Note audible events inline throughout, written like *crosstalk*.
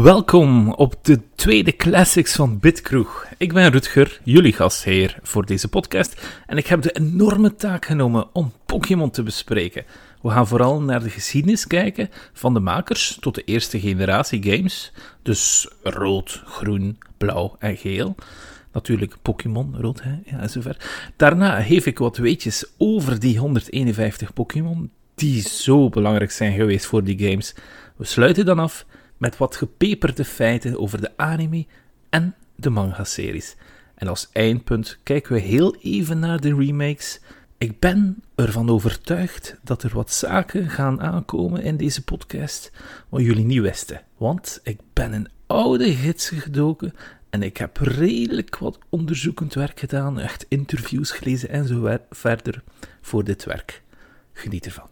Welkom op de tweede Classics van Bitkroeg. Ik ben Rutger, jullie gastheer voor deze podcast, en ik heb de enorme taak genomen om Pokémon te bespreken. We gaan vooral naar de geschiedenis kijken, van de makers tot de eerste generatie games, dus rood, groen, blauw en geel. Natuurlijk Pokémon, rood, hè? Ja, en zover. Daarna geef ik wat weetjes over die 151 Pokémon, die zo belangrijk zijn geweest voor die games. We sluiten dan af met wat gepeperde feiten over de anime en de manga-series. En als eindpunt kijken we heel even naar de remakes. Ik ben ervan overtuigd dat er wat zaken gaan aankomen in deze podcast wat jullie niet wisten. Want ik ben een oude gids gedoken en ik heb redelijk wat onderzoekend werk gedaan, echt interviews gelezen en zo verder voor dit werk. Geniet ervan.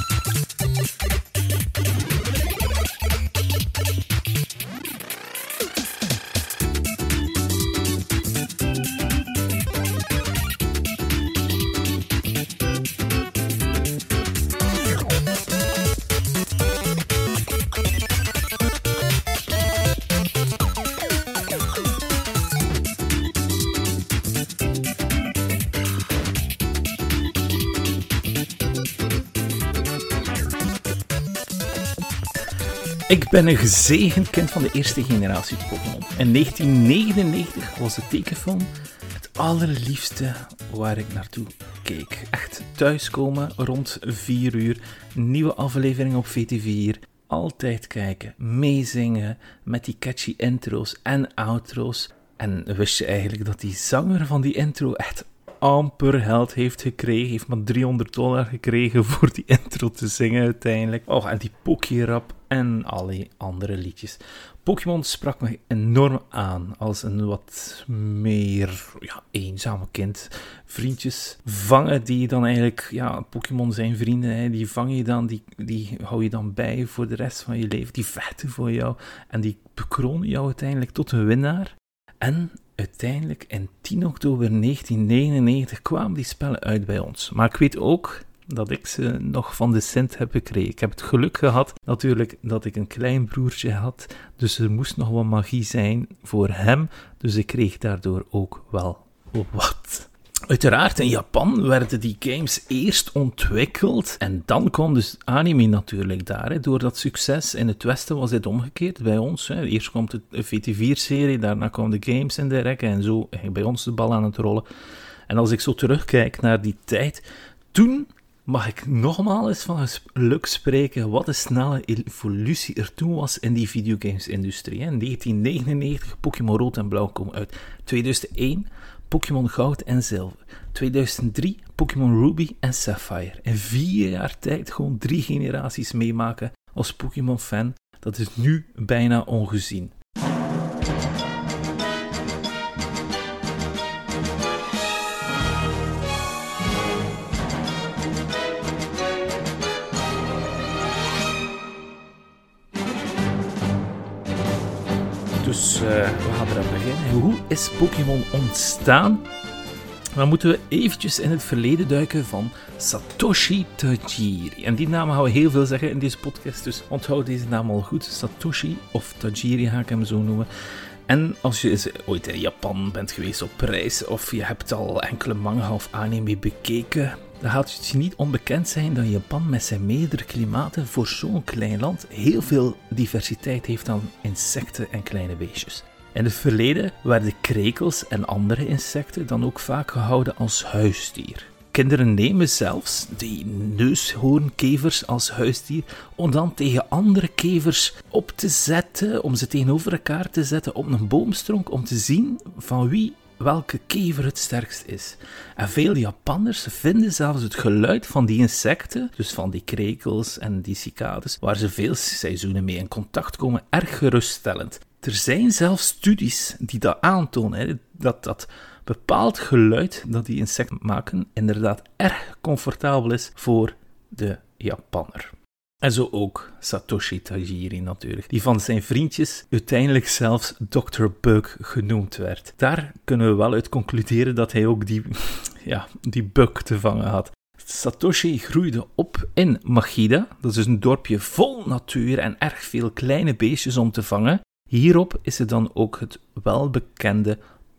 Ik ben een gezegend kind van de eerste generatie Pokémon. In 1999 was de tekenfilm het allerliefste waar ik naartoe keek. Echt thuiskomen rond 4 uur, nieuwe aflevering op VT4, altijd kijken, meezingen met die catchy intro's en outro's. En wist je eigenlijk dat die zanger van die intro echt amper geld heeft gekregen. Heeft maar 300 dollar gekregen voor die intro te zingen uiteindelijk. Oh, en die Pokérap en alle andere liedjes. Pokémon sprak me enorm aan als een wat meer ja, eenzame kind. Vriendjes vangen die dan eigenlijk, ja, Pokémon zijn vrienden, hè, die vang je dan, die, die hou je dan bij voor de rest van je leven. Die vechten voor jou en die bekronen jou uiteindelijk tot een winnaar. En uiteindelijk in 10 oktober 1999 kwamen die spellen uit bij ons. Maar ik weet ook dat ik ze nog van de Sint heb gekregen. Ik heb het geluk gehad natuurlijk dat ik een klein broertje had, dus er moest nog wat magie zijn voor hem, dus ik kreeg daardoor ook wel wat. Uiteraard, in Japan werden die games eerst ontwikkeld en dan kwam dus anime natuurlijk daar. Door dat succes in het Westen was dit omgekeerd bij ons. Hè. Eerst komt de VT4-serie, daarna kwamen de games in de rekken en zo ging bij ons de bal aan het rollen. En als ik zo terugkijk naar die tijd, toen mag ik nogmaals van geluk spreken wat een snelle evolutie er toen was in die videogames-industrie. In 1999 Pokémon Rood en Blauw komen uit. 2001 Pokémon Goud en Zilver. 2003 Pokémon Ruby en Sapphire. In vier jaar tijd gewoon drie generaties meemaken als Pokémon-fan. Dat is nu bijna ongezien. Dus uh, we gaan eraan beginnen. Hoe is Pokémon ontstaan? Dan moeten we eventjes in het verleden duiken van Satoshi Tajiri. En die naam gaan we heel veel zeggen in deze podcast, dus onthoud deze naam al goed. Satoshi of Tajiri ga ik hem zo noemen. En als je ooit in Japan bent geweest op reis, of je hebt al enkele manga of anime bekeken, dan gaat het je niet onbekend zijn dat Japan met zijn meerdere klimaten voor zo'n klein land heel veel diversiteit heeft aan insecten en kleine beestjes. In het verleden werden krekels en andere insecten dan ook vaak gehouden als huisdier. Kinderen nemen zelfs die neushoornkevers als huisdier om dan tegen andere kevers op te zetten, om ze tegenover elkaar te zetten op een boomstronk, om te zien van wie welke kever het sterkst is. En veel Japanners vinden zelfs het geluid van die insecten, dus van die krekels en die cicades, waar ze veel seizoenen mee in contact komen, erg geruststellend. Er zijn zelfs studies die dat aantonen, dat dat bepaald geluid dat die insecten maken inderdaad erg comfortabel is voor de Japanner. En zo ook Satoshi Tajiri natuurlijk, die van zijn vriendjes uiteindelijk zelfs Dr. Bug genoemd werd. Daar kunnen we wel uit concluderen dat hij ook die, *laughs* ja, die bug te vangen had. Satoshi groeide op in Magida. Dat is een dorpje vol natuur en erg veel kleine beestjes om te vangen. Hierop is er dan ook het welbekende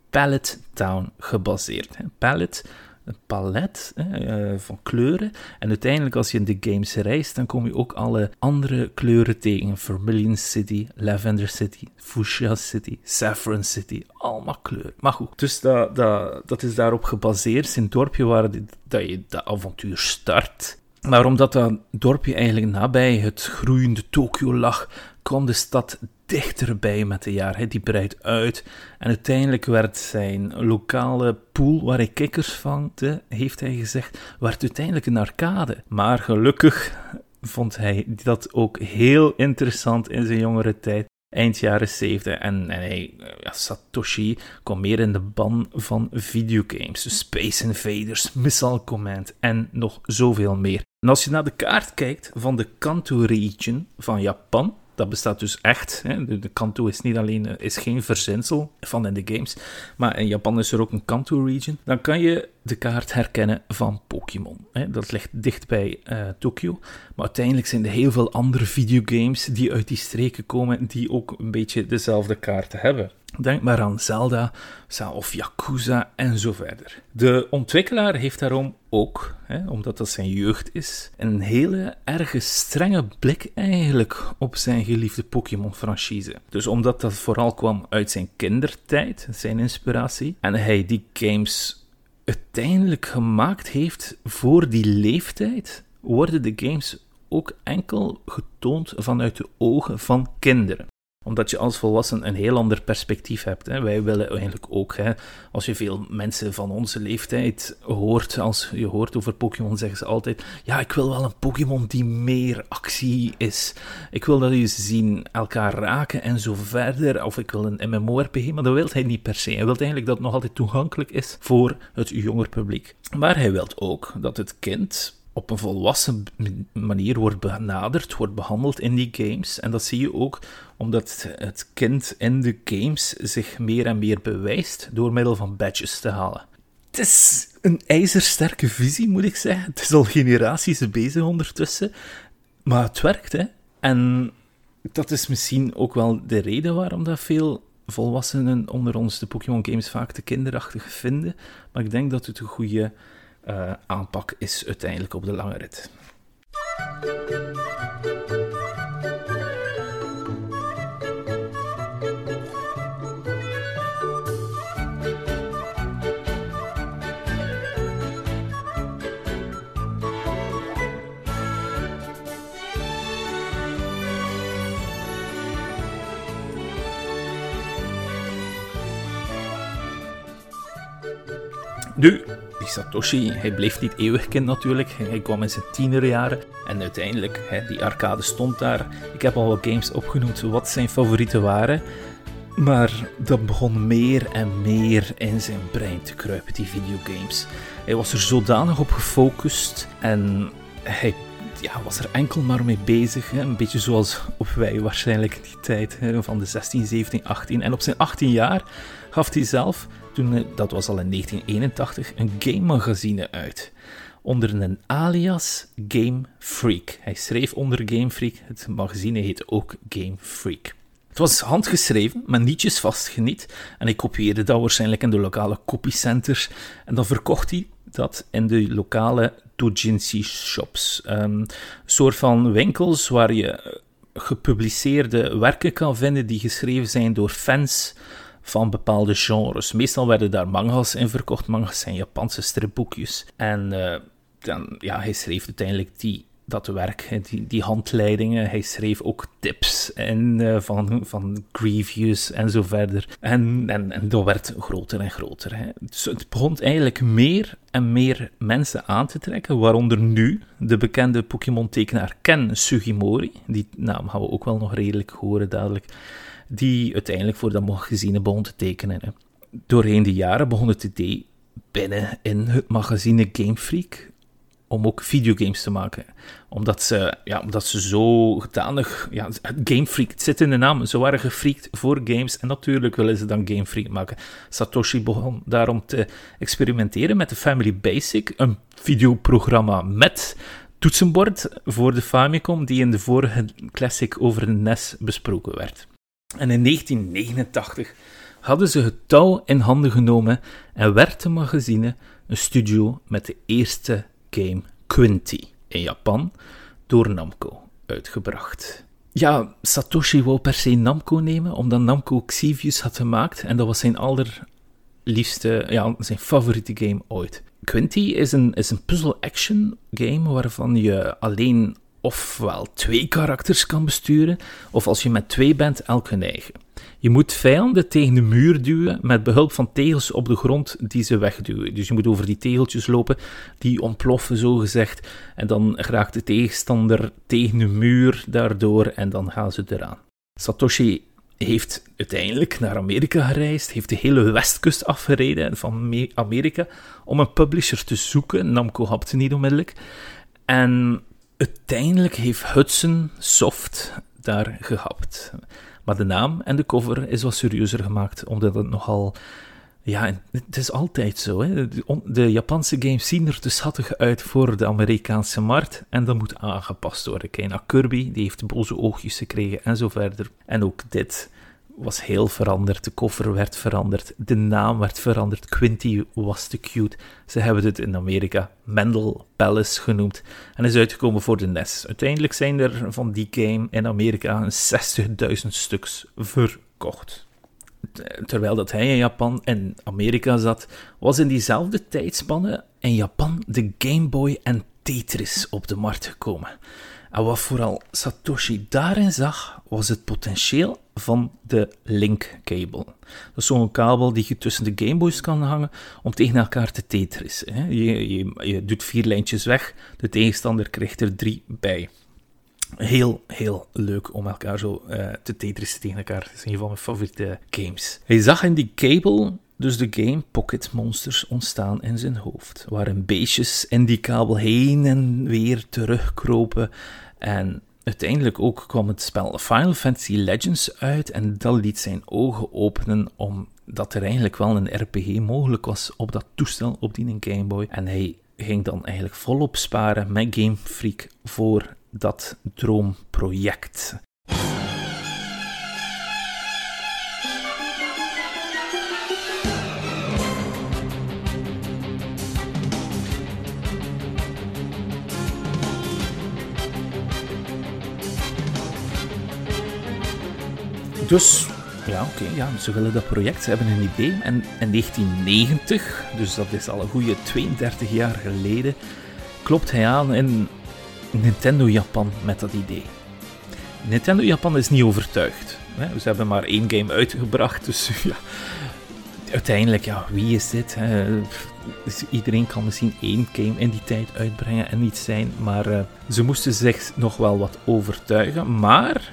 Pallet Town gebaseerd. Pallet een palet hè, uh, van kleuren. En uiteindelijk, als je in de games reist, dan kom je ook alle andere kleuren tegen. Vermilion City, Lavender City, Fuchsia City, Saffron City. Allemaal kleuren. Maar goed, dus dat, dat, dat is daarop gebaseerd. Het is een dorpje waar dat je dat avontuur start. Maar omdat dat dorpje eigenlijk nabij het groeiende Tokio lag, kwam de stad dichterbij met de jaren. Die breidt uit. En uiteindelijk werd zijn lokale pool waar hij kikkers vangde, heeft hij gezegd, werd uiteindelijk een arcade. Maar gelukkig vond hij dat ook heel interessant in zijn jongere tijd. Eind jaren 70 en, en hij, ja, Satoshi kwam meer in de ban van videogames, Space Invaders, Missile Command en nog zoveel meer. En als je naar de kaart kijkt van de Kanto region van Japan, dat bestaat dus echt. Hè. De, Kanto is niet alleen eh, is geen verzinsel van in de games, maar in Japan is er ook een Kanto region. Dan kan je de kaart herkennen van Pokémon. Dat ligt dicht bij uh, Tokyo, maar uiteindelijk zijn er heel veel andere videogames die uit die streken komen die ook een beetje dezelfde kaarten hebben. Denk maar aan Zelda of Yakuza en zo verder. De ontwikkelaar heeft daarom ook, hè, omdat dat zijn jeugd is, een hele erge strenge blik eigenlijk op zijn geliefde Pokémon-franchise. Dus omdat dat vooral kwam uit zijn kindertijd, zijn inspiratie, en hij die games uiteindelijk gemaakt heeft voor die leeftijd, worden de games ook enkel getoond vanuit de ogen van kinderen omdat je als volwassen een heel ander perspectief hebt. Hè. Wij willen eigenlijk ook, hè, als je veel mensen van onze leeftijd hoort, als je hoort over Pokémon, zeggen ze altijd: Ja, ik wil wel een Pokémon die meer actie is. Ik wil dat je zien elkaar raken en zo verder. Of ik wil een MMORPG, maar dat wil hij niet per se. Hij wil eigenlijk dat het nog altijd toegankelijk is voor het jonger publiek. Maar hij wil ook dat het kind op een volwassen manier wordt benaderd, wordt behandeld in die games. En dat zie je ook omdat het kind in de games zich meer en meer bewijst door middel van badges te halen. Het is een ijzersterke visie, moet ik zeggen. Het is al generaties bezig ondertussen. Maar het werkt, hè. En dat is misschien ook wel de reden waarom dat veel volwassenen onder ons de Pokémon games vaak te kinderachtig vinden. Maar ik denk dat het een goede uh, aanpak is uiteindelijk op de lange rit. Nu, die Satoshi, hij bleef niet eeuwig kind natuurlijk. Hij kwam in zijn tienerjaren. En uiteindelijk, hè, die arcade stond daar. Ik heb al wat games opgenoemd wat zijn favorieten waren. Maar dat begon meer en meer in zijn brein te kruipen, die videogames. Hij was er zodanig op gefocust en hij ja, was er enkel maar mee bezig. Een beetje zoals op wij waarschijnlijk in die tijd hè, van de 16, 17, 18. En op zijn 18 jaar gaf hij zelf eh, dat was al in 1981, een game magazine uit. Onder een alias Game Freak. Hij schreef onder Game Freak, het magazine heette ook Game Freak. Het was handgeschreven, met nietjes vastgeniet. En hij kopieerde dat waarschijnlijk in de lokale copycenters. En dan verkocht hij dat in de lokale doujinshi shops. Um, een soort van winkels waar je eh, gepubliceerde werken kan vinden die geschreven zijn door fans van bepaalde genres. Meestal werden daar mangas in verkocht. Mangas zijn Japanse stripboekjes. En uh, dan, ja, hij schreef uiteindelijk die, dat werk, die, die handleidingen. Hij schreef ook tips en, uh, van, van Grievous en zo verder. En, en, en dat werd groter en groter. Hè. Dus het begon eigenlijk meer en meer mensen aan te trekken, waaronder nu de bekende Pokémon-tekenaar Ken Sugimori. Die naam gaan we ook wel nog redelijk horen dadelijk die uiteindelijk voor dat magazine begon te tekenen. Doorheen de jaren begon het idee binnen in het magazine Game Freak om ook videogames te maken. Omdat ze, ja, omdat ze zo getanig... Ja, Game Freak, het zit in de naam. Ze waren gefreakt voor games. En natuurlijk willen ze dan Game Freak maken. Satoshi begon daarom te experimenteren met de Family Basic. Een videoprogramma met toetsenbord voor de Famicom, die in de vorige Classic over NES besproken werd. En in 1989 hadden ze het touw in handen genomen en werd de magazine een studio met de eerste game Quinty in Japan door Namco uitgebracht. Ja, Satoshi wou per se Namco nemen, omdat Namco Xevious had gemaakt en dat was zijn allerliefste, ja, zijn favoriete game ooit. Quinty is een, is een puzzle-action game waarvan je alleen ofwel twee karakters kan besturen, of als je met twee bent, elk hun eigen. Je moet vijanden tegen de muur duwen met behulp van tegels op de grond die ze wegduwen. Dus je moet over die tegeltjes lopen, die ontploffen zo gezegd, en dan raakt de tegenstander tegen de muur daardoor en dan gaan ze eraan. Satoshi heeft uiteindelijk naar Amerika gereisd, heeft de hele westkust afgereden van Amerika om een publisher te zoeken. Namco hapte niet onmiddellijk. En uiteindelijk heeft Hudson Soft daar gehapt. Maar de naam en de cover is wat serieuzer gemaakt, omdat het nogal... Ja, het is altijd zo. Hè. De Japanse games zien er te schattig uit voor de Amerikaanse markt. En dat moet aangepast worden. Kijk naar Kirby, die heeft boze oogjes gekregen en zo verder. En ook dit was heel veranderd. De koffer werd veranderd. De naam werd veranderd. Quinty was te cute. Ze hebben het in Amerika Mendel Palace genoemd. En is uitgekomen voor de NES. Uiteindelijk zijn er van die game in Amerika 60.000 stuks verkocht. Terwijl dat hij in Japan en Amerika zat, was in diezelfde tijdspanne in Japan de Game Boy en Tetris op de markt gekomen. En wat vooral Satoshi daarin zag, was het potentieel van de link cable. Dat is zo'n kabel die je tussen de Gameboys kan hangen om tegen elkaar te tetrissen. Je, je, je doet vier lijntjes weg, de tegenstander krijgt er drie bij. Heel, heel leuk om elkaar zo uh, te tetrissen tegen elkaar. Dat is een van mijn favoriete games. Hij zag in die cable dus de game Pocket Monsters ontstaan in zijn hoofd. Waarin beestjes in die kabel heen en weer terugkropen. En uiteindelijk ook kwam het spel Final Fantasy Legends uit. En dat liet zijn ogen openen omdat er eigenlijk wel een RPG mogelijk was op dat toestel, op die Game Boy. En hij ging dan eigenlijk volop sparen met Game Freak voor dat droomproject. Dus, ja, oké, ja, ze willen dat project, ze hebben een idee. En in 1990, dus dat is al een goede 32 jaar geleden, klopt hij aan in Nintendo Japan met dat idee. Nintendo Japan is niet overtuigd. Hè? Ze hebben maar één game uitgebracht, dus *laughs* ja, uiteindelijk, ja, wie is dit? Dus iedereen kan misschien één game in die tijd uitbrengen en niet zijn, maar uh, ze moesten zich nog wel wat overtuigen. Maar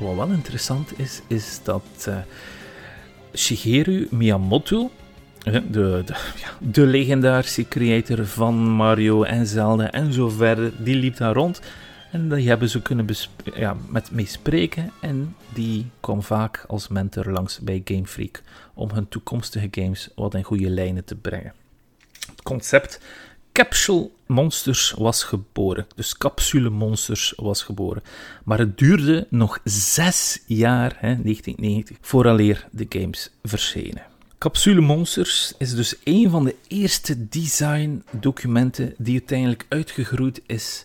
wat wel interessant is, is dat uh, Shigeru Miyamoto, de, de, ja, de legendarische creator van Mario en Zelda en zo verder, die liep daar rond. En die hebben ze kunnen ja, met mee spreken. En die kwam vaak als mentor langs bij Game Freak om hun toekomstige games wat in goede lijnen te brengen. Het concept Capsule Monsters was geboren. Dus Capsule Monsters was geboren. Maar het duurde nog zes jaar, hè, 1990, vooraleer de games verschenen. Capsule Monsters is dus een van de eerste design-documenten die uiteindelijk uitgegroeid is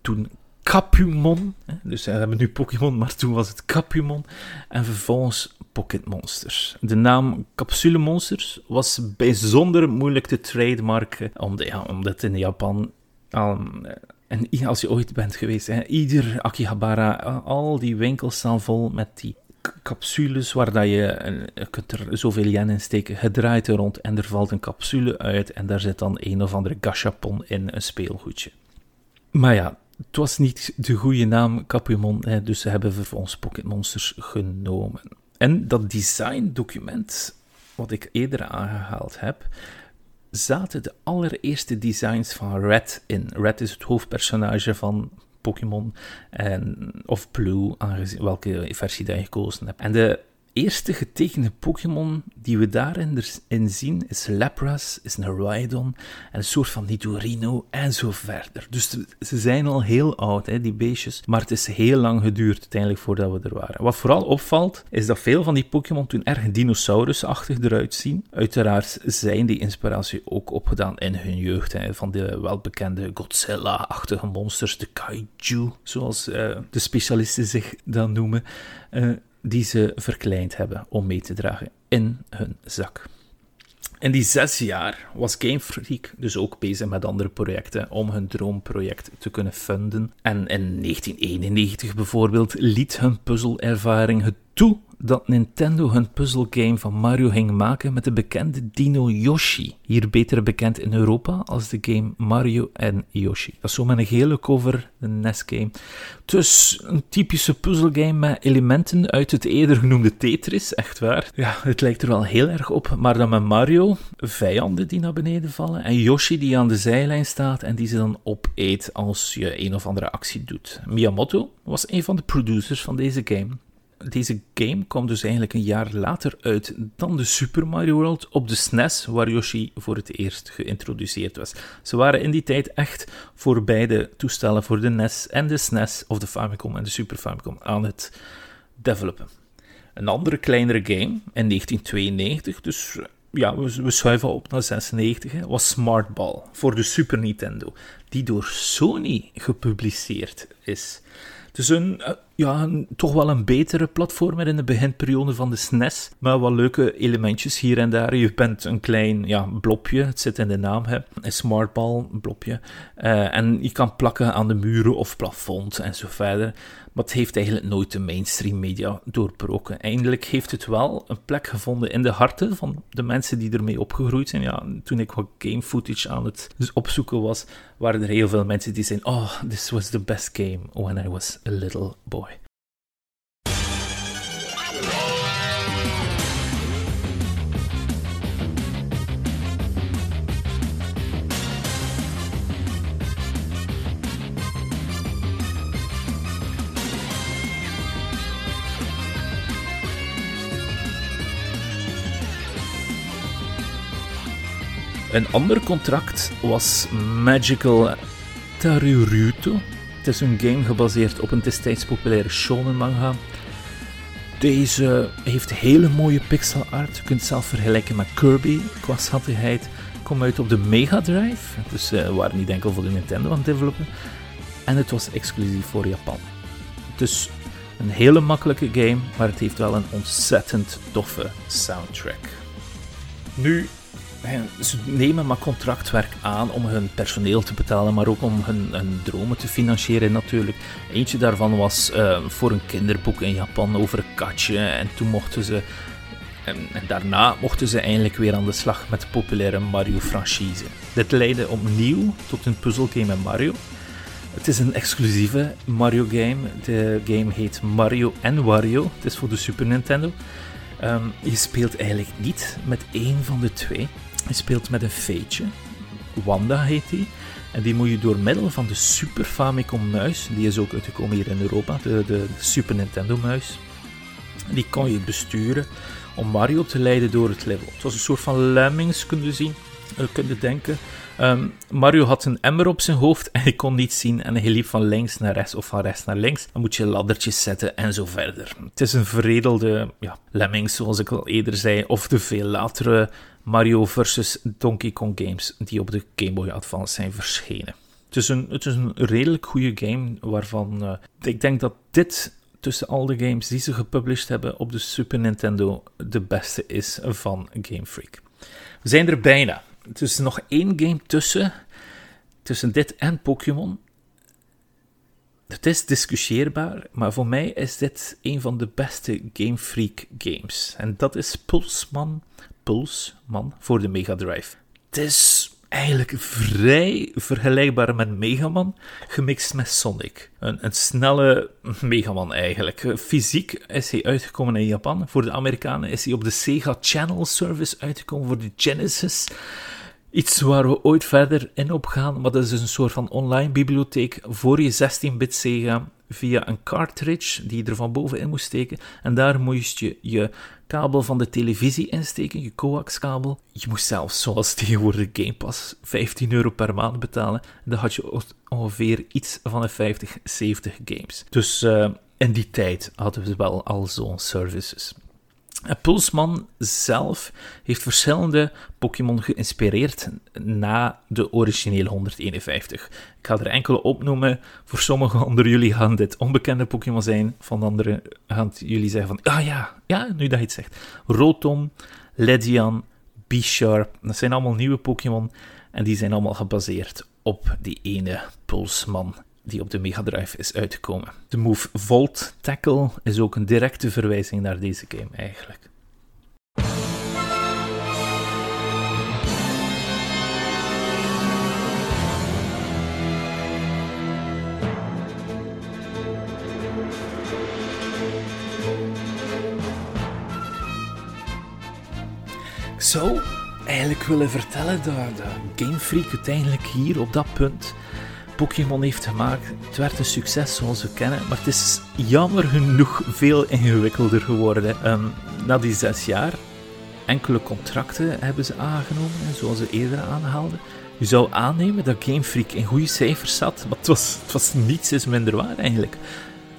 toen Capumon, dus we hebben nu Pokémon, maar toen was het Capumon, en vervolgens Pocket Monsters. De naam Capsule Monsters was bijzonder moeilijk te trademarken, omdat, ja, omdat in Japan... Um, en als je ooit bent geweest, hè, ieder Akihabara, al die winkels staan vol met die capsules waar dat je, kunt er zoveel yen in steken. Draait er rond en er valt een capsule uit en daar zit dan een of andere gashapon in, een speelgoedje. Maar ja, het was niet de goede naam Capumon, hè, dus ze hebben vervolgens Pocket Monsters genomen. En dat design document, wat ik eerder aangehaald heb, zaten de allereerste designs van Red in. Red is het hoofdpersonage van Pokémon, of Blue, aangezien welke versie dat je gekozen hebt. En de eerste getekende Pokémon die we daarin in zien is Lapras, is een een soort van Nidorino en zo verder. Dus ze zijn al heel oud, hè, die beestjes, maar het is heel lang geduurd uiteindelijk voordat we er waren. Wat vooral opvalt, is dat veel van die Pokémon toen erg dinosaurusachtig eruit zien. Uiteraard zijn die inspiratie ook opgedaan in hun jeugd, hè, van de welbekende Godzilla-achtige monsters, de Kaiju, zoals uh, de specialisten zich dan noemen. Uh, die ze verkleind hebben om mee te dragen in hun zak. In die zes jaar was Game Freak dus ook bezig met andere projecten om hun droomproject te kunnen funden. En in 1991 bijvoorbeeld liet hun puzzelervaring het toe dat Nintendo hun puzzelgame van Mario ging maken met de bekende dino Yoshi. Hier beter bekend in Europa als de game Mario en Yoshi. Dat is zo met een gele cover, een NES-game. Dus een typische puzzelgame met elementen uit het eerder genoemde Tetris, echt waar. Ja, het lijkt er wel heel erg op, maar dan met Mario, vijanden die naar beneden vallen en Yoshi die aan de zijlijn staat en die ze dan opeet als je een of andere actie doet. Miyamoto was een van de producers van deze game deze game kwam dus eigenlijk een jaar later uit dan de Super Mario World op de SNES, waar Yoshi voor het eerst geïntroduceerd was. Ze waren in die tijd echt voor beide toestellen, voor de NES en de SNES, of de Famicom en de Super Famicom, aan het developen. Een andere kleinere game in 1992, dus ja, we, schuiven op naar 96, hè, was Smart Ball voor de Super Nintendo, die door Sony gepubliceerd is. Het is een, eh, ja, toch wel een betere platformer in de beginperiode van de SNES. Maar wat leuke elementjes hier en daar. Je bent een klein ja, blopje, het zit in de naam, hè. een smartball, blopje. Uh, en je kan plakken aan de muren of plafond en zo verder. Maar het heeft eigenlijk nooit de mainstream media doorbroken. Eindelijk heeft het wel een plek gevonden in de harten van de mensen die ermee opgegroeid zijn. Ja, toen ik wat game footage aan het opzoeken was, waren er heel veel mensen die zeiden: Oh, this was the best game when I was a little boy. Een ander contract was Magical Taruruto. Het is een game gebaseerd op een destijds populaire shonen manga. Deze heeft hele mooie pixel art. Je kunt het zelf vergelijken met Kirby qua schattigheid. Komt uit op de Mega Drive. Dus uh, we waren niet enkel voor de Nintendo aan het developen. En het was exclusief voor Japan. Dus een hele makkelijke game, maar het heeft wel een ontzettend toffe soundtrack. Nu ze nemen maar contractwerk aan om hun personeel te betalen, maar ook om hun, dromen te financieren natuurlijk. Eentje daarvan was uh, voor een kinderboek in Japan over een katje. En toen mochten ze. En, daarna mochten ze eindelijk weer aan de slag met de populaire Mario-franchise. Dit leidde opnieuw tot een puzzelgame met Mario. Het is een exclusieve Mario-game. De game heet Mario Wario. Het is voor de Super Nintendo. Um, je speelt eigenlijk niet met één van de twee. Je speelt met een feetje. Wanda heet die. En die moet je door middel van de Super Famicom muis, die is ook uitgekomen hier in Europa, de, de Super Nintendo muis, die kan je besturen om Mario te leiden door het level. Het was een soort van lemmings, kun je zien, uh, kun je denken. Ehm, Mario had een emmer op zijn hoofd en hij kon niet zien en hij liep van links naar rechts of van rechts naar links. Dan moet je laddertjes zetten en zo verder. Het is een veredelde ja, lemmings, zoals ik al eerder zei, of de veel latere Mario vs. Donkey Kong games die op de Game Boy Advance zijn verschenen. Het is een, het is een redelijk goede game waarvan uh, ik denk dat dit tussen al de games die ze gepublished hebben op de Super Nintendo de beste is van Game Freak. We zijn er bijna. Er is nog één game tussen, tussen dit en Pokémon. Het is discussieerbaar, maar voor mij is dit een van de beste Game Freak games. En dat is Pulsman Pulsman voor de Mega Drive. Het is eigenlijk vrij vergelijkbaar met Megaman, gemixt met Sonic. Een, een snelle Megaman eigenlijk. Fysiek is hij uitgekomen in Japan. Voor de Amerikanen is hij op de Sega Channel Service uitgekomen voor de Genesis. Iets waar we ooit verder in op gaan, maar dat is een soort van online bibliotheek voor je 16-bit Sega via een cartridge die je er van bovenin moest steken. En daar moest je je kabel van de televisie insteken, je coax-kabel. Je moest zelfs, zoals tegenwoordig Game Pass, 15 euro per maand betalen. En dan had je ongeveer iets van de 50, 70 games. Dus uh, in die tijd hadden we wel al zo'n services. Pulsman zelf heeft verschillende Pokémon geïnspireerd na de originele 151. Ik ga er enkele opnoemen. Voor sommigen *laughs* onder jullie gaan dit onbekende Pokémon zijn. Van anderen gaan jullie zeggen van, ah ja, ja, nu dat je het zegt. Rotom, Ledian, B-Sharp, dat zijn allemaal nieuwe Pokémon. En die zijn allemaal gebaseerd op die ene Pulsman die op de Mega Drive is uitgekomen. De move Volt Tackle is ook een directe verwijzing naar deze game eigenlijk. Zou eigenlijk willen vertellen dat, dat Game Freak uiteindelijk hier op dat punt Pokémon heeft gemaakt. Het werd een succes zoals we kennen, maar het is jammer genoeg veel ingewikkelder geworden. Um, na die zes jaar, enkele contracten hebben ze aangenomen, zoals ze eerder aanhaalden. Je zou aannemen dat Game Freak in goede cijfers zat, maar het was, het was niets is minder waar eigenlijk.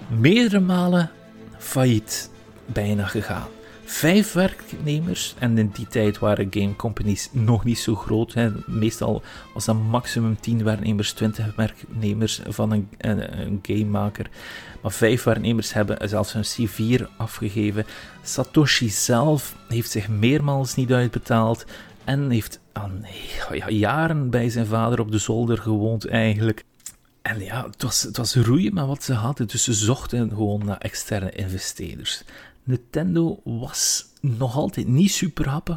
Meerdere malen failliet bijna gegaan vijf werknemers. En in die tijd waren game companies nog niet zo groot. Hè. Meestal was dat maximum 10 werknemers, 20 werknemers van een, een, gamemaker. Maar vijf werknemers hebben zelfs een C4 afgegeven. Satoshi zelf heeft zich meermaals niet uitbetaald. En heeft aan ja, jaren bij zijn vader op de zolder gewoond eigenlijk. En ja, het was, het was roeien met wat ze hadden. Dus ze zochten gewoon naar externe investeerders. Nintendo was nog altijd niet super happy,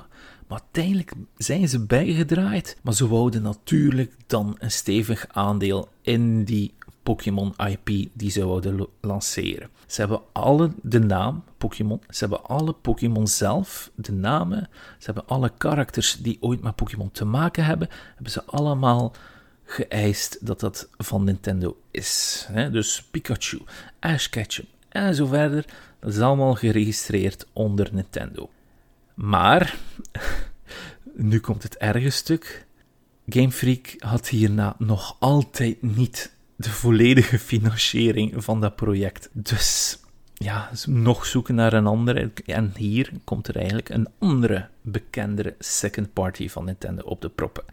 maar uiteindelijk zijn ze bijgedraaid. Maar ze wouden natuurlijk dan een stevig aandeel in die Pokémon IP die ze wouden lanceren. Ze hebben alle de naam Pokémon, ze hebben alle Pokémon zelf, de namen, ze hebben alle karakters die ooit met Pokémon te maken hebben, hebben ze allemaal geëist dat dat van Nintendo is. Dus Pikachu, Ash Ketchum en zo verder. Dat is allemaal geregistreerd onder Nintendo. Maar, *laughs* nu komt het erge stuk. Game Freak had hierna nog altijd niet de volledige financiering van dat project. Dus ja, nog zoeken naar een andere. En hier komt er eigenlijk een andere bekendere second party van Nintendo op de proppen.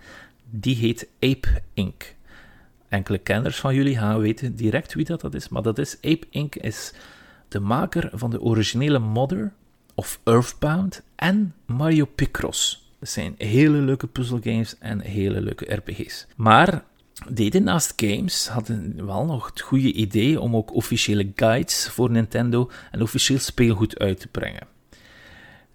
Die heet Ape Inc. Enkele kenners van jullie gaan weten direct wie dat, dat is, maar dat is Ape Inc. is de maker van de originele Mother of Earthbound en Mario Picross. Dat zijn hele leuke puzzelgames en hele leuke RPG's. Maar deden naast games hadden wel nog het goede idee om ook officiële guides voor Nintendo en officieel speelgoed uit te brengen.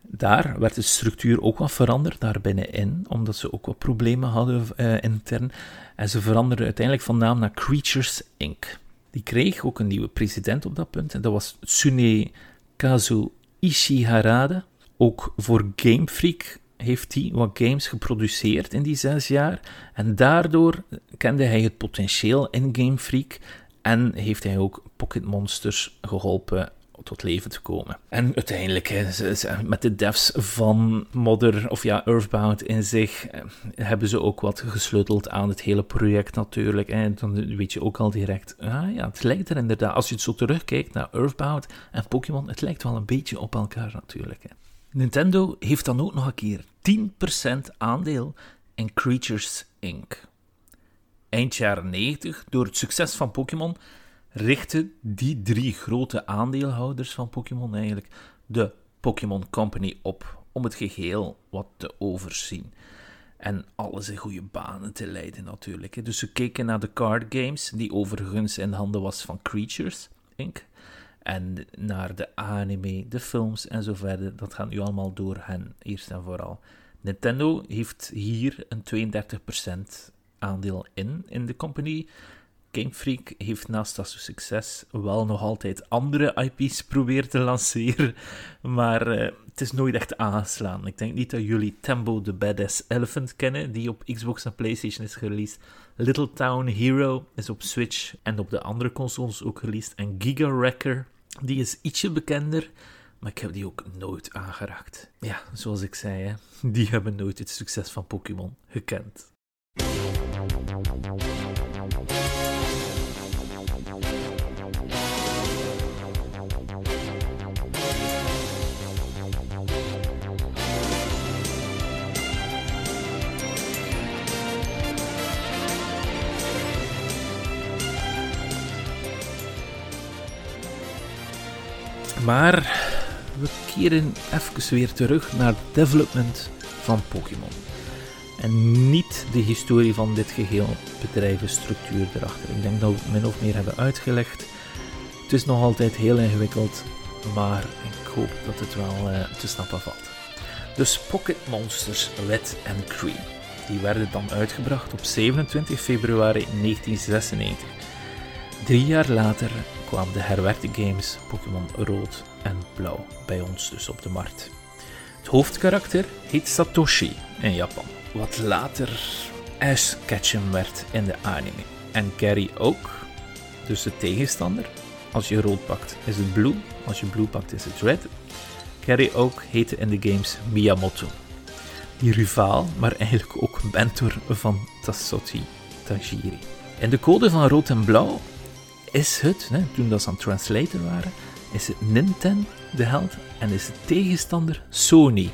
Daar werd de structuur ook wat veranderd daar binnenin, omdat ze ook wat problemen hadden uh, intern. En ze veranderden uiteindelijk van naam naar Creatures Inc. Die kreeg ook een nieuwe president op dat punt. En dat was Tsune Kazu Ishiharada. Ook voor Game Freak heeft hij wat games geproduceerd in die zes jaar. En daardoor kende hij het potentieel in Game Freak. En heeft hij ook Pocket Monsters geholpen tot leven te komen. En uiteindelijk, met de devs van Modder, of ja, Earthbound in zich, eh, hebben ze ook wat gesleuteld aan het hele project natuurlijk. En dan weet je ook al direct, ah ja, het lijkt er inderdaad, als je het zo terugkijkt naar Earthbound en Pokémon, het lijkt wel een beetje op elkaar natuurlijk. Nintendo heeft dan ook nog een keer 10% aandeel in Creatures Inc. Eind jaren 90, door het succes van Pokémon, richten die drie grote aandeelhouders van Pokémon eigenlijk de Pokémon Company op om het geheel wat te overzien. En alles in goede banen te leiden natuurlijk. Dus ze keken naar de card games, die overigens in handen was van Creatures Inc. En naar de anime, de films en zo verder. Dat gaat nu allemaal door hen, eerst en vooral. Nintendo heeft hier een 32% aandeel in, in de company. Game Freak heeft naast dat succes wel nog altijd andere IP's proberen te lanceren, maar uh, het is nooit echt aangeslaan. Ik denk niet dat jullie Tembo the Badass Elephant kennen, die op Xbox en PlayStation is released. Little Town Hero is op Switch en op de andere consoles ook released. En Giga Wrecker, die is ietsje bekender, maar ik heb die ook nooit aangeraakt. Ja, zoals ik zei, hè, die hebben nooit het succes van Pokémon gekend. Maar we keren even weer terug naar het development van Pokémon. En niet de historie van dit geheel bedrijvenstructuur erachter. Ik denk dat we het min of meer hebben uitgelegd. Het is nog altijd heel ingewikkeld, maar ik hoop dat het wel uh, te snappen valt. Dus Pocket Monsters Red and Cream. Die werden dan uitgebracht op 27 februari 1996. Drie jaar later kwamen de herwerkte games Pokémon Rood en Blauw bij ons dus op de markt. Het hoofdkarakter heet Satoshi in Japan, wat later Ash Ketchum werd in de anime. En Gary ook, dus de tegenstander. Als je rood pakt is het blue, als je blue pakt is het red. Gary ook heette in de games Miyamoto. Die rivaal, maar eigenlijk ook mentor van Tasoti Tajiri. In de code van rood en blauw is het, hè, toen dat ze aan het translaten waren, is het Nintendo de held en is de tegenstander Sony.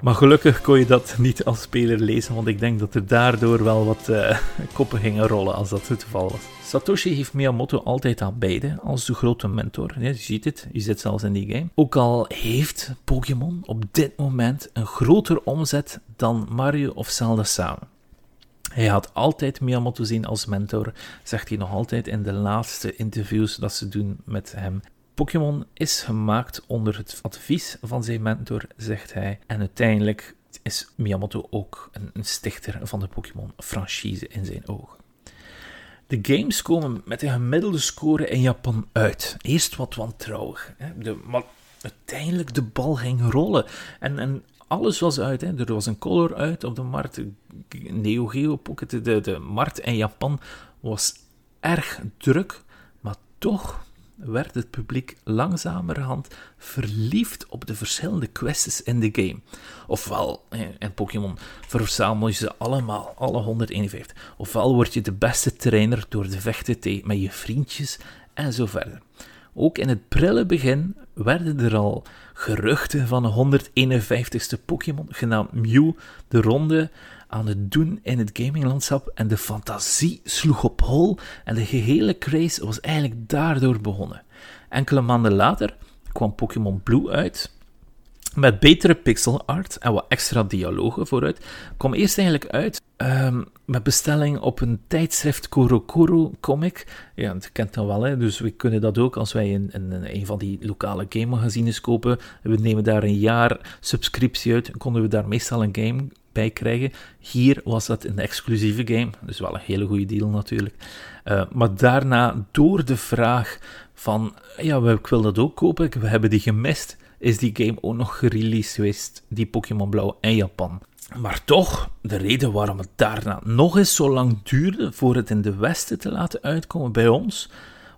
Maar gelukkig kon je dat niet als speler lezen, want ik denk dat er daardoor wel wat uh, koppen gingen rollen als dat het geval was. Satoshi heeft Miyamoto altijd aan beide als de grote mentor. je ziet het, je zit zelfs in die game. Ook al heeft Pokémon op dit moment een grotere omzet dan Mario of Zelda samen. Hij had altijd Miyamoto zien als mentor, zegt hij nog altijd in de laatste interviews dat ze doen met hem. Pokémon is gemaakt onder het advies van zijn mentor, zegt hij. En uiteindelijk is Miyamoto ook een, stichter van de Pokémon-franchise in zijn ogen. De games komen met een gemiddelde score in Japan uit. Eerst wat wantrouwig, hè. De, maar uiteindelijk de bal ging rollen. En, en alles was uit. Hè. Er was een color uit op de markt. Neo Geo Pocket, de, de markt in Japan was erg druk. Maar toch werd het publiek langzamerhand verliefd op de verschillende quests in de game. Ofwel, in Pokémon verzamel je ze allemaal, alle 151. Ofwel word je de beste trainer door de vechten met je vriendjes en zo verder. Ook in het prille begin werden er al geruchten van een 151ste Pokémon genaamd Mew de ronde aan het doen in het gaminglandschap en de fantasie sloeg op hol en de gehele craze was eigenlijk daardoor begonnen. Enkele maanden later kwam Pokémon Blue uit met betere pixel art en wat extra dialogen vooruit. Kwam eerst eigenlijk uit um, met bestelling op een tijdschrift Korokoro Comic. Ja, dat kent dan wel, hè? dus we kunnen dat ook als wij in, in, een van die lokale game magazines kopen. We nemen daar een jaar subscriptie uit, konden we daar meestal een game bij krijgen. Hier was dat een exclusieve game, dus wel een hele goede deal natuurlijk. Uh, maar daarna, door de vraag van, ja, ik wil dat ook kopen, we hebben die gemist, is die game ook nog gereleased geweest, die Pokémon Blauw in Japan. Maar toch, de reden waarom het daarna nog eens zo lang duurde voor het in de Westen te laten uitkomen bij ons,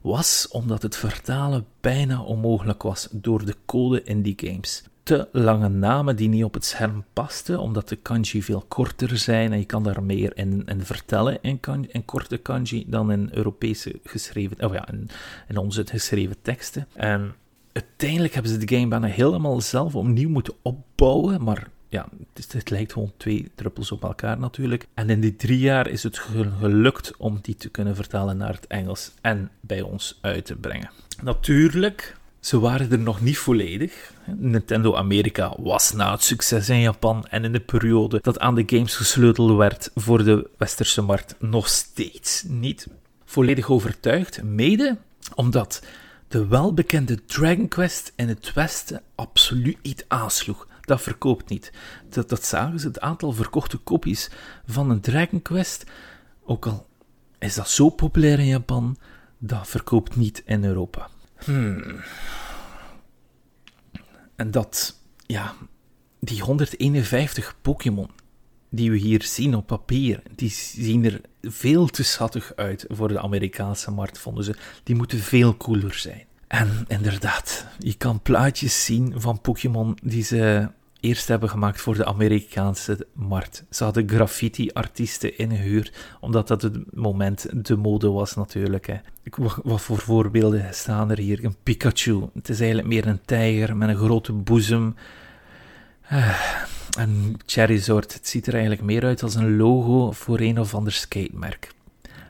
was omdat het vertalen bijna onmogelijk was door de code in die games. Te lange namen die niet op het scherm pasten, omdat de kanji veel korter zijn en je kan daar meer in, vertellen in, korte kanji dan in Europese geschreven, of ja, in, in onze geschreven teksten. En uiteindelijk hebben ze de game bijna helemaal zelf opnieuw moeten opbouwen, maar ja, het, het, lijkt gewoon twee druppels op elkaar natuurlijk. En in die drie jaar is het gelukt om die te kunnen vertalen naar het Engels en bij ons uit te brengen. Natuurlijk, ze waren er nog niet volledig. Nintendo Amerika was na het succes in Japan en in de periode dat aan de games gesleuteld werd voor de westerse markt nog steeds niet volledig overtuigd. Mede omdat de welbekende Dragon Quest in het Westen absoluut niet aansloeg. Dat verkoopt niet. Dat, dat zagen ze, het aantal verkochte kopies van een Dragon Quest, ook al is dat zo populair in Japan, dat verkoopt niet in Europa. Hmm. En dat, ja, die 151 Pokémon die we hier zien op papier, die zien er veel te schattig uit voor de Amerikaanse markt, vonden ze. Die moeten veel cooler zijn. En inderdaad, je kan plaatjes zien van Pokémon die ze eerst hebben gemaakt voor de Amerikaanse markt. Ze hadden graffiti-artiesten ingehuurd, omdat dat het moment de mode was natuurlijk. Hè. Wat voor voorbeelden staan er hier? Een Pikachu. Het is eigenlijk meer een tijger met een grote boezem. Uh, een Charizard. Het ziet er eigenlijk meer uit als een logo voor een of ander skatemerk.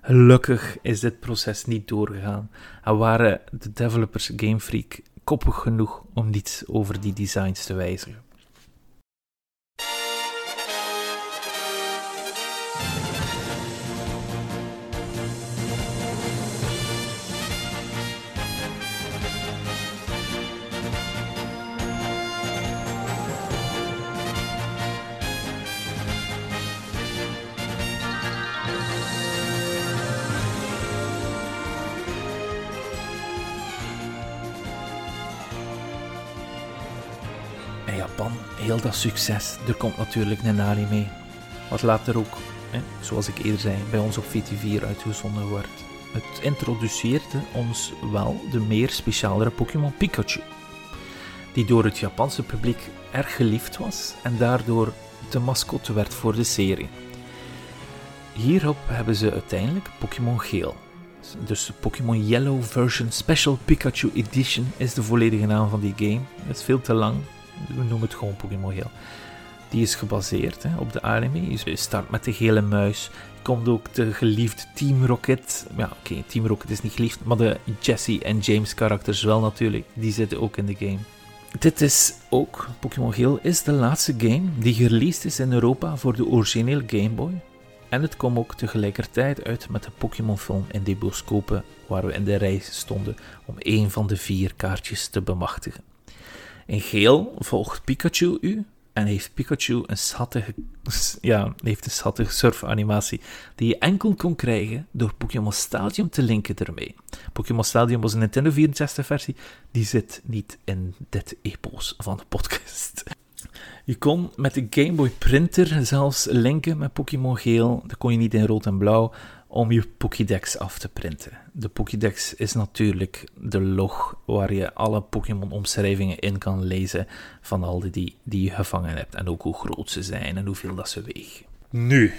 Gelukkig is dit proces niet doorgegaan en waren de developers Game Freak koppig genoeg om niets over die designs te wijzigen. Dat succes, er komt natuurlijk een anime. Wat later ook, hè, zoals ik eerder zei, bij ons op VT4 uitgezonden wordt. Het introduceerde ons wel de meer specialere Pokémon Pikachu. Die door het Japanse publiek erg geliefd was en daardoor de mascotte werd voor de serie. Hierop hebben ze uiteindelijk Pokémon Geel. Dus de Pokémon Yellow Version Special Pikachu Edition is de volledige naam van die game. Dat is veel te lang, we noemen het gewoon Pokémon Geel. Die is gebaseerd hè, op de anime. Je start met de gele muis. Komt ook de geliefde Team Rocket. Ja, oké, Team Rocket is niet geliefd, maar de Jesse en James karakters wel natuurlijk. Die zitten ook in de game. Dit is ook, Pokémon Geel is de laatste game die gereleased is in Europa voor de originele Game Boy. En het kwam ook tegelijkertijd uit met de Pokémon film in de bioscopen waar we in de rij stonden om een van de vier kaartjes te bemachtigen. In geel volgt Pikachu u en heeft Pikachu een schattige, ja, heeft een schattige surfanimatie die je enkel kon krijgen door Pokémon Stadium te linken ermee. Pokémon Stadium was een Nintendo 64 versie, die zit niet in dit epos van de podcast. Je kon met de Game Boy printer zelfs linken met Pokémon Geel. Dat kon je niet in rood en blauw om je Pokédex af te printen. De Pokédex is natuurlijk de log waar je alle Pokémon-omschrijvingen in kan lezen van al die die je gevangen hebt. En ook hoe groot ze zijn en hoeveel dat ze wegen. Nu,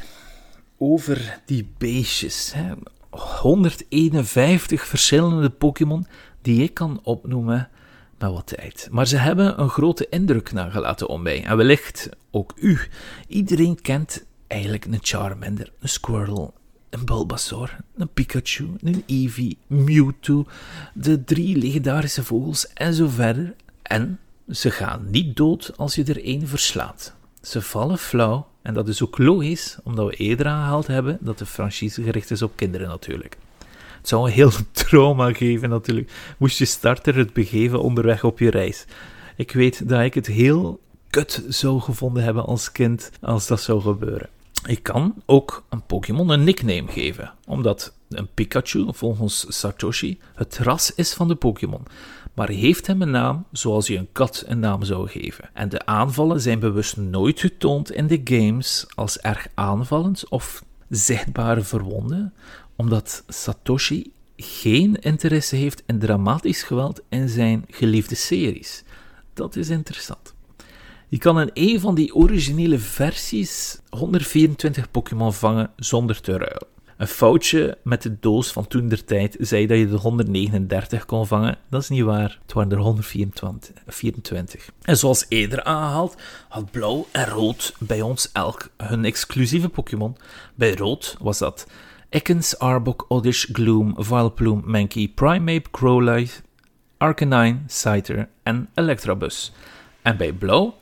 over die beestjes. Hè. 151 verschillende Pokémon die ik kan opnoemen met wat tijd. Maar ze hebben een grote indruk nagelaten om mij. En wellicht ook u. Iedereen kent eigenlijk een Charmander, een Squirtle, een Bulbasaur, een Pikachu, een Eevee, Mewtwo, de drie legendarische vogels en zo verder. En ze gaan niet dood als je er één verslaat. Ze vallen flauw en dat is ook logisch, omdat we eerder aangehaald hebben dat de franchise gericht is op kinderen natuurlijk. Het zou een heel *laughs* trauma geven natuurlijk, moest je starter het begeven onderweg op je reis. Ik weet dat ik het heel kut zou gevonden hebben als kind als dat zou gebeuren. Ik kan ook een Pokémon een nickname geven, omdat een Pikachu, volgens Satoshi, het ras is van de Pokémon, maar heeft hem een naam zoals je een kat een naam zou geven. En de aanvallen zijn bewust nooit getoond in de games als erg aanvallend of zichtbare verwonden, omdat Satoshi geen interesse heeft in dramatisch geweld in zijn geliefde series. Dat is interessant. Je kan in een van die originele versies 124 Pokémon vangen zonder te ruilen. Een foutje met de doos van toen der tijd zei dat je de 139 kon vangen. Dat is niet waar. Het waren er 124. En zoals eerder aangehaald, had blauw en rood bij ons elk hun exclusieve Pokémon. Bij rood was dat Ekans, Arbok, Oddish, Gloom, Vileplume, Mankey, Primeape, Growlithe, Arcanine, Scyther en Electabuzz. En bij blauw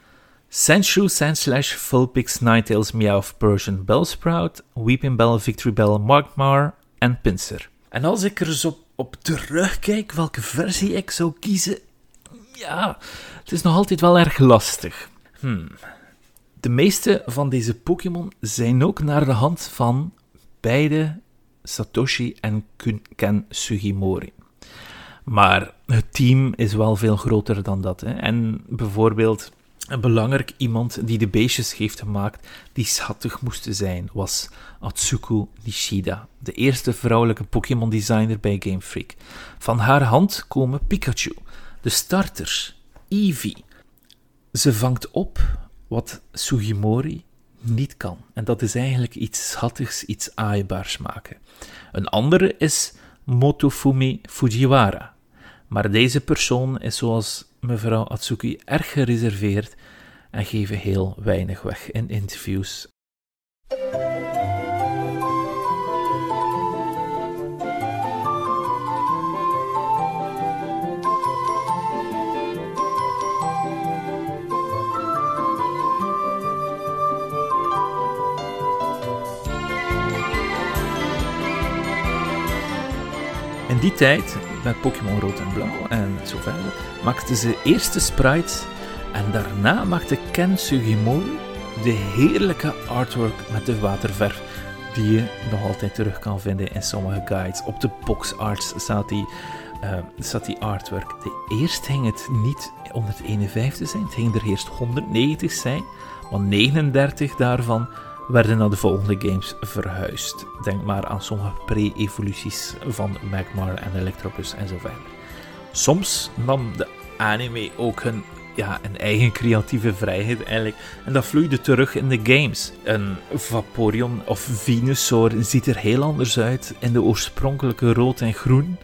Sandshrew, Sandslash, Vulpix, Ninetales, Meowth, Persian, Bellsprout, Weeping Bell, Victory Bell, Magmar en Pinsir. En als ik er zo op terugkijk welke versie ik zou kiezen, ja, het is nog altijd wel erg lastig. Hmm. De meeste van deze Pokémon zijn ook naar de hand van beide Satoshi en Ken Sugimori. Maar het team is wel veel groter dan dat. Hè. En bijvoorbeeld een belangrijk iemand die de beestjes heeft gemaakt die schattig moesten zijn, was Atsuko Nishida, de eerste vrouwelijke Pokémon designer bij Game Freak. Van haar hand komen Pikachu, de starters, Eevee. Ze vangt op wat Sugimori niet kan. En dat is eigenlijk iets schattigs, iets aaibaars maken. Een andere is Motofumi Fujiwara. Maar deze persoon is zoals mevrouw Atsuki erg gereserveerd en geven heel weinig weg in interviews. In die tijd, met Pokémon Rood en Blauw en zo verder, maakten ze eerste sprites en daarna maakte Ken Sugimori de heerlijke artwork met de waterverf, die je nog altijd terug kan vinden in sommige guides. Op de box arts staat die, uh, die artwork. De eerst ging het niet 151 zijn, het ging er eerst 190 zijn, want 39 daarvan werden naar de volgende games verhuisd. Denk maar aan sommige pre-evoluties van Magmar en Electropus en zo verder. Soms nam de anime ook hun ja, een eigen creatieve vrijheid eigenlijk. En dat vloeide terug in de games. Een Vaporeon of Venusaur ziet er heel anders uit in de oorspronkelijke rood en groen.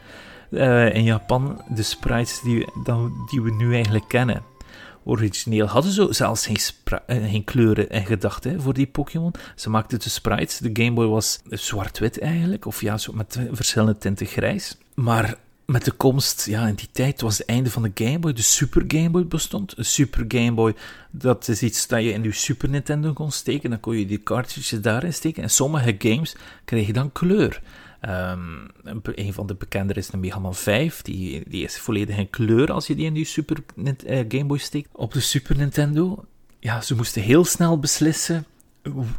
Uh, in Japan, de sprites die, die we nu eigenlijk kennen. Origineel hadden ze zelfs geen, eh, geen kleuren en gedachten voor die Pokémon. Ze maakten de sprites. De Game Boy was zwart-wit eigenlijk, of ja, zo met verschillende tinten grijs. Maar met de komst, ja, in die tijd was het einde van de Game Boy. De Super Game Boy bestond. Een Super Game Boy, dat is iets dat je in je Super Nintendo kon steken. Dan kon je die cartridges daarin steken. En sommige games kregen dan kleur. Um, een van de bekendere is de Mega Man 5. Die, die is volledig in kleur als je die in je Super uh, Game Boy steekt. Op de Super Nintendo, ja, ze moesten heel snel beslissen.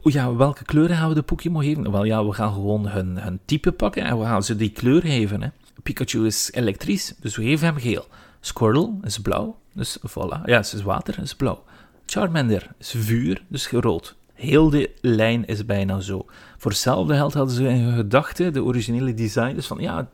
Ja, welke kleuren gaan we de Pokémon geven? Wel ja, we gaan gewoon hun, hun type pakken en we gaan ze die kleur geven. Hè. Pikachu is elektrisch, dus we geven hem geel. Squirtle is blauw, dus voilà. Ja, is water, is blauw. Charmander is vuur, dus rood. Heel de lijn is bijna zo. Voor hetzelfde geld hadden ze in hun gedachten, de originele designers, van ja,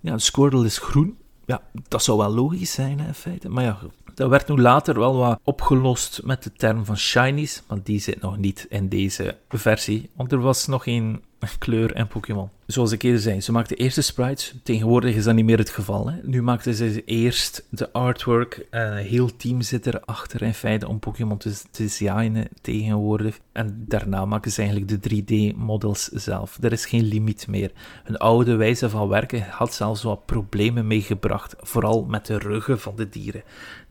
ja, Squirtle is groen. Ja, dat zou wel logisch zijn in feite. Maar ja, dat werd nu later wel wat opgelost met de term van shinies, maar die zit nog niet in deze versie, want er was nog geen kleur en Pokémon. Zoals ik eerder zei, ze maakten eerst de sprites. Tegenwoordig is dat niet meer het geval. Hè. Nu maakten ze eerst de artwork. Een heel team zit erachter in feite om Pokémon te, te designen tegenwoordig. En daarna maken ze eigenlijk de 3D-models zelf. Er is geen limiet meer. Hun oude wijze van werken had zelfs wat problemen meegebracht. Vooral met de ruggen van de dieren.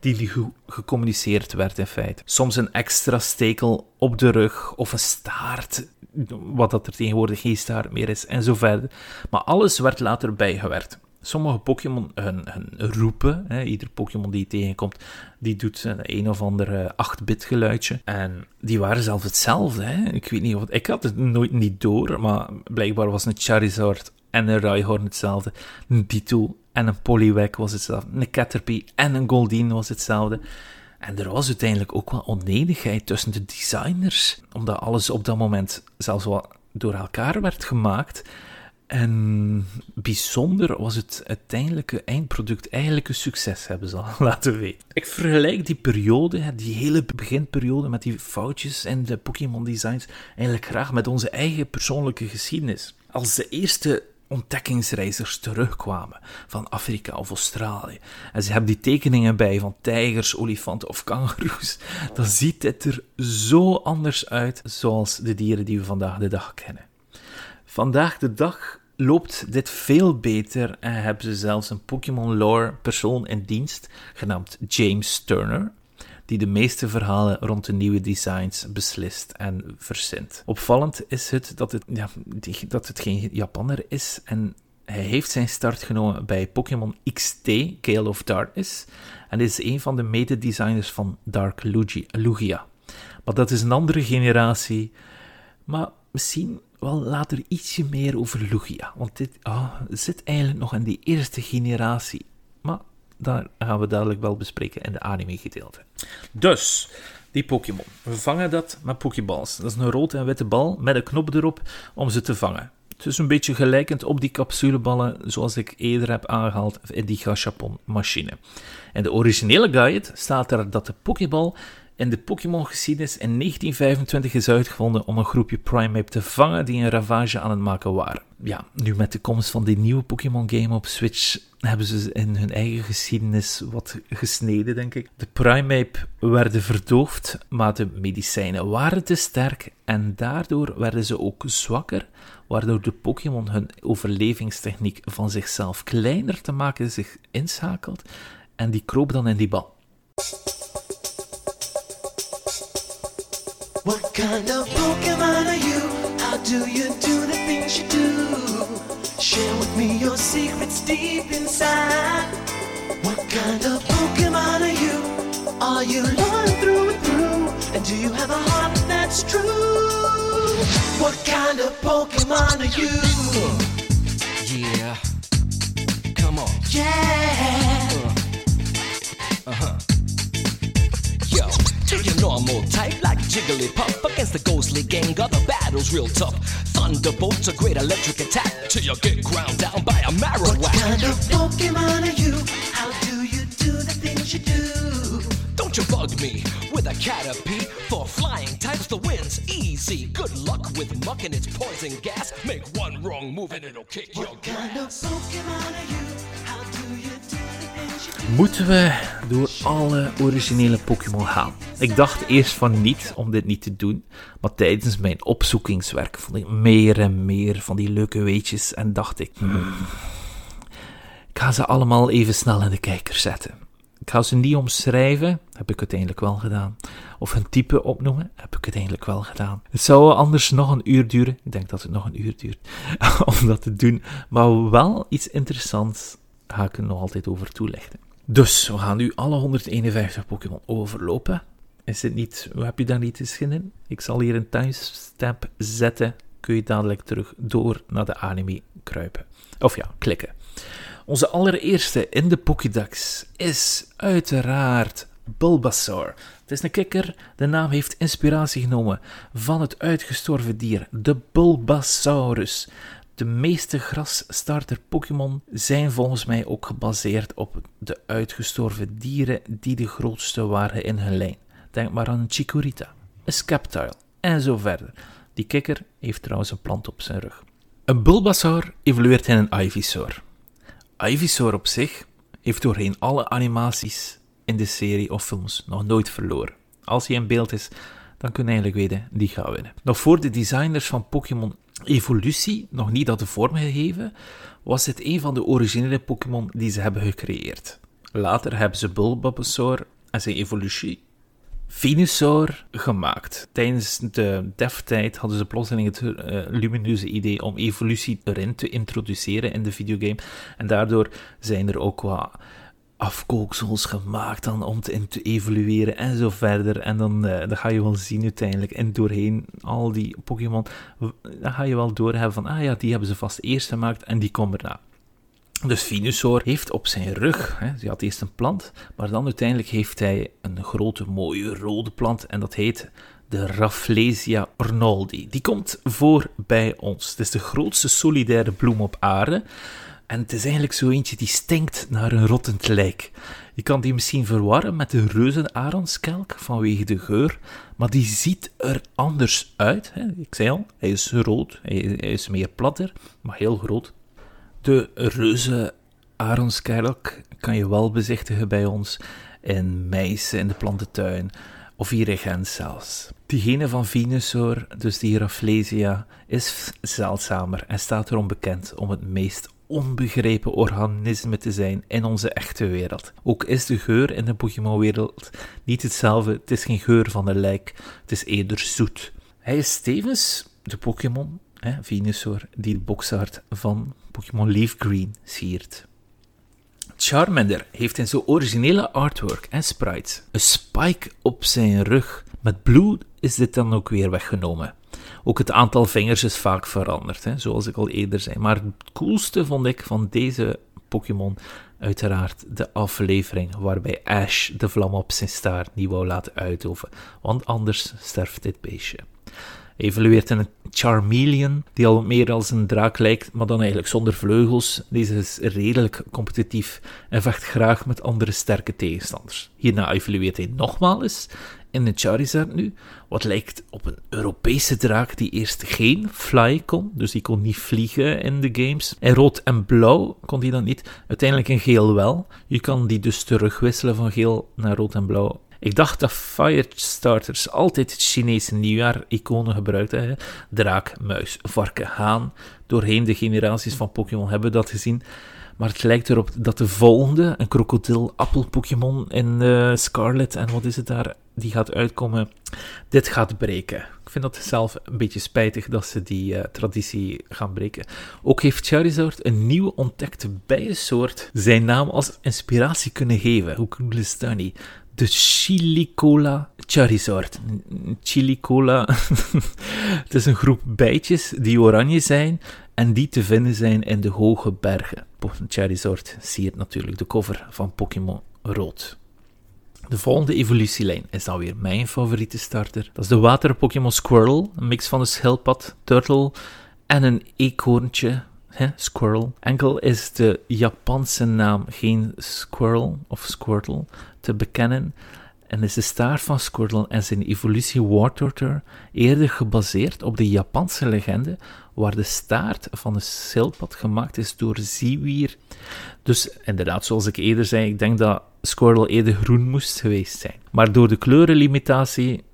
Die gecommuniceerd werd in feite. Soms een extra stekel op de rug of een staart wat dat er tegenwoordig geen staart meer is, en zo verder. Maar alles werd later bijgewerkt. Sommige Pokémon hun, hun roepen, hè, ieder Pokémon die je tegenkomt, die doet een, een of ander 8-bit geluidje. En die waren zelfs hetzelfde. Hè. Ik weet niet of ik had het nooit niet door, maar blijkbaar was een Charizard en een Rhyhorn hetzelfde. Een Ditto en een Poliwag was hetzelfde. Een Caterpie en een Goldeen was hetzelfde. En er was uiteindelijk ook wel onenigheid tussen de designers, omdat alles op dat moment zelfs wel door elkaar werd gemaakt. En bijzonder was het uiteindelijke eindproduct eigenlijk een succes, hebben ze al *laughs* laten weten. Ik vergelijk die periode, die hele beginperiode met die foutjes en de Pokémon designs, eigenlijk graag met onze eigen persoonlijke geschiedenis. Als de eerste ontdekkingsreizigers terugkwamen van Afrika of Australië. En ze hebben die tekeningen bij van tijgers, olifanten of kangoeroes. Dan ziet het er zo anders uit zoals de dieren die we vandaag de dag kennen. Vandaag de dag loopt dit veel beter en hebben ze zelfs een Pokémon lore persoon in dienst genaamd James Turner die de meeste verhalen rond de nieuwe designs beslist en verzint. Opvallend is het dat het, ja, dat het geen Japanner is en hij heeft zijn start genomen bij Pokémon XT, Gale of Darkness, en is een van de mededesigners van Dark Lugia. Maar dat is een andere generatie Maar misschien wel later ietsje meer over Lugia. Want dit ah, zit eigenlijk nog in die eerste generatie. Daar gaan we dadelijk wel bespreken in de anime-gedeelte. Dus, die Pokémon. We vangen dat met Pokéballs. Dat is een rode en witte bal met een knop erop om ze te vangen. Het is een beetje gelijkend op die capsuleballen zoals ik eerder heb aangehaald in die Gashapon machine. In de originele guide staat er dat de Pokéball in de Pokémon-geschiedenis in 1925 is uitgevonden om een groepje Primeape te vangen die een ravage aan het maken waren. Ja, nu met de komst van die nieuwe Pokémon-game op Switch hebben ze in hun eigen geschiedenis wat gesneden, denk ik. De Primeape werden verdoofd, maar de medicijnen waren te sterk en daardoor werden ze ook zwakker, waardoor de Pokémon hun overlevingstechniek van zichzelf kleiner te maken zich inschakelt en die kroop dan in die bal. What kind of Pokemon are you? How do you do the things you do? Share with me your secrets deep inside. What kind of Pokemon are you? Are you loyal through and through? And do you have a heart that's true? What kind of Pokemon are you? Yeah. Come on. Yeah. Uh huh. Yo, to your normal type like Jigglypuff against the ghostly gang. Got the battle's real tough. Thunderbolt's a great electric attack till you get ground down by a Marowak. What kind of Pokemon are you? How do you do the things you do? Don't you bug me with a Caterpie for flying types. The win's easy. Good luck with muck and its poison gas. Make one wrong move and it'll kick what your kind grass. Of Pokemon are you? How do you do the things you do? Moeten we door alle originele Pokémon gaan? Ik dacht eerst van niet om dit niet te doen, maar tijdens mijn opzoekingswerk vond ik meer en meer van die leuke weetjes en dacht ik, hmm, ik ga ze allemaal even snel in de kijker zetten. Ik ga ze niet omschrijven, heb ik uiteindelijk wel gedaan. Of hun type opnoemen, heb ik uiteindelijk wel gedaan. Het zou anders nog een uur duren, ik denk dat het nog een uur duurt, *laughs* om dat te doen. Maar wel iets interessants ga ik er nog altijd over toelichten. Dus, we gaan nu alle 151 Pokémon overlopen. Is het niet, heb je daar niet eens in? Ik zal hier een timestamp zetten. Kun je dadelijk terug door naar de anime kruipen. Of ja, klikken. Onze allereerste in de Pokédex is uiteraard Bulbasaur. Het is een kikker. De naam heeft inspiratie genomen van het uitgestorven dier, de Bulbasaurus. De meeste grasstarter Pokémon zijn volgens mij ook gebaseerd op de uitgestorven dieren die de grootste waren in hun lijn. Denk maar aan een Chikorita, een Sceptile en zo verder. Die kikker heeft trouwens een plant op zijn rug. Een Bulbasaur evolueert in een Ivysaur. Ivysaur op zich heeft doorheen alle animaties in de serie of films nog nooit verloren. Als hij in beeld is, dan kun je eigenlijk weten, die gaat winnen. Nog voor de designers van Pokémon Evolutie nog niet hadden vormgegeven, was dit een van de originele Pokémon die ze hebben gecreëerd. Later hebben ze Bulbasaur en zijn evolutie Venusaur gemaakt. Tijdens de dev-tijd hadden ze plotseling het uh, lumineuze idee om evolutie erin te introduceren in de videogame. En daardoor zijn er ook wat afkooksels gemaakt dan om te, evolueren en zo verder. En dan, uh, dan ga je wel zien uiteindelijk. En doorheen al die Pokémon, dan ga je wel doorhebben van, ah ja, die hebben ze vast eerst gemaakt en die komen erna. Dus Venusaur heeft op zijn rug, hè, hij had eerst een plant, maar dan uiteindelijk heeft hij een grote mooie rode plant en dat heet de Rafflesia ornoldi. Die komt voor bij ons. Het is de grootste solidaire bloem op aarde. En het is eigenlijk zo eentje die stinkt naar een rottend lijk. Je kan die misschien verwarren met de reuzenaronskelk vanwege de geur, maar die ziet er anders uit. Hè. Ik zei al, hij is rood, hij is meer platter, maar heel groot. De reuze aronskelk kan je wel bezichtigen bij ons in Meissen in de plantentuin of hier in Gent zelfs. Diegene van Venusaur, dus die Rafflesia, is zeldzamer en staat erom bekend om het meest onbegrepen organisme te zijn in onze echte wereld. Ook is de geur in de Pokémon-wereld niet hetzelfde. Het is geen geur van een lijk, het is eerder zoet. Hij is tevens de Pokémon, Venusaur, die de boxart van Pokémon Leaf Green siert. Charmander heeft in zijn originele artwork en sprites een spike op zijn rug. Met Blue is dit dan ook weer weggenomen. Ook het aantal vingers is vaak veranderd, hè, zoals ik al eerder zei. Maar het coolste vond ik van deze Pokémon uiteraard de aflevering waarbij Ash de vlam op zijn staart niet wou laten uitoven, want anders sterft dit beestje. Evolueert in een Charmeleon, die al meer als een draak lijkt, maar dan eigenlijk zonder vleugels. Deze is redelijk competitief en vecht graag met andere sterke tegenstanders. Hierna evolueert hij nogmaals in de Charizard nu, wat lijkt op een Europese draak die eerst geen fly kon, dus die kon niet vliegen in de games. In rood en blauw kon die dan niet, uiteindelijk in geel wel. Je kan die dus terugwisselen van geel naar rood en blauw. Ik dacht dat Firestarters altijd het Chinese nieuwjaar-iconen gebruikten. Draak, muis, varken, haan. Doorheen de generaties van Pokémon hebben we dat gezien. Maar het lijkt erop dat de volgende, een krokodil-appel-Pokémon in uh, Scarlet, en wat is het daar, die gaat uitkomen, dit gaat breken. Ik vind dat zelf een beetje spijtig dat ze die uh, traditie gaan breken. Ook heeft Charizard een nieuwe ontdekte bijensoort zijn naam als inspiratie kunnen geven. Hoe cool dat niet? De Chilicola Charizard. Chilicola, *laughs* het is een groep bijtjes die oranje zijn en die te vinden zijn in de hoge bergen. Charizard het natuurlijk de cover van Pokémon Rood. De volgende evolutielijn is dan weer mijn favoriete starter. Dat is de water Pokémon Squirrel, een mix van een schildpad, turtle en een eekhoorntje Squirrel. Enkel is de Japanse naam geen Squirrel of Squirtle te bekennen en is de staart van Squirtle en zijn evolutie Wartortle eerder gebaseerd op de Japanse legende waar de staart van de schildpad gemaakt is door zeewier. Dus inderdaad, zoals ik eerder zei, ik denk dat Squirtle eerder groen moest geweest zijn. Maar door de kleurenlimitatie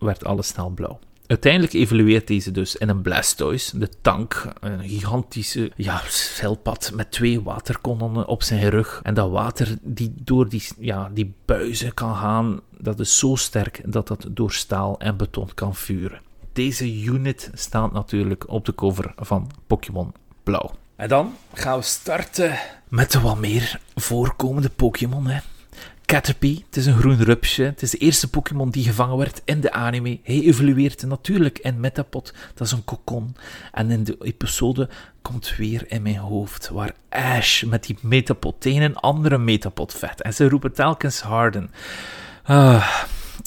werd alles snel blauw. Uiteindelijk evolueert deze dus in een Blastoise, de tank, een gigantische ja, schildpad met twee waterkanonnen op zijn rug. En dat water die door die, ja, die buizen kan gaan, dat is zo sterk dat dat door staal en beton kan vuren. Deze unit staat natuurlijk op de cover van Pokémon Blauw. En dan gaan we starten met de wat meer voorkomende Pokémon. Hè. Caterpie, het is een groen rupsje. Het is de eerste Pokémon die gevangen werd in de anime. Hij evolueert natuurlijk in Metapod, dat is een kokon. En in de episode komt weer in mijn hoofd waar Ash met die Metapod tegen een andere Metapod vet. En ze roepen telkens Harden. Ah,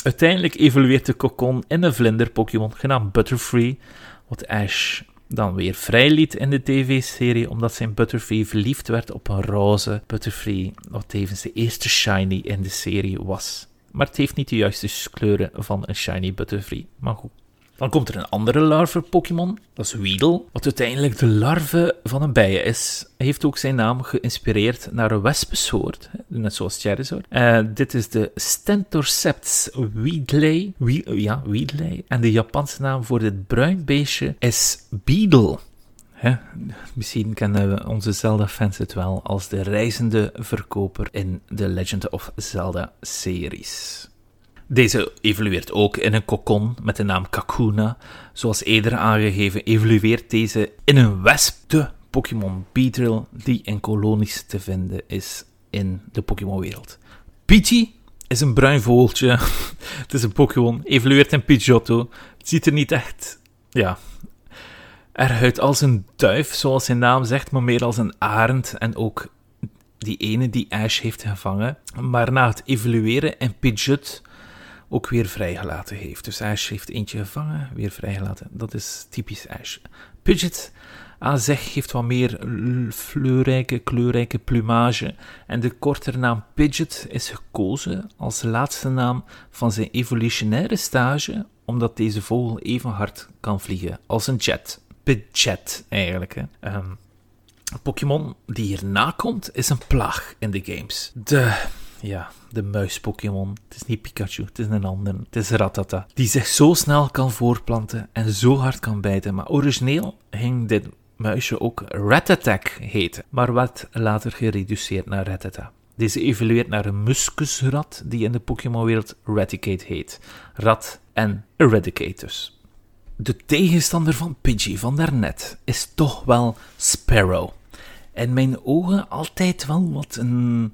uiteindelijk evolueert de kokon in een vlinder-Pokémon genaamd Butterfree, wat Ash dan weer vrijliet in de tv-serie, omdat zijn Butterfree verliefd werd op een roze Butterfree, wat tevens de eerste shiny in de serie was. Maar het heeft niet de juiste kleuren van een shiny Butterfree. Maar goed. Dan komt er een andere larve-Pokémon, dat is Weedle, wat uiteindelijk de larve van een bijen is. Hij heeft ook zijn naam geïnspireerd naar een wespensoort, net zoals Charizard. Uh, dit is de Stentorceps Weedley. ja, Weedley. En de Japanse naam voor dit bruin beestje is Beedle. Misschien kennen onze Zelda-fans het wel als de reizende verkoper in de Legend of Zelda-series. Deze evolueert ook in een kokon met de naam Kakuna. Zoals eerder aangegeven, evolueert deze in een wesp, de Pokémon Beedrill, die in kolonies te vinden is in de Pokémon-wereld. Pidgey is een bruin vogeltje. *laughs* het is een Pokémon, evolueert in Pidgeotto. Het ziet er niet echt, ja, eruit als een duif, zoals zijn naam zegt, maar meer als een arend en ook die ene die Ash heeft gevangen. Maar na het evolueren in Pidgeot ook weer vrijgelaten heeft. Dus Ash heeft eentje gevangen, weer vrijgelaten. Dat is typisch Ash. Pidget aan zich heeft wat meer fleurrijke, kleurrijke plumage. En de kortere naam Pidget is gekozen als laatste naam van zijn evolutionaire stage, omdat deze vogel even hard kan vliegen als een jet. Pidget eigenlijk. Hè. Um, Pokémon die hierna komt, is een plaag in de games. De ja, de muis-Pokémon. Het is niet Pikachu, het is een ander. Het is Ratata. Die zich zo snel kan voorplanten en zo hard kan bijten. Maar origineel ging dit muisje ook Ratatak heten, maar werd later gereduceerd naar Ratata. Deze evolueert naar een muskusrat die in de Pokémon-wereld Raticate heet. Rat en Eradicatus. De tegenstander van Pidgey van daarnet is toch wel Sparrow. In mijn ogen altijd wel wat een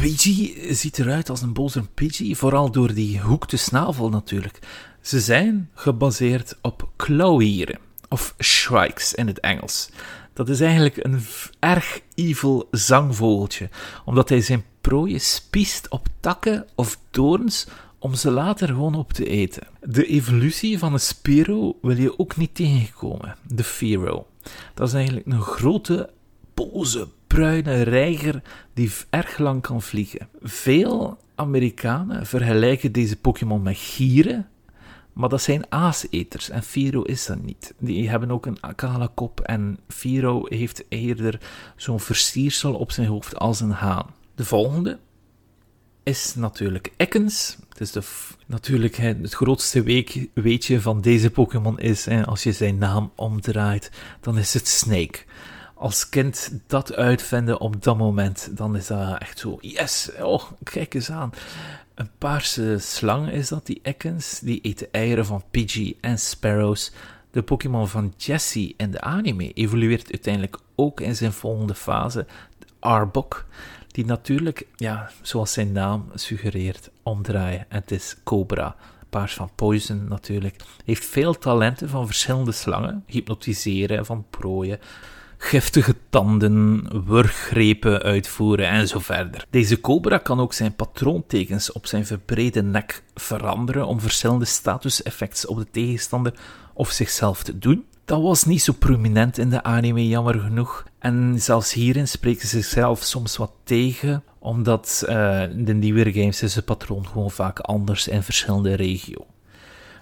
Pidgey ziet eruit als een boze Pidgey, vooral door die hoekte snavel natuurlijk. Ze zijn gebaseerd op klauwieren, of shrikes in het Engels. Dat is eigenlijk een erg evil zangvogeltje, omdat hij zijn prooien spiest op takken of doorns om ze later gewoon op te eten. De evolutie van een Spiro wil je ook niet tegenkomen, de Firo. Dat is eigenlijk een grote, boze, bruine reiger die erg lang kan vliegen. Veel Amerikanen vergelijken deze Pokémon met gieren, maar dat zijn aaseters en Firo is dat niet. Die hebben ook een kale kop en Firo heeft eerder zo'n versiersel op zijn hoofd als een haan. De volgende is natuurlijk Ekans. Dus de, natuurlijk het grootste weetje van deze Pokémon is, hè, als je zijn naam omdraait, dan is het Snake. Als kind dat uitvinden op dat moment, dan is dat echt zo, yes, oh, kijk eens aan. Een paarse slang is dat, die Ekans. Die de eieren van Pidgey en Sparrows. De Pokémon van Jessie in de anime evolueert uiteindelijk ook in zijn volgende fase, Arbok. Die natuurlijk, ja, zoals zijn naam suggereert, omdraaien. En het is Cobra. Paars van Poison natuurlijk. Heeft veel talenten van verschillende slangen. Hypnotiseren, van prooien giftige tanden, wurggrepen uitvoeren en zo verder. Deze cobra kan ook zijn patroontekens op zijn verbrede nek veranderen om verschillende statuseffecten op de tegenstander of zichzelf te doen. Dat was niet zo prominent in de anime, jammer genoeg. En zelfs hierin spreken ze zichzelf soms wat tegen, omdat uh, de nieuwere games is het patroon gewoon vaak anders in verschillende regio's.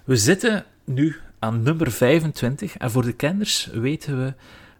We zitten nu aan nummer 25 en voor de kenners weten we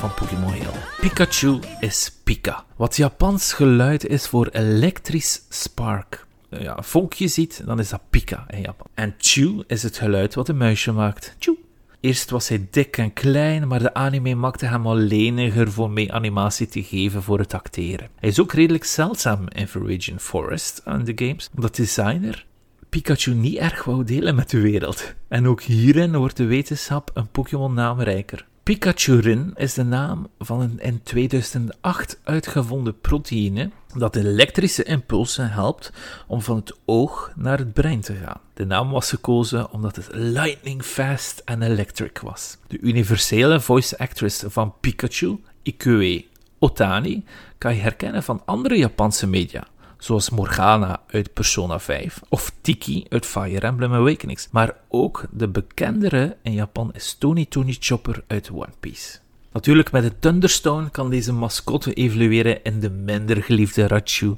van Pokémon Hill. Pikachu is Pika. Wat Japans geluid is voor elektrisch spark. Ja, vonkje ziet, dan is dat Pika in Japan. En Chew is het geluid wat een muisje maakt. Chew. Eerst was hij dik en klein, maar de anime maakte hem al leniger voor mee animatie te geven voor het acteren. Hij is ook redelijk zeldzaam in Viridian Forest aan de games, omdat designer Pikachu niet erg wou delen met de wereld. En ook hierin wordt de wetenschap een Pokémon naamrijker. Pikachurin is de naam van een in 2008 uitgevonden proteïne dat elektrische impulsen helpt om van het oog naar het brein te gaan. De naam was gekozen omdat het lightning fast en electric was. De universele voice actress van Pikachu, Ikue Otani, kan je herkennen van andere Japanse media zoals Morgana uit Persona 5 of Tiki uit Fire Emblem Awakenings. Maar ook de bekendere in Japan is Tony Tony Chopper uit One Piece. Natuurlijk, met de Thunderstone kan deze mascotte evolueren in de minder geliefde Rachu.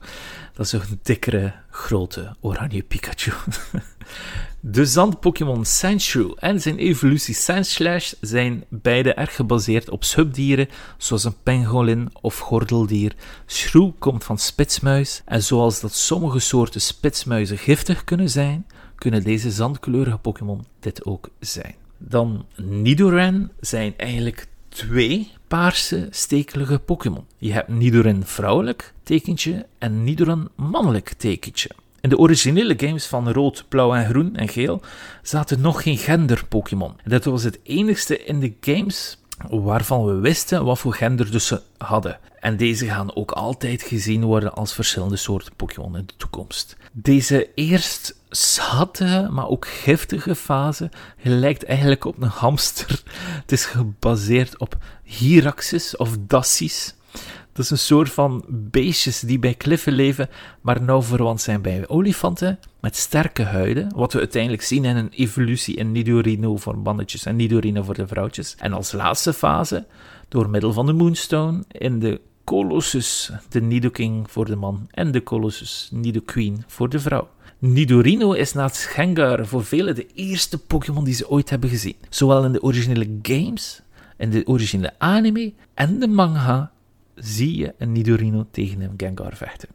Dat is een dikkere, grote oranje Pikachu. *laughs* De zand-Pokémon Sandshrew en zijn evolutie Sandslash zijn beide erg gebaseerd op subdieren, zoals een pangolin of gordeldier. Shrew komt van spitsmuis, en zoals dat sommige soorten spitsmuizen giftig kunnen zijn, kunnen deze zandkleurige Pokémon dit ook zijn. Dan Nidoran zijn eigenlijk twee paarse stekelige Pokémon. Je hebt Nidoran vrouwelijk tekentje en Nidoran mannelijk tekentje. In de originele games van rood, blauw en groen en geel zaten nog geen gender-Pokémon. Dat was het enigste in de games waarvan we wisten wat voor gender dus ze hadden. En deze gaan ook altijd gezien worden als verschillende soorten Pokémon in de toekomst. Deze eerst zatte, maar ook giftige fase lijkt eigenlijk op een hamster. Het is gebaseerd op Hyraxis of Dassies. Dat is een soort van beestjes die bij kliffen leven, maar nauw verwant zijn bij olifanten, met sterke huiden, wat we uiteindelijk zien in een evolutie in Nidorino voor mannetjes en Nidorino voor de vrouwtjes. En als laatste fase, door middel van de Moonstone, in de Colossus, de Nidoking voor de man, en de Colossus, Nidoqueen voor de vrouw. Nidorino is naast Gengar voor velen de eerste Pokémon die ze ooit hebben gezien. Zowel in de originele games, in de originele anime en de manga zie je een Nidorino tegen een Gengar vechten.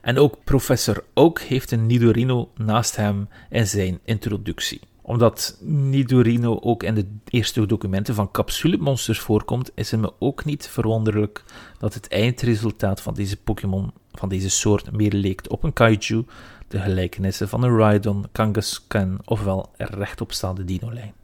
En ook professor Oak heeft een Nidorino naast hem in zijn introductie. Omdat Nidorino ook in de eerste documenten van capsulemonsters voorkomt, is het me ook niet verwonderlijk dat het eindresultaat van deze Pokémon van deze soort meer leek op een kaiju, de gelijkenissen van een Rhydon, Kangaskhan ofwel rechtopstaande dino-lijn.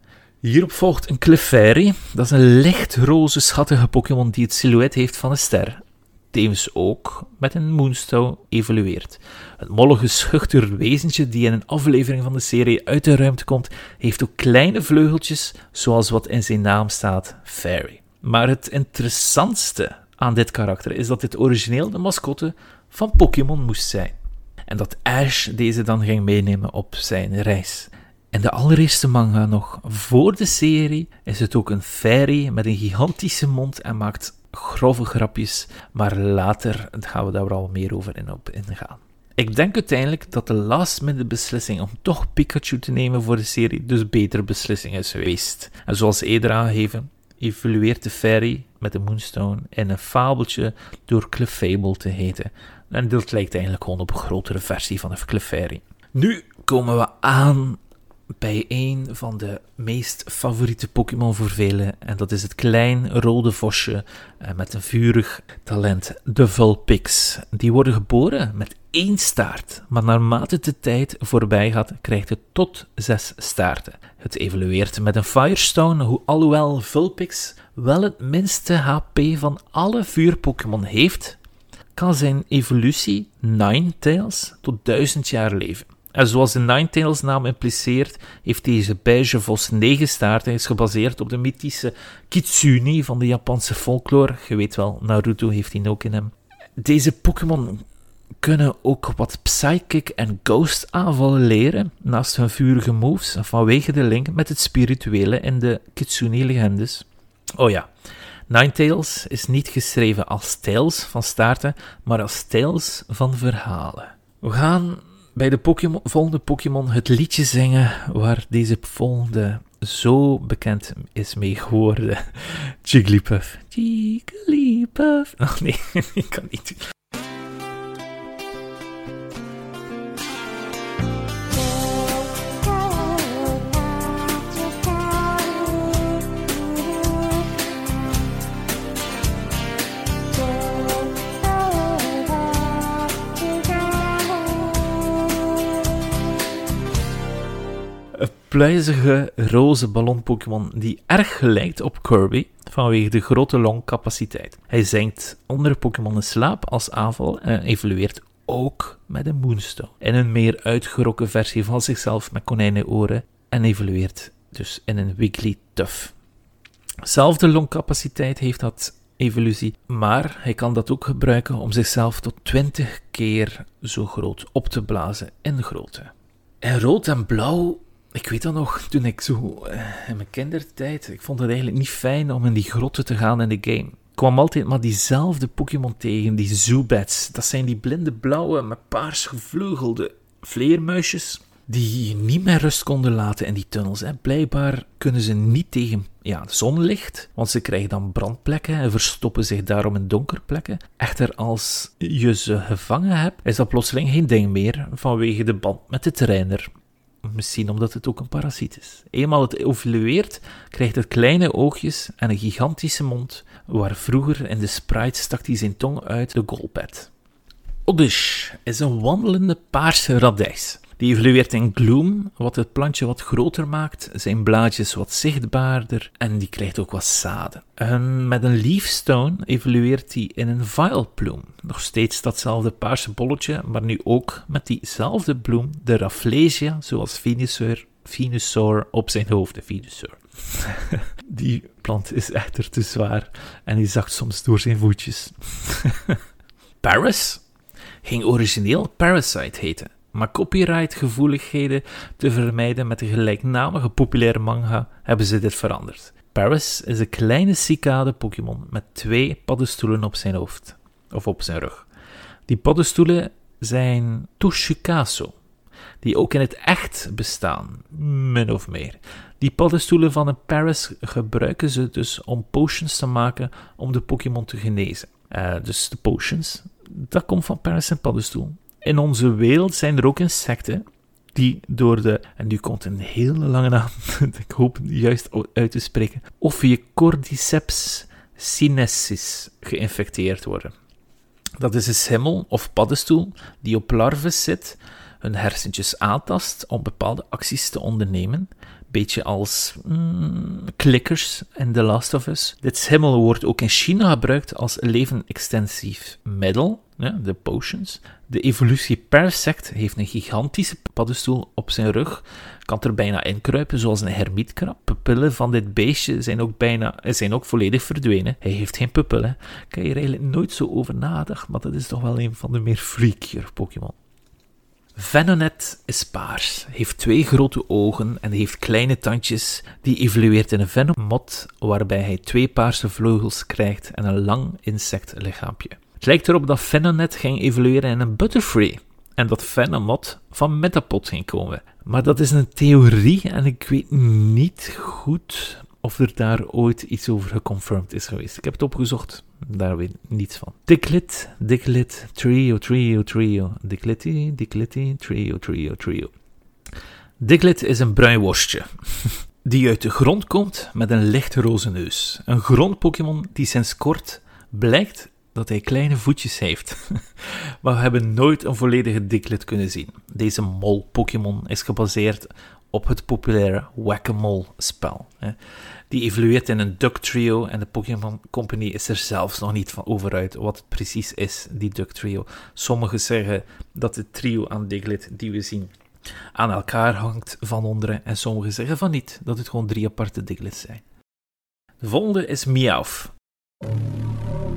Hierop volgt een Clefairy, dat is een licht roze schattige Pokémon die het silhouet heeft van een ster. Tevens ook met een Moonstone evolueert. Het mollige, schuchter wezentje die in een aflevering van de serie uit de ruimte komt, heeft ook kleine vleugeltjes, zoals wat in zijn naam staat, Fairy. Maar het interessantste aan dit karakter is dat dit origineel de mascotte van Pokémon moest zijn. En dat Ash deze dan ging meenemen op zijn reis. In de allereerste manga nog voor de serie is het ook een fairy met een gigantische mond en maakt grove grapjes, maar later gaan we daar wel meer over in op ingaan. Ik denk uiteindelijk dat de last minute beslissing om toch Pikachu te nemen voor de serie dus betere beslissing is geweest. En zoals eerder aangegeven, evolueert de fairy met de Moonstone in een fabeltje door Clefable te heten. En dat lijkt eigenlijk gewoon op een grotere versie van de Clefairy. Nu komen we aan bij een van de meest favoriete Pokémon voor velen. En dat is het klein rode vosje eh, met een vurig talent, de Vulpix. Die worden geboren met één staart, maar naarmate de tijd voorbij gaat, krijgt het tot zes staarten. Het evolueert met een Firestone, hoe alhoewel Vulpix wel het minste HP van alle vuur-Pokémon heeft, kan zijn evolutie Ninetales tot duizend jaar leven. En zoals de Ninetales naam impliceert, heeft deze beige vos negen staarten en is gebaseerd op de mythische Kitsune van de Japanse folklore. Je weet wel, Naruto heeft die ook in hem. Deze Pokémon kunnen ook wat psychic en ghost aanvallen leren, naast hun vurige moves, vanwege de link met het spirituele in de Kitsune-legendes. Oh ja, Ninetales is niet geschreven als tales van staarten, maar als tales van verhalen. We gaan bij de volgende Pokémon het liedje zingen waar deze volgende zo bekend is mee geworden. *laughs* Jigglypuff. Jigglypuff. Oh nee, *laughs* ik kan niet. Pluizige roze ballon-Pokémon die erg lijkt op Kirby vanwege de grote longcapaciteit. Hij zinkt andere Pokémon in slaap als aanval en evolueert ook met een Moonstone. In een meer uitgerokken versie van zichzelf met konijnenoren en evolueert dus in een Wigglytuff. Zelfde longcapaciteit heeft dat evolutie, maar hij kan dat ook gebruiken om zichzelf tot 20 keer zo groot op te blazen in grootte. En rood en blauw ik weet dat nog, toen ik zo eh, in mijn kindertijd, ik vond het eigenlijk niet fijn om in die grotten te gaan in de game. Ik kwam altijd maar diezelfde Pokémon tegen, die Zubats. Dat zijn die blinde blauwe met paars gevleugelde vleermuisjes die je niet meer rust konden laten in die tunnels. Blijkbaar kunnen ze niet tegen ja, zonlicht, want ze krijgen dan brandplekken en verstoppen zich daarom in donkerplekken. Echter, als je ze gevangen hebt, is dat plotseling geen ding meer vanwege de band met de trainer. Misschien omdat het ook een parasiet is. Eenmaal het evolueert, krijgt het kleine oogjes en een gigantische mond, waar vroeger in de sprite stak hij zijn tong uit de golpet. Oddish is een wandelende paarse radijs. Die evolueert in gloom, wat het plantje wat groter maakt, zijn blaadjes wat zichtbaarder en die krijgt ook wat zaden. En met een leafstone evolueert hij in een vileplume. Nog steeds datzelfde paarse bolletje, maar nu ook met diezelfde bloem, de Rafflesia, zoals Venusaur, Venusaur op zijn hoofd, de Venusaur. *laughs* die plant is echter te zwaar en die zakt soms door zijn voetjes. *laughs* Paris ging origineel Parasite heten maar copyright-gevoeligheden te vermijden met de gelijknamige populaire manga hebben ze dit veranderd. Paris is een kleine cicade-Pokémon met twee paddenstoelen op zijn hoofd, of op zijn rug. Die paddenstoelen zijn Tushikaso, die ook in het echt bestaan, min of meer. Die paddenstoelen van een Paris gebruiken ze dus om potions te maken om de Pokémon te genezen. Uh, dus de potions, dat komt van Paris en paddenstoel. In onze wereld zijn er ook insecten die door de, en nu komt een hele lange naam, *laughs* ik hoop juist uit te spreken, Ophiocordyceps sinensis geïnfecteerd worden. Dat is een schimmel of paddenstoel die op larven zit, hun hersentjes aantast om bepaalde acties te ondernemen. Beetje als mm, klikkers in The Last of Us. Dit schimmel wordt ook in China gebruikt als leven-extensief middel, ja, de potions. De evolutie Persect heeft een gigantische paddenstoel op zijn rug, kan er bijna inkruipen zoals een hermietkrab. Pupillen van dit beestje zijn ook, bijna, zijn ook volledig verdwenen. Hij heeft geen pupillen. Ik heb hier eigenlijk nooit zo over nagedacht, maar dat is toch wel een van de meer freakier Pokémon. Venonet is paars, heeft twee grote ogen en heeft kleine tandjes die evolueert in een venomot waarbij hij twee paarse vleugels krijgt en een lang insectlichaampje. Het lijkt erop dat Venonet ging evolueren in een Butterfree en dat Venomot van Metapod ging komen. Maar dat is een theorie en ik weet niet goed of er daar ooit iets over geconfirmed is geweest. Ik heb het opgezocht, daar weet ik niets van. Diklit, Diklit, Trio, Trio, Trio. Diklitty, Diklitty, Trio, Trio, Trio. Diklit is een bruin worstje. *laughs* Die uit de grond komt met een licht roze neus. Een grond-Pokémon die sinds kort blijkt dat hij kleine voetjes heeft. *laughs* maar we hebben nooit een volledige Diglett kunnen zien. Deze mol-Pokémon is gebaseerd op het populaire Whack-A-Mole spel. Die evolueert in een Duck Trio en de Pokémon Company is er zelfs nog niet van over uit wat het precies is, die Duck Trio. Sommigen zeggen dat het trio aan Diglett die we zien aan elkaar hangt van onderen en sommigen zeggen van niet, dat het gewoon drie aparte Diglets zijn. De volgende is Meowth.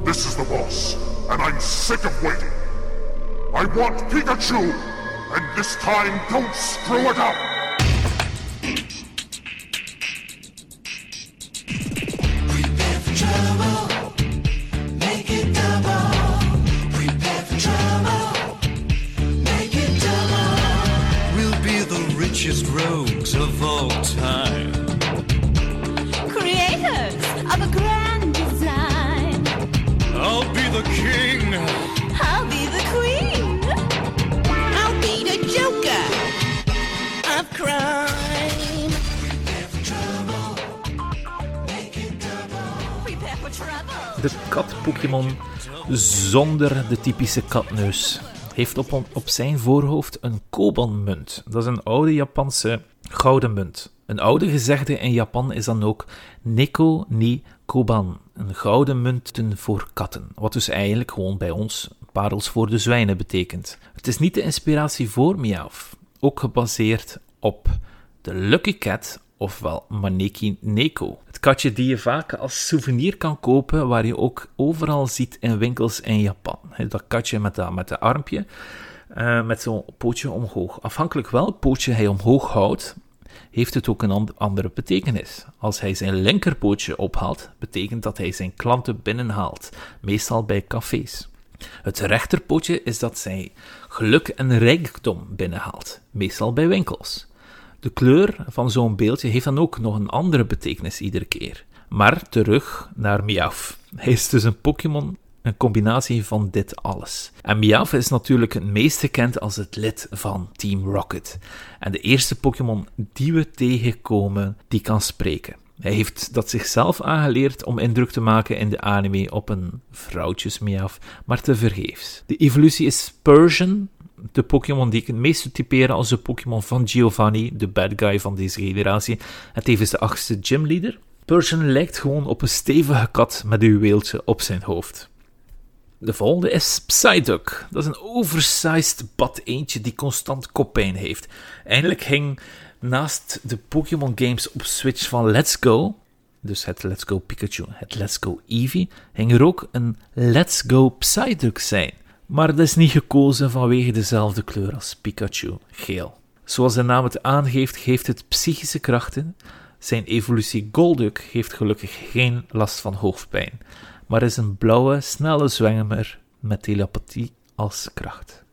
This is the boss, and I'm sick of waiting. I want Pikachu, and this time don't screw it up! Richest rogues of all time. creators of a grand design. I'll be the king. I'll be the queen. I'll be the joker of crime. De kat-Pokémon zonder de typische katneus heeft op, op zijn voorhoofd een kobanmunt. Dat is een oude Japanse gouden munt. Een oude gezegde in Japan is dan ook Neko ni Koban, een gouden munten voor katten, wat dus eigenlijk gewoon bij ons parels voor de zwijnen betekent. Het is niet de inspiratie voor Meowth, ook gebaseerd op de Lucky Cat, ofwel Maneki Neko. Het katje die je vaak als souvenir kan kopen, waar je ook overal ziet in winkels in Japan. Dat katje met dat, met dat armpje, eh, met zo'n pootje omhoog. Afhankelijk welk pootje hij omhoog houdt, heeft het ook een and- andere betekenis. Als hij zijn linkerpootje ophaalt, betekent dat hij zijn klanten binnenhaalt, meestal bij cafés. Het rechterpootje is dat zij geluk en rijkdom binnenhaalt, meestal bij winkels. De kleur van zo'n beeldje heeft dan ook nog een andere betekenis iedere keer. Maar terug naar Meowth. Hij is dus een Pokémon, een combinatie van dit alles. En Meowth is natuurlijk het meest gekend als het lid van Team Rocket. En de eerste Pokémon die we tegenkomen, die kan spreken. Hij heeft dat zichzelf aangeleerd om indruk te maken in de anime op een vrouwtjesmeaf, maar tevergeefs. De evolutie is Persian, de Pokémon die ik het meest typeer als de Pokémon van Giovanni, de bad guy van deze generatie, en tevens de achtste gymleader. Persian lijkt gewoon op een stevige kat met een juweeltje op zijn hoofd. De volgende is Psyduck. Dat is een oversized bad eentje die constant koppijn heeft. Eindelijk ging naast de Pokémon games op Switch van Let's Go, dus het Let's Go Pikachu, het Let's Go Eevee, ging er ook een Let's Go Psyduck zijn. Maar dat is niet gekozen vanwege dezelfde kleur als Pikachu, geel. Zoals de naam het aangeeft, geeft het psychische krachten. Zijn evolutie Golduck heeft gelukkig geen last van hoofdpijn, maar is een blauwe, snelle zwemmer met telepathie als kracht.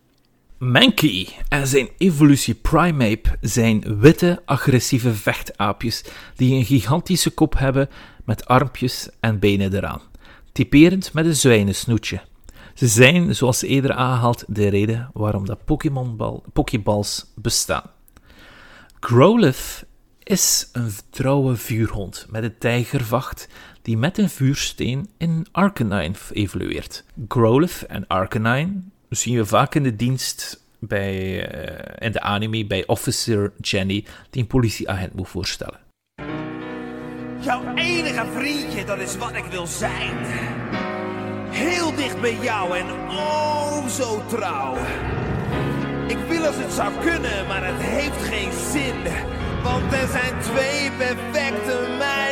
Mankey en zijn evolutie Primeape zijn witte, agressieve vechtaapjes die een gigantische kop hebben met armpjes en benen eraan, typerend met een zwijnensnoetje. Ze zijn, zoals eerder aangehaald, de reden waarom Pokémonbal- Pokéballs bestaan. Growlithe is een trouwe vuurhond met een tijgervacht die met een vuursteen in Arcanine evolueert. Growlithe en Arcanine zien we vaak in de dienst bij, eh, in de anime bij Officer Jenny, die een politieagent moet voorstellen. Jouw enige vriendje, dat is wat ik wil zijn. Heel dicht bij jou en oh zo trouw. Ik wil als het zou kunnen, maar het heeft geen zin. Want er zijn twee perfecte meiden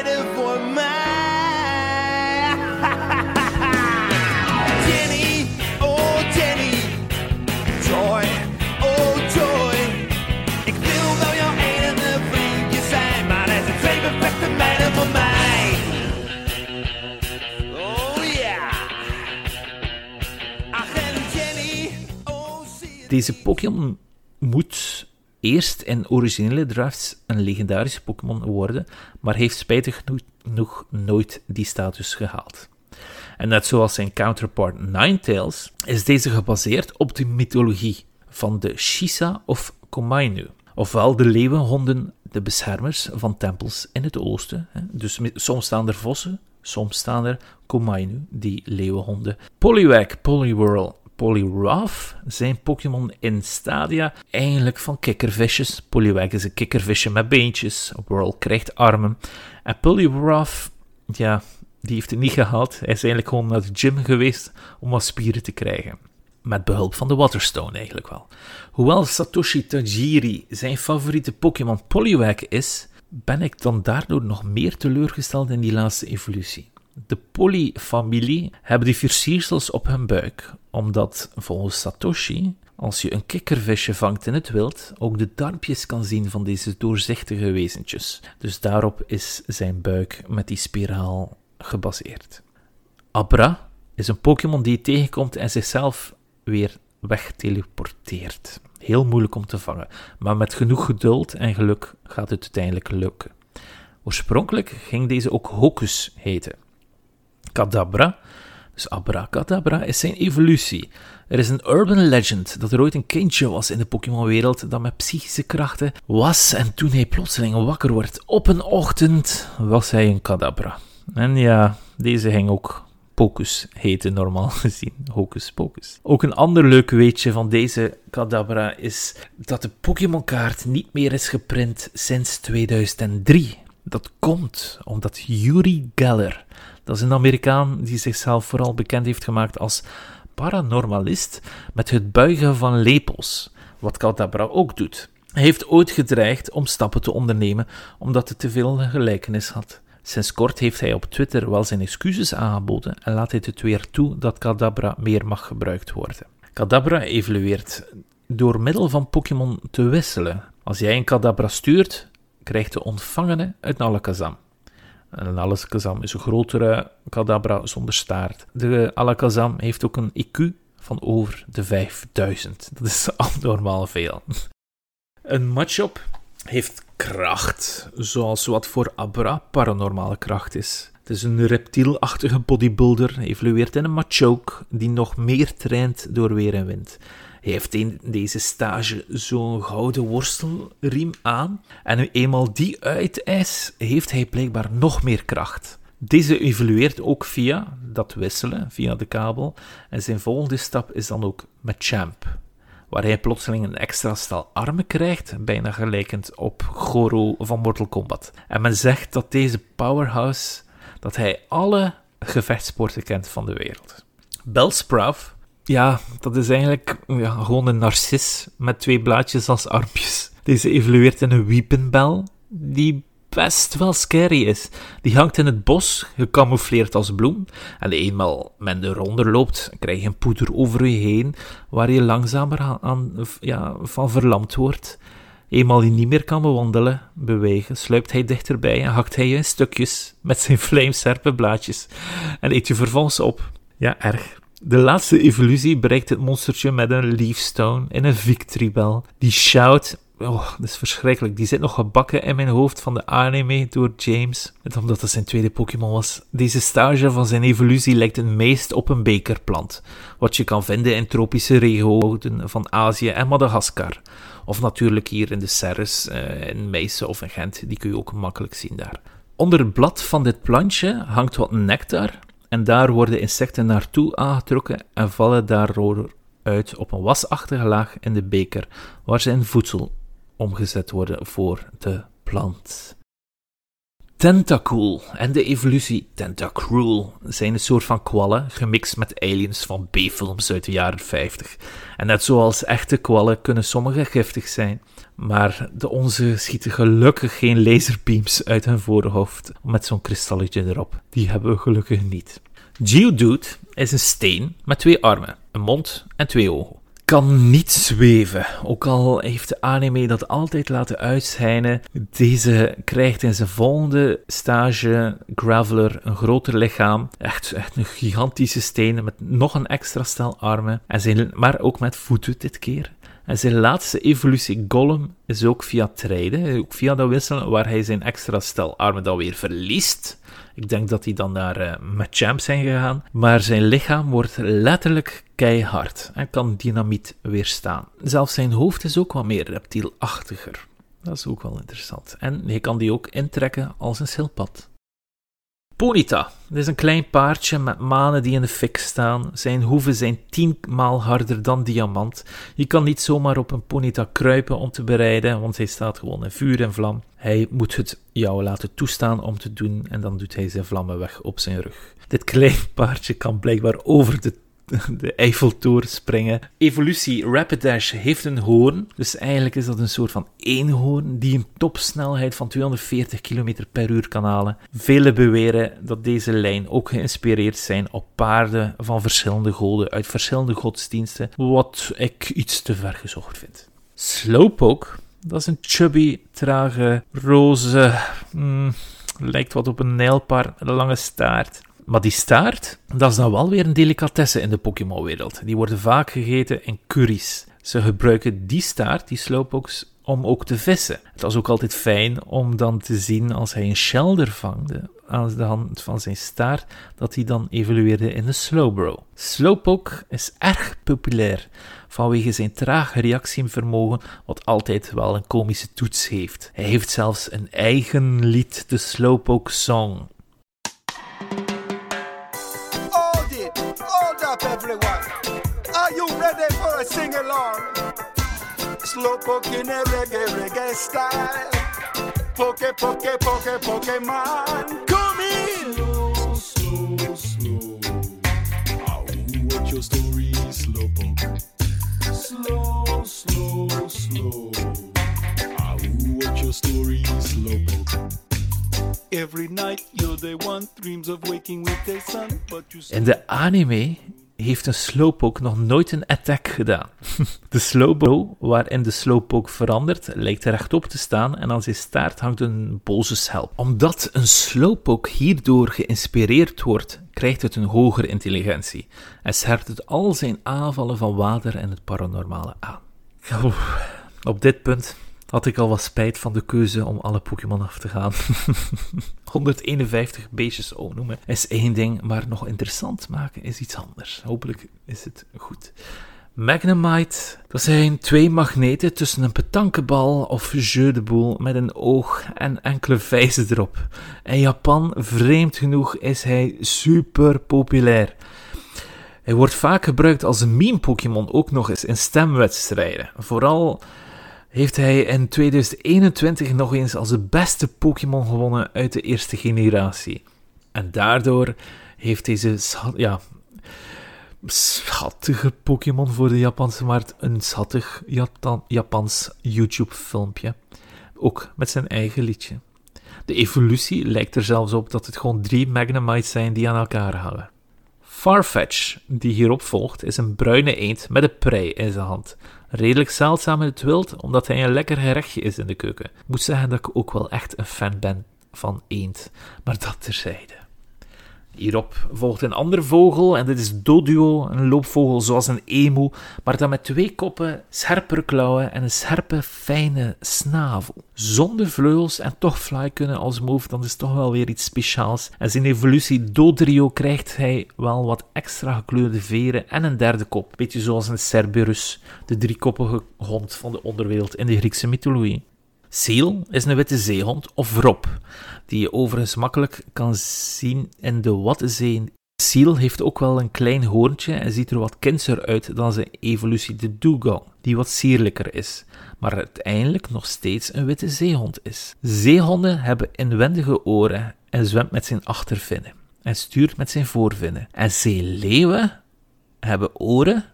Deze Pokémon moet eerst in originele drafts een legendarische Pokémon worden, maar heeft spijtig genoeg, nooit die status gehaald. En net zoals zijn counterpart Ninetales, is deze gebaseerd op de mythologie van de Shisa of Komainu. Ofwel de leeuwenhonden, de beschermers van tempels in het oosten. Dus soms staan er vossen, soms staan er Komainu, die leeuwenhonden. Poliwag, Poliwhirl, Poliwrath zijn Pokémon in stadia eigenlijk van kikkervisjes. Poliwag is een kikkervisje met beentjes, Whirl krijgt armen. En Poliwrath, ja, die heeft het niet gehaald. Hij is eigenlijk gewoon naar de gym geweest om wat spieren te krijgen. Met behulp van de Waterstone eigenlijk wel. Hoewel Satoshi Tajiri zijn favoriete Pokémon Poliwag is, ben ik dan daardoor nog meer teleurgesteld in die laatste evolutie. De Poly-familie hebben die versiersels op hun buik, omdat volgens Satoshi, als je een kikkervisje vangt in het wild, ook de darmpjes kan zien van deze doorzichtige wezentjes. Dus daarop is zijn buik met die spiraal gebaseerd. Abra is een Pokémon die je tegenkomt en zichzelf weer wegteleporteert. Heel moeilijk om te vangen, maar met genoeg geduld en geluk gaat het uiteindelijk lukken. Oorspronkelijk ging deze ook Hocus heten. Kadabra, dus Abracadabra, is zijn evolutie. Er is een urban legend dat er ooit een kindje was in de Pokémon-wereld dat met psychische krachten was en toen hij plotseling wakker wordt op een ochtend was hij een Kadabra. En ja, deze ging ook Pocus heten normaal *laughs* gezien. Hocus Pocus. Ook een ander leuk weetje van deze Kadabra is dat de Pokémon-kaart niet meer is geprint sinds 2003. Dat komt omdat Yuri Geller, dat is een Amerikaan die zichzelf vooral bekend heeft gemaakt als paranormalist met het buigen van lepels, wat Kadabra ook doet. Hij heeft ooit gedreigd om stappen te ondernemen omdat het te veel gelijkenis had. Sinds kort heeft hij op Twitter wel zijn excuses aangeboden en laat hij het weer toe dat Kadabra meer mag gebruikt worden. Kadabra evolueert door middel van Pokémon te wisselen. Als jij een Kadabra stuurt, krijgt de ontvangene een Alakazam. Een Alakazam is een grotere Kadabra zonder staart. De Alakazam heeft ook een IQ van over de 5000. Dat is *laughs* abnormaal veel. Een Machop heeft kracht, zoals wat voor Abra paranormale kracht is. Het is een reptielachtige bodybuilder, evolueert in een Machoke die nog meer traint door weer en wind. Hij heeft in deze stage zo'n gouden worstelriem aan en nu eenmaal die uit is, heeft hij blijkbaar nog meer kracht. Deze evolueert ook via dat wisselen, via de kabel, en zijn volgende stap is dan ook met Champ waar hij plotseling een extra stel armen krijgt, bijna gelijkend op Goro van Mortal Kombat. En men zegt dat deze powerhouse, dat hij alle gevechtssporten kent van de wereld. Bellsprout, ja, dat is eigenlijk gewoon een narcis met twee blaadjes als armpjes. Deze evolueert in een weepenbel, die best wel scary is. Die hangt in het bos, gecamoufleerd als bloem. En eenmaal men eronder loopt, krijg je een poeder over je heen, waar je langzamer ja, van verlamd wordt. Eenmaal hij niet meer kan bewandelen, bewegen, sluipt hij dichterbij en hakt hij je in stukjes met zijn *laughs* vlijmscherpe blaadjes en eet je vervolgens op. Ja, erg. De laatste evolutie bereikt het monstertje met een Leafstone in een Victreebel. Die shout Oh, dat is verschrikkelijk. Die zit nog gebakken in mijn hoofd van de anime door James. Net omdat dat zijn tweede Pokémon was. Deze stage van zijn evolutie lijkt het meest op een bekerplant. Wat je kan vinden in tropische regio's van Azië en Madagaskar. Of natuurlijk hier in de Serres, eh, in Meissen of in Gent. Die kun je ook makkelijk zien daar. Onder het blad van dit plantje hangt wat nectar. En daar worden insecten naartoe aangetrokken en vallen daardoor uit op een wasachtige laag in de beker, waar ze in voedsel omgezet worden voor de plant. Tentacool en de evolutie Tentacruel zijn een soort van kwallen gemixt met aliens van B-films uit de jaren 50. En net zoals echte kwallen kunnen sommige giftig zijn, maar de onze schieten gelukkig geen laserbeams uit hun voorhoofd met zo'n kristalletje erop. Die hebben we gelukkig niet. Geodude is een steen met twee armen, een mond en twee ogen. Kan niet zweven, ook al heeft de anime dat altijd laten uitschijnen. Deze krijgt in zijn volgende stage, Graveler, een groter lichaam. Echt, echt een gigantische steen met nog een extra stel armen, en zijn, maar ook met voeten dit keer. En zijn laatste evolutie, Gollum, is ook via treden, ook via dat wisselen, waar hij zijn extra stel armen dan weer verliest. Ik denk dat die dan naar uh, Machamp zijn gegaan. Maar zijn lichaam wordt letterlijk keihard en kan dynamiet weerstaan. Zelfs zijn hoofd is ook wat meer reptielachtiger. Dat is ook wel interessant. En hij kan die ook intrekken als een schildpad. Ponita. Dit is een klein paardje met manen die in de fik staan. Zijn hoeven zijn tienmaal harder dan diamant. Je kan niet zomaar op een Ponita kruipen om te bereiden, want hij staat gewoon in vuur en vlam. Hij moet het jou laten toestaan om te doen en dan doet hij zijn vlammen weg op zijn rug. Dit klein paardje kan blijkbaar over de de Eiffeltoren springen. Evolutie Rapidash heeft een hoorn. Dus eigenlijk is dat een soort van eenhoorn die een topsnelheid van 240 km per uur kan halen. Velen beweren dat deze lijn ook geïnspireerd zijn op paarden van verschillende goden uit verschillende godsdiensten. Wat ik iets te ver gezocht vind. Slowpoke, dat is een chubby, trage, roze... mm, lijkt wat op een een lange staart. Maar die staart, dat is dan wel weer een delicatesse in de Pokémon-wereld. Die worden vaak gegeten in curry's. Ze gebruiken die staart, die slowpokes, om ook te vissen. Het was ook altijd fijn om dan te zien als hij een shelder vangde aan de hand van zijn staart, dat hij dan evolueerde in een slowbro. Slowpoke is erg populair vanwege zijn traag reactievermogen, wat altijd wel een komische toets heeft. Hij heeft zelfs een eigen lied, de Slowpoke Song. Ready for a sing along? Slowpoke in a reggae, reggae style. Poke, poke, poke, Pokemon. Come in! slow, slow, slow. Ah, ooh, what your story, Slowpoke? Slow, slow, slow. Ah, ooh, what your story, Slowpoke? Every night you're the one dreams of waking with the sun, but you In de anime heeft een Slowpoke nog nooit een attack gedaan. *laughs* De Slowbro, waarin de Slowpoke verandert, lijkt rechtop te staan en aan zijn staart hangt een boze schelp. Omdat een Slowpoke hierdoor geïnspireerd wordt, krijgt het een hogere intelligentie en scherpt het al zijn aanvallen van water en het paranormale aan. Op dit punt had ik al wat spijt van de keuze om alle Pokémon af te gaan. *laughs* 151 beestjes opnoemen is één ding, maar nog interessant maken is iets anders. Hopelijk is het goed. Magnemite, dat zijn twee magneten tussen een petankebal of jeu de boule met een oog en enkele vijzen erop. In Japan, vreemd genoeg, is hij super populair. Hij wordt vaak gebruikt als een meme-Pokémon, ook nog eens in stemwedstrijden. Vooral heeft hij in 2021 nog eens als de beste Pokémon gewonnen uit de eerste generatie. En daardoor heeft deze ja, schattige Pokémon voor de Japanse markt een schattig Japans YouTube-filmpje. Ook met zijn eigen liedje. De evolutie lijkt er zelfs op dat het gewoon drie Magnemites zijn die aan elkaar hangen. Farfetch, die hierop volgt, is een bruine eend met een prei in zijn hand. Redelijk zeldzaam in het wild, omdat hij een lekker gerechtje is in de keuken. Ik moet zeggen dat ik ook wel echt een fan ben van eend, maar dat terzijde. Hierop volgt een andere vogel en dit is Doduo, een loopvogel zoals een emu, maar dan met twee koppen, scherpere klauwen en een scherpe, fijne snavel. Zonder vleugels en toch fly kunnen als move, dan is toch wel weer iets speciaals. En zijn evolutie Dodrio krijgt hij wel wat extra gekleurde veren en een derde kop, beetje zoals een Cerberus, de driekoppige hond van de onderwereld in de Griekse mythologie. Seal is een witte zeehond, of rob, die je overigens makkelijk kan zien in de Wattenzee. Seal heeft ook wel een klein hoorntje en ziet er wat kindser uit dan zijn evolutie de dugong, die wat sierlijker is, maar uiteindelijk nog steeds een witte zeehond is. Zeehonden hebben inwendige oren en zwemt met zijn achtervinnen en stuurt met zijn voorvinnen. En zeeleeuwen hebben oren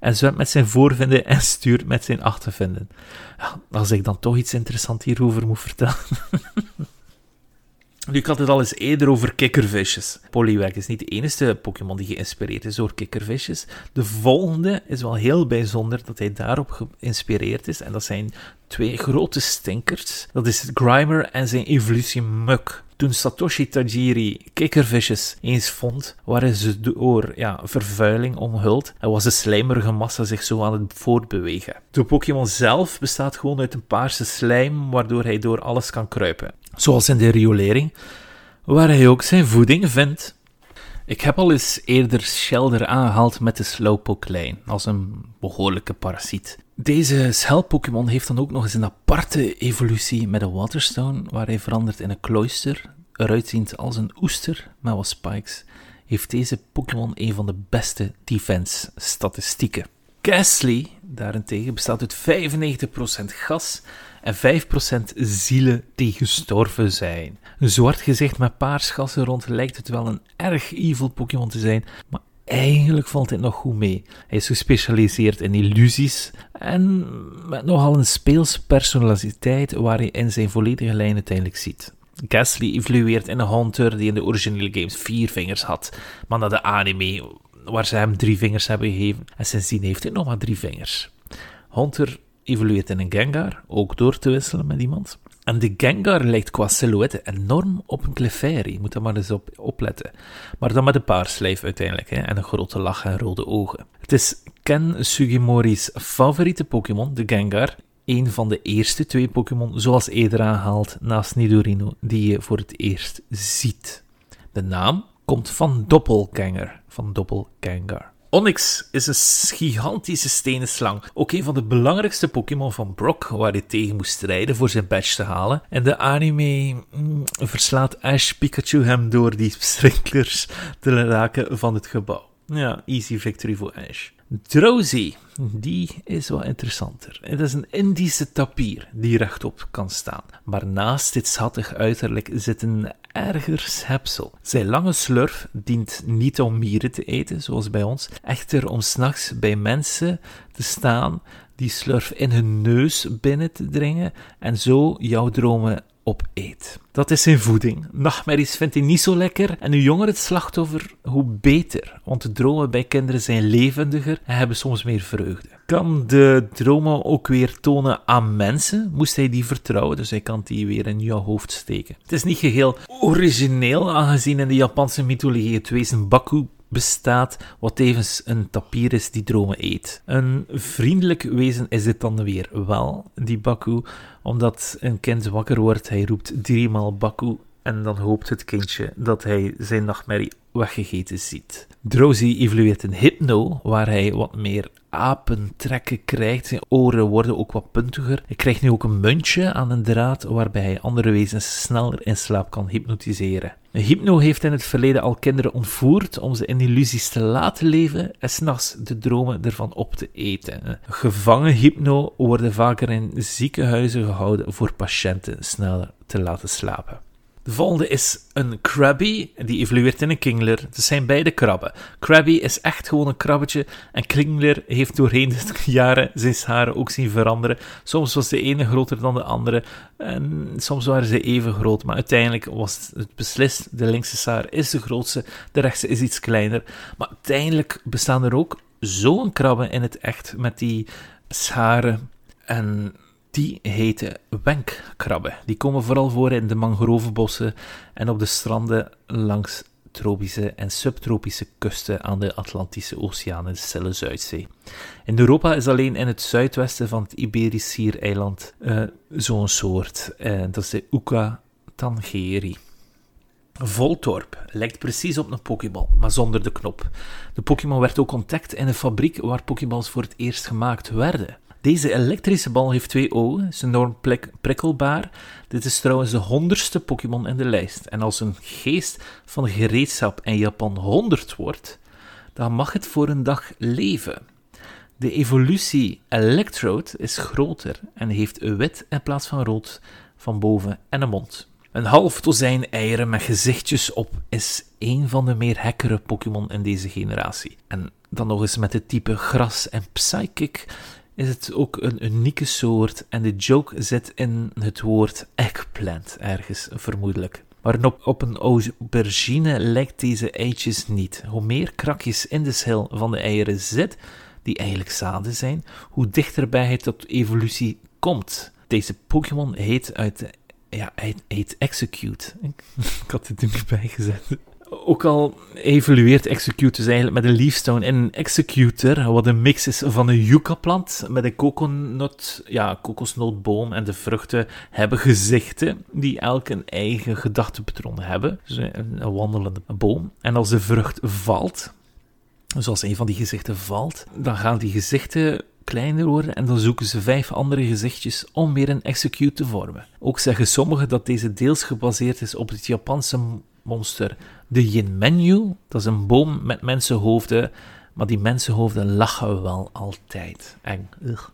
en zwemt met zijn voorvinden en stuurt met zijn achtervinden. Ja, als ik dan toch iets interessants hierover moet vertellen. *laughs* Nu, ik had het al eens eerder over kikkervisjes. Poliwag is niet de enige Pokémon die geïnspireerd is door kikkervisjes. De volgende is wel heel bijzonder dat hij daarop geïnspireerd is. En dat zijn twee grote stinkers. Dat is Grimer en zijn evolutie Muk. Toen Satoshi Tajiri kikkervisjes eens vond, waren ze door ja, vervuiling omhuld en was de slijmerige massa zich zo aan het voortbewegen. De Pokémon zelf bestaat gewoon uit een paarse slijm, waardoor hij door alles kan kruipen. Zoals in de riolering, waar hij ook zijn voeding vindt. Ik heb al eens eerder Shelder aangehaald met de Slowpoke-lijn, als een behoorlijke parasiet. Deze Schelp-Pokémon heeft dan ook nog eens een aparte evolutie met een Waterstone, waar hij verandert in een Cloyster, eruit ziend als een oester met wat spikes, heeft deze Pokémon een van de beste defense-statistieken. Gastly, daarentegen, bestaat uit 95% gas en 5% zielen die gestorven zijn. Een zwart gezicht met paars gassen rond lijkt het wel een erg evil Pokémon te zijn, maar eigenlijk valt dit nog goed mee. Hij is gespecialiseerd in illusies en met nogal een speels personaliteit waar je in zijn volledige lijn uiteindelijk ziet. Gastly evolueert in een hunter die in de originele games vier vingers had, maar na de anime waar ze hem drie vingers hebben gegeven en sindsdien heeft hij nog maar drie vingers. Hunter evolueert in een Gengar, ook door te wisselen met iemand. En de Gengar lijkt qua silhouette enorm op een Clefairy, moet daar maar eens op opletten. Maar dan met een paars lijf uiteindelijk, hè, en een grote lach en rode ogen. Het is Ken Sugimori's favoriete Pokémon, de Gengar. Een van de eerste twee Pokémon, zoals eerder aangehaald, naast Nidorino, die je voor het eerst ziet. De naam komt van Doppelganger, van Doppelganger. Onyx is een gigantische stenen slang. Ook een van de belangrijkste Pokémon van Brock, waar hij tegen moest strijden voor zijn badge te halen. En de anime mm, verslaat Ash Pikachu hem door die sprinklers te raken van het gebouw. Ja, easy victory voor Ash. Drowsy, die is wat interessanter. Het is een Indische tapier die rechtop kan staan. Maar naast dit schattig uiterlijk zit een erger schepsel. Zijn lange slurf dient niet om mieren te eten, zoals bij ons, echter om s'nachts bij mensen te staan die slurf in hun neus binnen te dringen en zo jouw dromen Dat is zijn voeding. Nachtmerries vindt hij niet zo lekker en hoe jonger het slachtoffer, hoe beter. Want de dromen bij kinderen zijn levendiger en hebben soms meer vreugde. Kan de dromen ook weer tonen aan mensen? Moest hij die vertrouwen, dus hij kan die weer in jouw hoofd steken. Het is niet geheel origineel, aangezien in de Japanse mythologie het wezen Baku bestaat, wat tevens een tapier is die dromen eet. Een vriendelijk wezen is dit dan weer wel, die Baku, omdat een kind wakker wordt, hij roept driemaal Baku en dan hoopt het kindje dat hij zijn nachtmerrie weggegeten ziet. Drowsy evolueert in Hypno, waar hij wat meer apentrekken krijgt. Zijn oren worden ook wat puntiger. Hij krijgt nu ook een muntje aan een draad, waarbij hij andere wezens sneller in slaap kan hypnotiseren. Hypno heeft in het verleden al kinderen ontvoerd om ze in illusies te laten leven en s'nachts de dromen ervan op te eten. Gevangen Hypno worden vaker in ziekenhuizen gehouden voor patiënten sneller te laten slapen. De volgende is een Krabby, die evolueert in een Kingler. Het zijn beide krabben. Krabby is echt gewoon een krabbetje en Kingler heeft doorheen de *laughs* jaren zijn haren ook zien veranderen. Soms was de ene groter dan de andere en soms waren ze even groot, maar uiteindelijk was het beslist, de linkse saar is de grootste, de rechtse is iets kleiner. Maar uiteindelijk bestaan er ook zo'n krabben in het echt met die scharen en die heten wenkkrabben. Die komen vooral voor in de mangrovenbossen en op de stranden langs tropische en subtropische kusten aan de Atlantische Oceaan en de Stille Zuidzee. In Europa is alleen in het zuidwesten van het Iberisch Schiereiland eh, zo'n soort. Eh, dat is de Uca tangeri. Voltorp lijkt precies op een Pokéball, maar zonder de knop. De Pokémon werd ook ontdekt in een fabriek waar Pokéballs voor het eerst gemaakt werden. Deze elektrische bal heeft twee ogen, is enorm prik- prikkelbaar. Dit is trouwens de honderdste Pokémon in de lijst. En als een geest van gereedschap in Japan 100 wordt, dan mag het voor een dag leven. De evolutie Electrode is groter en heeft wit in plaats van rood van boven en een mond. Een half dozijn eieren met gezichtjes op is een van de meer hekkere Pokémon in deze generatie. En dan nog eens met het type gras en psychic is het ook een unieke soort en de joke zit in het woord eggplant ergens, vermoedelijk. Maar op, op een aubergine lijkt deze eitjes niet. Hoe meer krakjes in de schil van de eieren zit, die eigenlijk zaden zijn, hoe dichterbij het tot evolutie komt. Deze Pokémon heet uit ja, hij heet Execute. *laughs* Ik had het er niet bij gezet. Ook al evolueert Execute dus eigenlijk met een Leafstone in een Executor, wat een mix is van een yucca-plant met een kokosnoot, ja, kokosnootboom en de vruchten hebben gezichten die elk een eigen gedachtepatroon hebben. Dus een, wandelende boom. En als de vrucht valt, zoals een van die gezichten valt, dan gaan die gezichten kleiner worden en dan zoeken ze vijf andere gezichtjes om weer een execute te vormen. Ook zeggen sommigen dat deze deels gebaseerd is op het Japanse monster de Yinmenyu. Dat is een boom met mensenhoofden, maar die mensenhoofden lachen wel altijd. Eng. Ugh.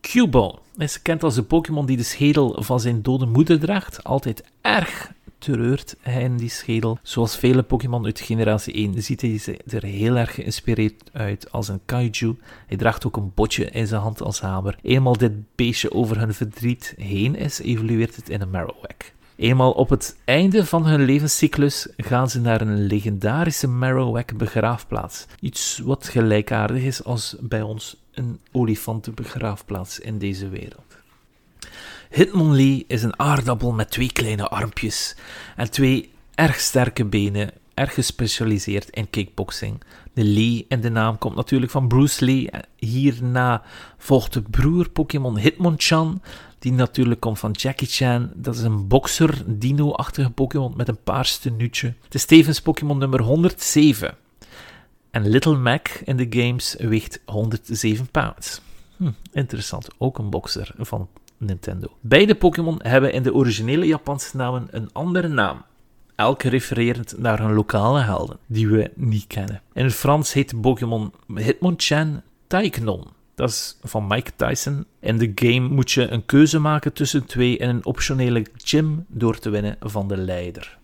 Cubone is gekend als de Pokémon die de schedel van zijn dode moeder draagt. Altijd erg treurt hij in die schedel. Zoals vele Pokémon uit generatie 1 ziet hij er heel erg geïnspireerd uit als een kaiju. Hij draagt ook een botje in zijn hand als hamer. Eenmaal dit beestje over hun verdriet heen is, evolueert het in een Marowak. Eenmaal op het einde van hun levenscyclus gaan ze naar een legendarische Marowak begraafplaats. Iets wat gelijkaardig is als bij ons een olifantenbegraafplaats in deze wereld. Hitmonlee is een aardappel met twee kleine armpjes en twee erg sterke benen, erg gespecialiseerd in kickboxing. De Lee in de naam komt natuurlijk van Bruce Lee. Hierna volgt de broer Pokémon Hitmonchan, die natuurlijk komt van Jackie Chan. Dat is een bokser, dino-achtige Pokémon met een paars tenuutje. Het is tevens Pokémon nummer 107. En Little Mac in de games weegt 107 pounds. Hm, interessant, ook een bokser van Nintendo. Beide Pokémon hebben in de originele Japanse namen een andere naam. Elk refererend naar hun lokale helden, die we niet kennen. In het Frans heet Pokémon Hitmonchan Taiknon. Dat is van Mike Tyson. In de game moet je een keuze maken tussen twee in een optionele gym door te winnen van de leider.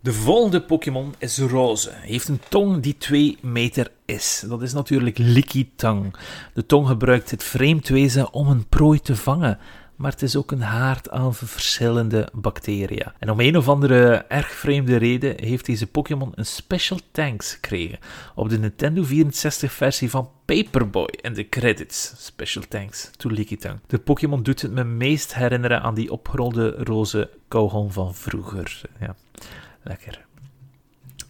De volgende Pokémon is roze. Heeft een tong die 2 meter is. Dat is natuurlijk Licky Tang. De tong gebruikt het vreemd wezen om een prooi te vangen. Maar het is ook een haard aan verschillende bacteriën. En om een of andere erg vreemde reden heeft deze Pokémon een Special Thanks gekregen. Op de Nintendo 64 versie van Paperboy in de credits. Special Thanks to Licky Tang. De Pokémon doet het me meest herinneren aan die opgerolde roze kauwgom van vroeger. Ja. Lekker.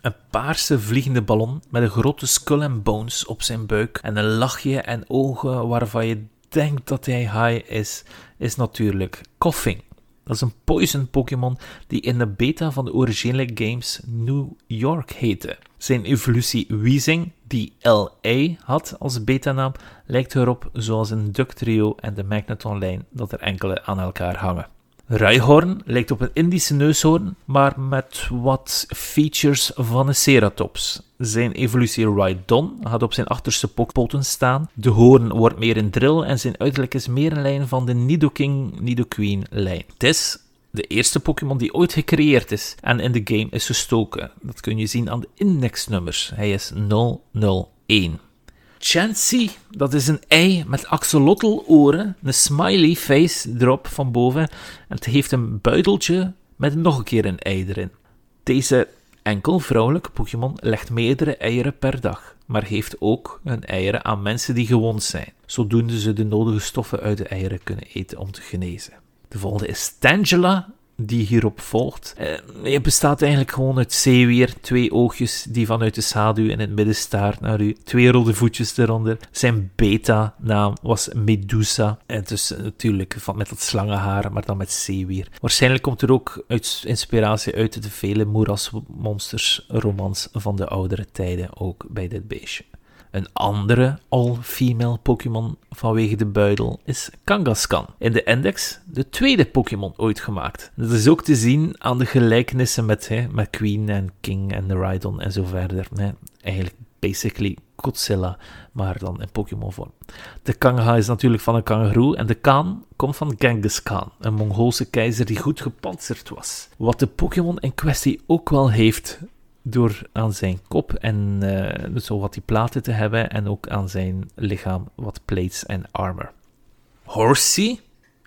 Een paarse vliegende ballon met een grote skull en bones op zijn buik en een lachje en ogen waarvan je denkt dat hij high is, is natuurlijk Koffing. Dat is een poison Pokémon die in de beta van de originele games New York heette. Zijn evolutie Weezing, die LA had als betanaam, lijkt erop zoals een Ductrio en de Magneton-lijn dat er enkele aan elkaar hangen. Ruihoorn lijkt op een Indische neushoorn, maar met wat features van een Ceratops. Zijn evolutie Rhydon had op zijn achterste poten staan. De hoorn wordt meer een drill en zijn uiterlijk is meer een lijn van de Nidoking Nidoqueen lijn. Het is de eerste Pokémon die ooit gecreëerd is en in de game is gestoken. Dat kun je zien aan de indexnummers. Hij is 001. Chansey, dat is een ei met axolotl-oren, een smiley face erop van boven. En het heeft een buideltje met nog een keer een ei erin. Deze enkel vrouwelijke Pokémon legt meerdere eieren per dag, maar geeft ook hun eieren aan mensen die gewond zijn. Zodoende ze de nodige stoffen uit de eieren kunnen eten om te genezen. De volgende is Tangela, die hierop volgt. Hij bestaat eigenlijk gewoon uit zeewier, twee oogjes die vanuit de schaduw in het midden staart naar u, twee rode voetjes eronder. Zijn beta-naam was Medusa, en dus natuurlijk van, met dat slangenhaar, maar dan met zeewier. Waarschijnlijk komt er ook uit, inspiratie uit de vele moerasmonsters romans van de oudere tijden, ook bij dit beestje. Een andere all-female Pokémon vanwege de buidel is Kangaskhan. In de index de tweede Pokémon ooit gemaakt. Dat is ook te zien aan de gelijkenissen met, Queen en King en Rhydon en zo verder. Eigenlijk basically Godzilla, maar dan in Pokémon-vorm. De Kanga is natuurlijk van een kangaroo en de Khan komt van Genghis Khan, een Mongoolse keizer die goed gepantserd was. Wat de Pokémon in kwestie ook wel heeft, door aan zijn kop en eh, zo wat die platen te hebben en ook aan zijn lichaam wat plates en armor. Horsey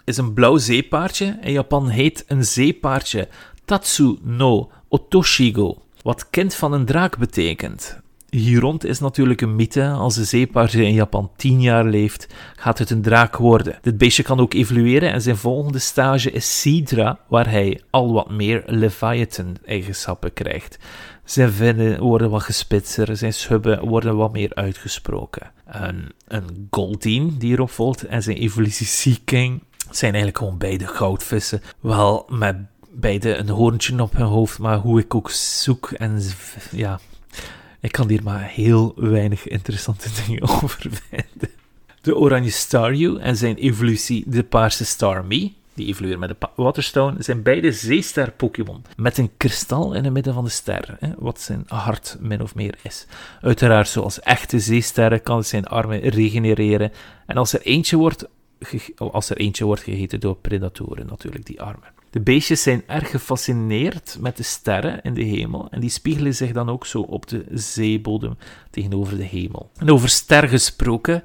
is een blauw zeepaardje. In Japan heet een zeepaardje Tatsu no Otoshigo, wat kind van een draak betekent. Hier rond is natuurlijk een mythe. Als een zeepaardje in Japan 10 jaar leeft, gaat het een draak worden. Dit beestje kan ook evolueren en zijn volgende stage is Sidra, waar hij al wat meer Leviathan-eigenschappen krijgt. Zijn vinnen worden wat gespitser, zijn schubben worden wat meer uitgesproken. Een, een die erop volgt en zijn evolutie Sea King zijn eigenlijk gewoon beide goudvissen. Wel met beide een hoorntje op hun hoofd, maar hoe ik ook zoek en ja, ik kan hier maar heel weinig interessante *laughs* dingen over *laughs* vinden. De oranje Staryu en zijn evolutie de paarse Starmie, die evolueren met de Waterstone, zijn beide zeester-Pokémon. Met een kristal in het midden van de ster, hè, wat zijn hart min of meer is. Uiteraard, zoals echte zeesterren kan het zijn armen regenereren. En als er eentje wordt, ge- als er eentje wordt gegeten door predatoren, natuurlijk, die armen. De beestjes zijn erg gefascineerd met de sterren in de hemel en die spiegelen zich dan ook zo op de zeebodem tegenover de hemel. En over ster gesproken,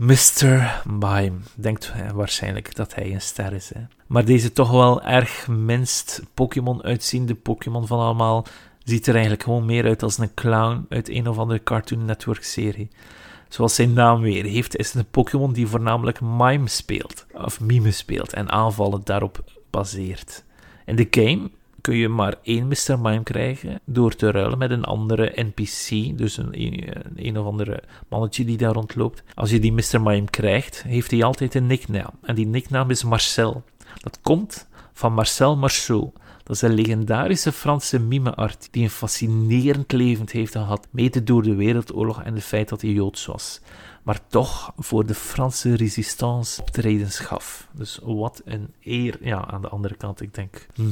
Mr. Mime denkt eh, waarschijnlijk dat hij een ster is. Hè. Maar deze toch wel erg minst Pokémon uitziende Pokémon van allemaal ziet er eigenlijk gewoon meer uit als een clown uit een of andere Cartoon Network serie. Zoals zijn naam weer heeft, is het een Pokémon die voornamelijk mime speelt, of mime speelt, en aanvallen daarop baseert. In de game kun je maar één Mr. Mime krijgen door te ruilen met een andere NPC, dus een, een, of andere mannetje die daar rondloopt. Als je die Mr. Mime krijgt, heeft hij altijd een nicknaam. En die nicknaam is Marcel. Dat komt van Marcel Marceau. Dat is een legendarische Franse mimeart die een fascinerend leven heeft gehad, mede door de Wereldoorlog en het feit dat hij Joods was. Maar toch voor de Franse resistance optredens gaf. Dus wat een eer. Ja, aan de andere kant, ik denk. *laughs* hm.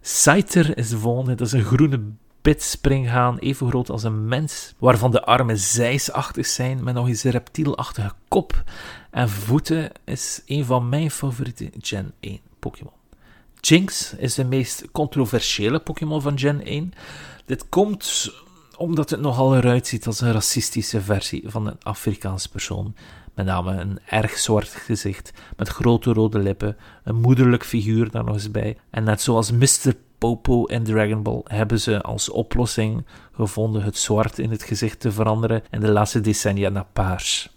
Scyther is de volgende. Dat is een groene pitspringhaan, even groot als een mens, waarvan de armen zijsachtig zijn, met nog eens een reptielachtige kop en voeten, is een van mijn favoriete Gen 1 Pokémon. Jinx is de meest controversiële Pokémon van Gen 1. Dit komt omdat het nogal eruit ziet als een racistische versie van een Afrikaans persoon. Met name een erg zwart gezicht, met grote rode lippen, een moederlijk figuur daar nog eens bij. En net zoals Mr. Popo in Dragon Ball hebben ze als oplossing gevonden het zwart in het gezicht te veranderen in de laatste decennia naar paars.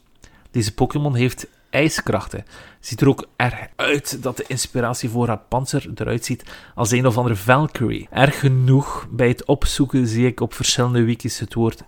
Deze Pokémon heeft ijskrachten. Ziet er ook erg uit dat de inspiratie voor haar panzer eruit ziet als een of andere Valkyrie. Erg genoeg, bij het opzoeken zie ik op verschillende wikis het woord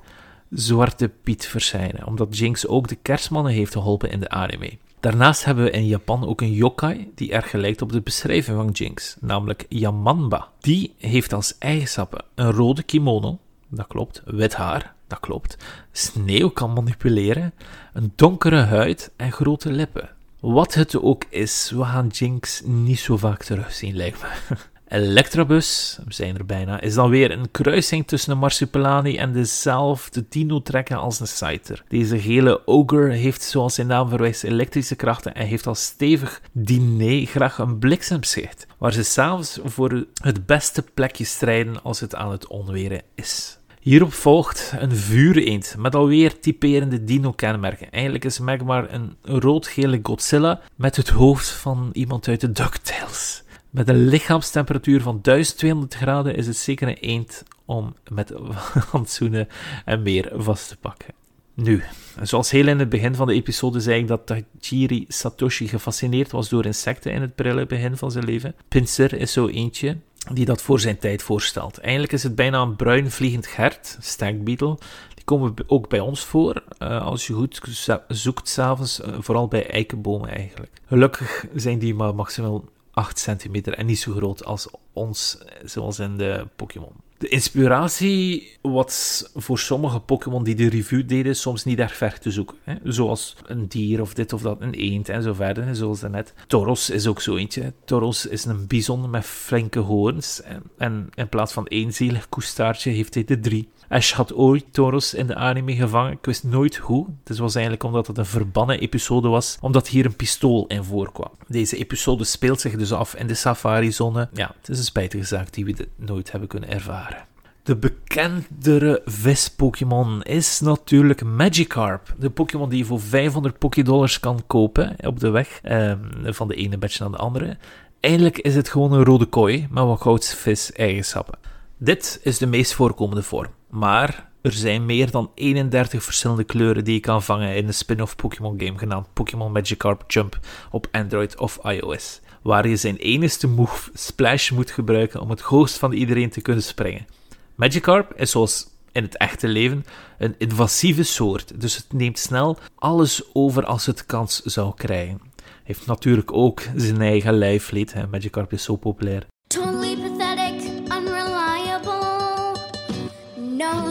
Zwarte Piet verschijnen, omdat Jinx ook de kerstmannen heeft geholpen in de anime. Daarnaast hebben we in Japan ook een yokai die erg lijkt op de beschrijving van Jinx, namelijk Yamanba. Die heeft als eigenschappen een rode kimono, dat klopt, wit haar, dat klopt, sneeuw kan manipuleren, een donkere huid en grote lippen. Wat het ook is, we gaan Jinx niet zo vaak terugzien, lijkt me. *laughs* Electrabus, we zijn er bijna, is dan weer een kruising tussen een Marsupilami en dezelfde dino-trekken als een Scyther. Deze gele ogre heeft, zoals zijn naam verwijst, elektrische krachten en heeft als stevig diner graag een bliksemschicht, waar ze s'avonds voor het beste plekje strijden als het aan het onweren is. Hierop volgt een vuureend met alweer typerende dino-kenmerken. Eigenlijk is Magmar een rood-gele Godzilla met het hoofd van iemand uit de DuckTales. Met een lichaamstemperatuur van 1200 graden is het zeker een eend om met *laughs* handzoenen en meer vast te pakken. Nu, zoals heel in het begin van de episode zei ik dat Tajiri Satoshi gefascineerd was door insecten in het prille begin van zijn leven. Pinsir is zo eentje die dat voor zijn tijd voorstelt. Eigenlijk is het bijna een bruin vliegend gert, stag beetle. Die komen ook bij ons voor, eh, als je goed zoekt s'avonds, uh, vooral bij eikenbomen eigenlijk. Gelukkig zijn die maar maximaal 8 centimeter en niet zo groot als ons, eh, zoals in de Pokémon. De inspiratie was voor sommige Pokémon die de review deden soms niet erg ver te zoeken. Hè? Zoals een dier of dit of dat, een eend en zo verder, hè, zoals daarnet. Toros is ook zo eentje. Toros is een bison met flinke hoorns. En, en in plaats van één zielig koestaartje heeft hij er drie. Ash had ooit Toros in de anime gevangen. Ik wist nooit hoe. Het was eigenlijk omdat het een verbannen episode was, omdat hier een pistool in voorkwam. Deze episode speelt zich dus af in de safari-zone. Ja, het is een spijtige zaak die we nooit hebben kunnen ervaren. De bekendere vis-Pokémon is natuurlijk Magikarp. De Pokémon die je voor 500 Pokédollars kan kopen op de weg ehm, van de ene badge naar de andere. Eigenlijk is het gewoon een rode kooi met wat goudvis-eigenschappen. Dit is de meest voorkomende vorm, maar er zijn meer dan 31 verschillende kleuren die je kan vangen in een spin-off Pokémon game genaamd Pokémon Magikarp Jump op Android of iOS, waar je zijn enigste move Splash moet gebruiken om het hoogst van iedereen te kunnen springen. Magikarp is zoals in het echte leven een invasieve soort, dus het neemt snel alles over als het kans zou krijgen. Heeft natuurlijk ook zijn eigen lijfleed, hè. Magikarp is zo populair. Totally pathetic, unreliable. Known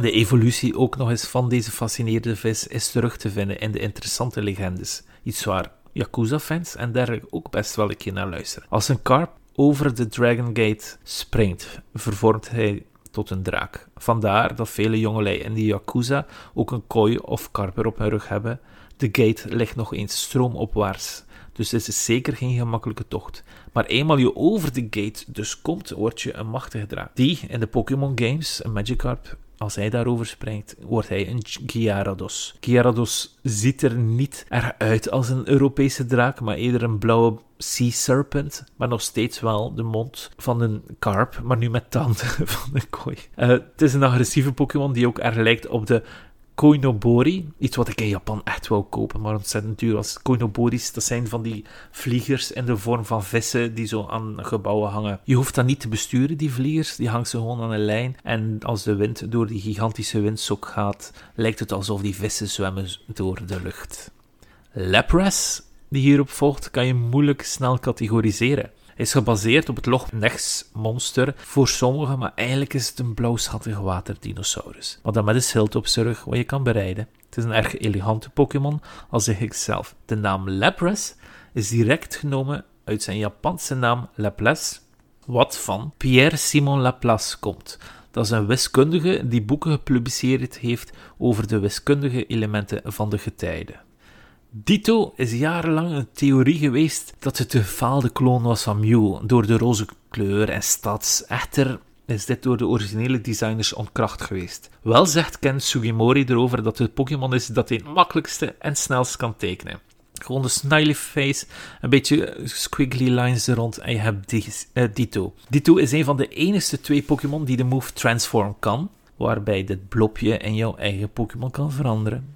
De evolutie ook nog eens van deze fascinerende vis is terug te vinden in de interessante legendes. Iets waar Yakuza-fans en dergelijke ook best wel een keer naar luisteren. Als een karp over de Dragon Gate springt, vervormt hij tot een draak. Vandaar dat vele jongelui in de Yakuza ook een kooi of karper op hun rug hebben. De gate ligt nog eens stroomopwaarts. Dus het is zeker geen gemakkelijke tocht. Maar eenmaal je over de gate dus komt, word je een machtige draak. Die in de Pokémon games, een Magikarp, als hij daarover springt, wordt hij een Gyarados. Gyarados ziet er niet erg uit als een Europese draak, maar eerder een blauwe Sea Serpent, maar nog steeds wel de mond van een karp, maar nu met tanden *laughs* van een kooi. Eh, het is een agressieve Pokémon die ook erg lijkt op de Koinobori. Iets wat ik in Japan echt wou kopen, maar ontzettend duur was. Koinoboris, dat zijn van die vliegers in de vorm van vissen die zo aan gebouwen hangen. Je hoeft dat niet te besturen, die vliegers. Die hangen ze gewoon aan een lijn. En als de wind door die gigantische windsok gaat, lijkt het alsof die vissen zwemmen door de lucht. Lapras, die hierop volgt, kan je moeilijk snel categoriseren. Is gebaseerd op het Loch Ness monster voor sommigen, maar eigenlijk is het een blauwschattig waterdinosaurus. Maar dan met een schild op zijn wat je kan bereiden. Het is een erg elegante Pokémon, al zeg ik zelf. De naam Lapras is direct genomen uit zijn Japanse naam Laplace, wat van Pierre Simon Laplace komt. Dat is een wiskundige die boeken gepubliceerd heeft over de wiskundige elementen van de getijden. Ditto is jarenlang een theorie geweest dat het de gefaalde kloon was van Mew door de roze kleur en stads. Echter is dit door de originele designers ontkracht geweest. Wel zegt Ken Sugimori erover dat het Pokémon is dat hij het makkelijkste en snelst kan tekenen. Gewoon de smiley face, een beetje squiggly lines er rond en je hebt die, eh, Ditto. Ditto is een van de enige twee Pokémon die de move Transform kan, waarbij dit blopje in jouw eigen Pokémon kan veranderen.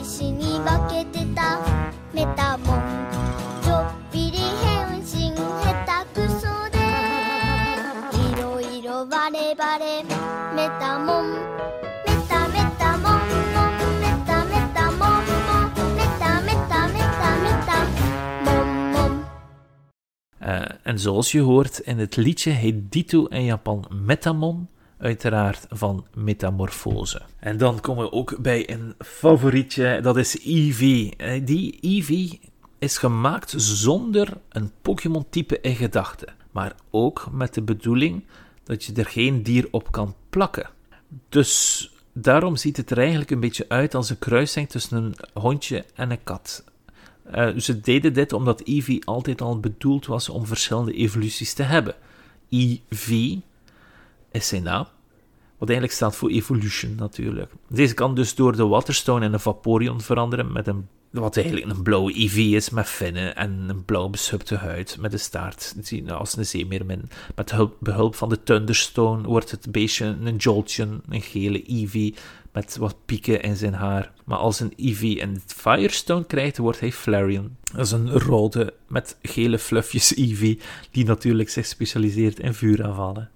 en zoals je hoort in het liedje heet Dito in Japan Metamon uiteraard van metamorfose. En dan komen we ook bij een favorietje, dat is Eevee. Eh, Die Eevee is gemaakt zonder een Pokémon-type in gedachten, maar ook met de bedoeling dat je er geen dier op kan plakken. Dus daarom ziet het er eigenlijk een beetje uit als een kruising tussen een hondje en een kat. Eh, ze deden dit omdat Eevee altijd al bedoeld was om verschillende evoluties te hebben. EV is zijn naam, wat eigenlijk staat voor evolution natuurlijk. Deze kan dus door de Waterstone in een Vaporeon veranderen met een wat eigenlijk een blauwe IV is met vinnen en een blauw beschupte huid met een staart. Als een zeemeermin. Met hulp, behulp van de Thunderstone wordt het beestje een Jolteon, een gele IV met wat pieken in zijn haar. Maar als een IV een Firestone krijgt, wordt hij Flareon. Dat is een rode met gele fluffjes IV, die natuurlijk zich specialiseert in vuuraanvallen.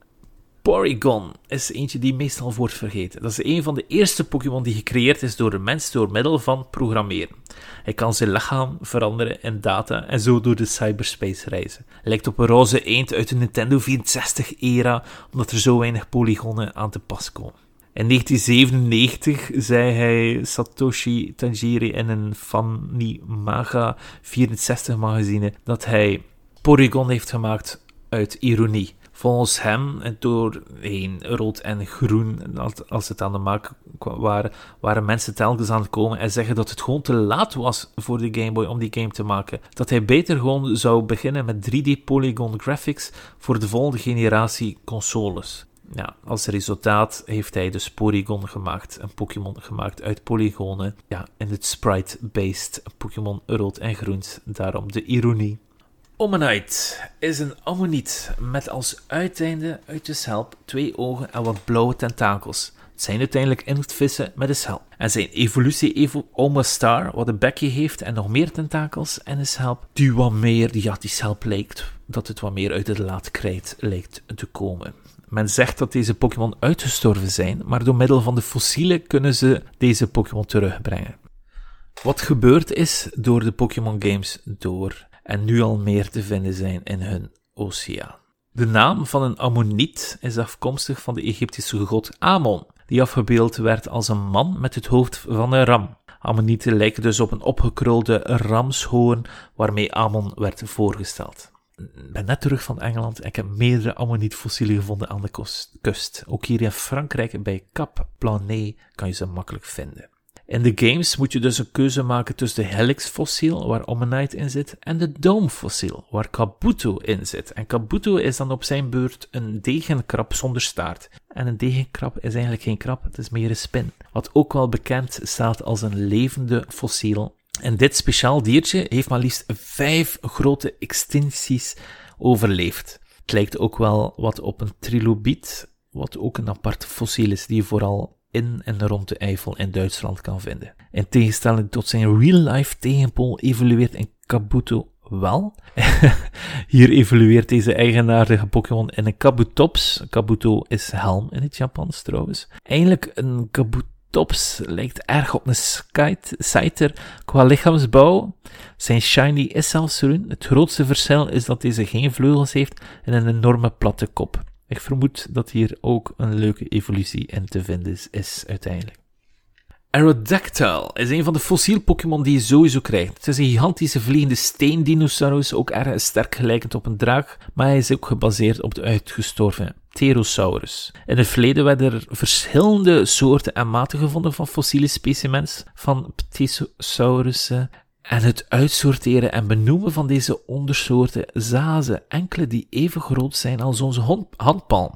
Porygon is eentje die meestal wordt vergeten. Dat is een van de eerste Pokémon die gecreëerd is door de mens door middel van programmeren. Hij kan zijn lichaam veranderen in data en zo door de cyberspace reizen. Lijkt op een roze eend uit de Nintendo 64-era, omdat er zo weinig polygonen aan te pas komen. In 1997 zei hij Satoshi Tajiri in een Fanimaga 64 magazine dat hij Porygon heeft gemaakt uit ironie. Volgens hem, doorheen rood en groen, als- het aan de maak waren, waren mensen telkens aan het komen en zeggen dat het gewoon te laat was voor de Game Boy om die game te maken. Dat hij beter gewoon zou beginnen met 3D polygon graphics voor de volgende generatie consoles. Ja, als resultaat heeft hij dus Porygon gemaakt, een Pokémon gemaakt uit polygonen. Ja, in het sprite-based Pokémon rood en groen, daarom de ironie. Omanyte is een ammoniet met als uiteinde uit de schelp twee ogen en wat blauwe tentakels. Het zijn uiteindelijk inktvissen met een schelp. En zijn evolutie evo Omastar, wat een bekje heeft en nog meer tentakels en een schelp, die wat meer, ja, die schelp lijkt, dat het wat meer uit het laatkrijt lijkt te komen. Men zegt dat deze Pokémon uitgestorven zijn, maar door middel van de fossielen kunnen ze deze Pokémon terugbrengen. Wat gebeurd is door de Pokémon games door en nu al meer te vinden zijn in hun oceaan. De naam van een ammoniet is afkomstig van de Egyptische god Amon, die afgebeeld werd als een man met het hoofd van een ram. Ammonieten lijken dus op een opgekrulde ramshoorn waarmee Amon werd voorgesteld. Ik ben net terug van Engeland en ik heb meerdere ammonietfossielen gevonden aan de kust. Ook hier in Frankrijk bij Cap Plané kan je ze makkelijk vinden. In de games moet je dus een keuze maken tussen de Helix-fossiel, waar Omanyte in zit, en de Dome-fossiel, waar Kabuto in zit. En Kabuto is dan op zijn beurt een degenkrab zonder staart. En een degenkrab is eigenlijk geen krab, het is meer een spin. Wat ook wel bekend staat als een levende fossiel. En dit speciaal diertje heeft maar liefst vijf grote extincties overleefd. Het lijkt ook wel wat op een trilobiet, wat ook een apart fossiel is die vooral in en rond de Eifel in Duitsland kan vinden. In tegenstelling tot zijn real-life tegenpool evolueert in Kabuto wel. *laughs* Hier evolueert deze eigenaardige Pokémon in een Kabutops. Kabuto is helm in het Japans trouwens. Eigenlijk een Kabutops lijkt erg op een Scyther qua lichaamsbouw. Zijn shiny is zelfs groen. Het grootste verschil is dat deze geen vleugels heeft en een enorme platte kop. Ik vermoed dat hier ook een leuke evolutie in te vinden is, uiteindelijk. Aerodactyl is een van de fossiel Pokémon die je sowieso krijgt. Het is een gigantische vliegende steendinosaurus, ook erg sterk gelijkend op een draak, maar hij is ook gebaseerd op de uitgestorven Pterosaurus. In het verleden werden er verschillende soorten en maten gevonden van fossiele specimens van Pterosaurussen. En het uitsorteren en benoemen van deze ondersoorten zagen ze enkele die even groot zijn als onze handpalm.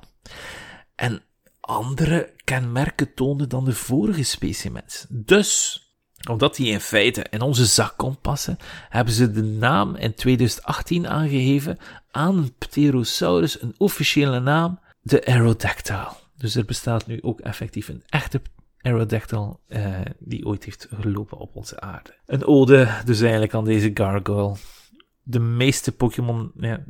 En andere kenmerken toonden dan de vorige specimens. Dus, omdat die in feite in onze zak kon passen, hebben ze de naam in 2018 aangegeven aan een Pterosaurus, een officiële naam, de Aerodactyl. Dus er bestaat nu ook effectief een echte Aerodactyl eh, die ooit heeft gelopen op onze aarde. Een ode dus eigenlijk aan deze gargoyle. De meeste Pokémon, ja,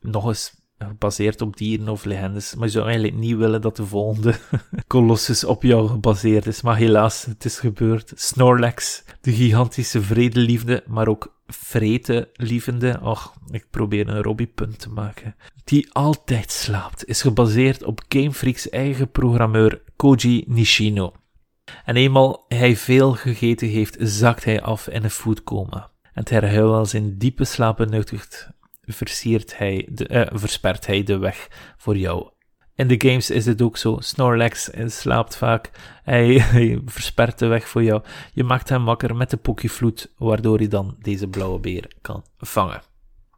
nog eens gebaseerd op dieren of legendes, maar je zou eigenlijk niet willen dat de volgende *laughs* Colossus op jou gebaseerd is. Maar helaas, het is gebeurd. Snorlax, de gigantische vredeliefde, maar ook vreten lievende, och, ik probeer een Robbie-punt te maken, die altijd slaapt, is gebaseerd op Game Freak's eigen programmeur Koji Nishino. En eenmaal hij veel gegeten heeft, zakt hij af in een foodcoma. En terwijl hij zijn diepe hij de, eh, verspert hij de weg voor jou. In de games is het ook zo. Snorlax slaapt vaak. *laughs* Hij, verspert de weg voor jou. Je maakt hem wakker met de Pokéfloed, waardoor hij dan deze blauwe beer kan vangen.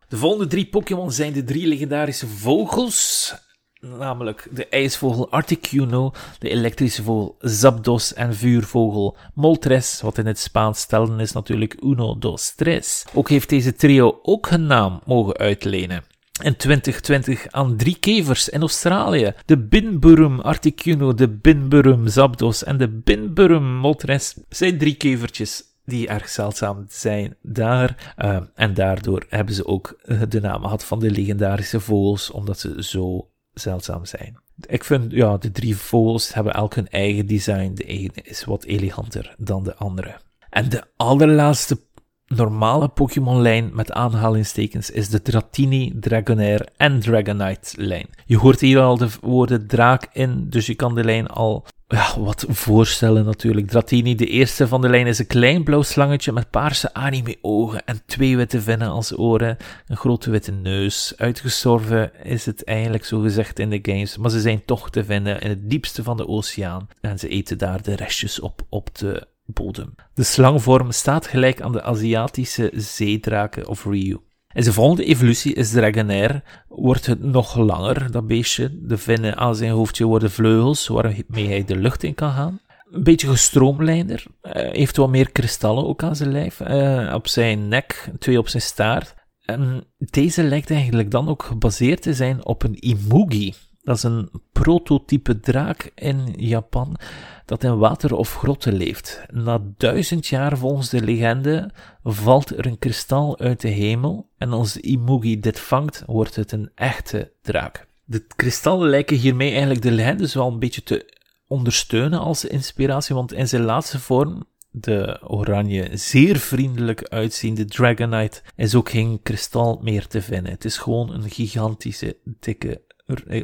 De volgende drie Pokémon zijn de drie legendarische vogels. Namelijk de ijsvogel Articuno, de elektrische vogel Zapdos en vuurvogel Moltres, wat in het Spaans stellen is natuurlijk Uno, dos, tres. Ook heeft deze trio ook een naam mogen uitlenen. In 2020 aan drie kevers in Australië. De Binburum Articuno, de Binburum Zapdos en de Binburum Moltres zijn drie kevertjes die erg zeldzaam zijn daar. Uh, en daardoor hebben ze ook de naam gehad van de legendarische vogels, omdat ze zo zeldzaam zijn. Ik vind, ja, de drie vogels hebben elk hun eigen design. De ene is wat eleganter dan de andere. En de allerlaatste normale Pokémon-lijn met aanhalingstekens is de Dratini, Dragonair en Dragonite-lijn. Je hoort hier al de woorden draak in, dus je kan de lijn al wat voorstellen natuurlijk. Dratini, de eerste van de lijn, is een klein blauw slangetje met paarse anime-ogen en twee witte vinnen als oren, een grote witte neus. Uitgestorven is het eigenlijk zo gezegd in de games, maar ze zijn toch te vinden in het diepste van de oceaan en ze eten daar de restjes op op de bodem. De slangvorm staat gelijk aan de Aziatische zeedraken of Ryu. In zijn volgende evolutie is Dragonair, wordt het nog langer, dat beestje. De vinnen aan zijn hoofdje worden vleugels, waarmee hij de lucht in kan gaan. Een beetje gestroomlijnder, uh, heeft wat meer kristallen ook aan zijn lijf, uh, op zijn nek, twee op zijn staart. En deze lijkt eigenlijk dan ook gebaseerd te zijn op een Imugi. Dat is een prototype draak in Japan dat in water of grotten leeft. Na duizend jaar volgens de legende valt er een kristal uit de hemel en als Imugi dit vangt, wordt het een echte draak. De kristallen lijken hiermee eigenlijk de legendes wel een beetje te ondersteunen als inspiratie, want in zijn laatste vorm de oranje, zeer vriendelijk uitziende Dragonite is ook geen kristal meer te vinden. Het is gewoon een gigantische, dikke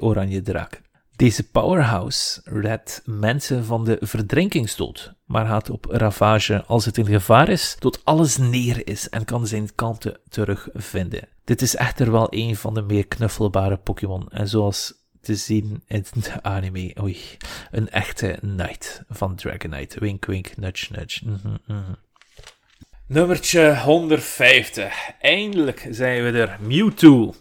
oranje draak. Deze powerhouse redt mensen van de verdrinkingsdood, maar gaat op ravage als het in gevaar is, tot alles neer is en kan zijn kanten terugvinden. Dit is echter wel een van de meer knuffelbare Pokémon en zoals te zien in de anime, oei, een echte knight van Dragonite. Wink, wink, nudge, nudge. Mm -hmm. Nummertje 150. Eindelijk zijn we er. Mewtwo.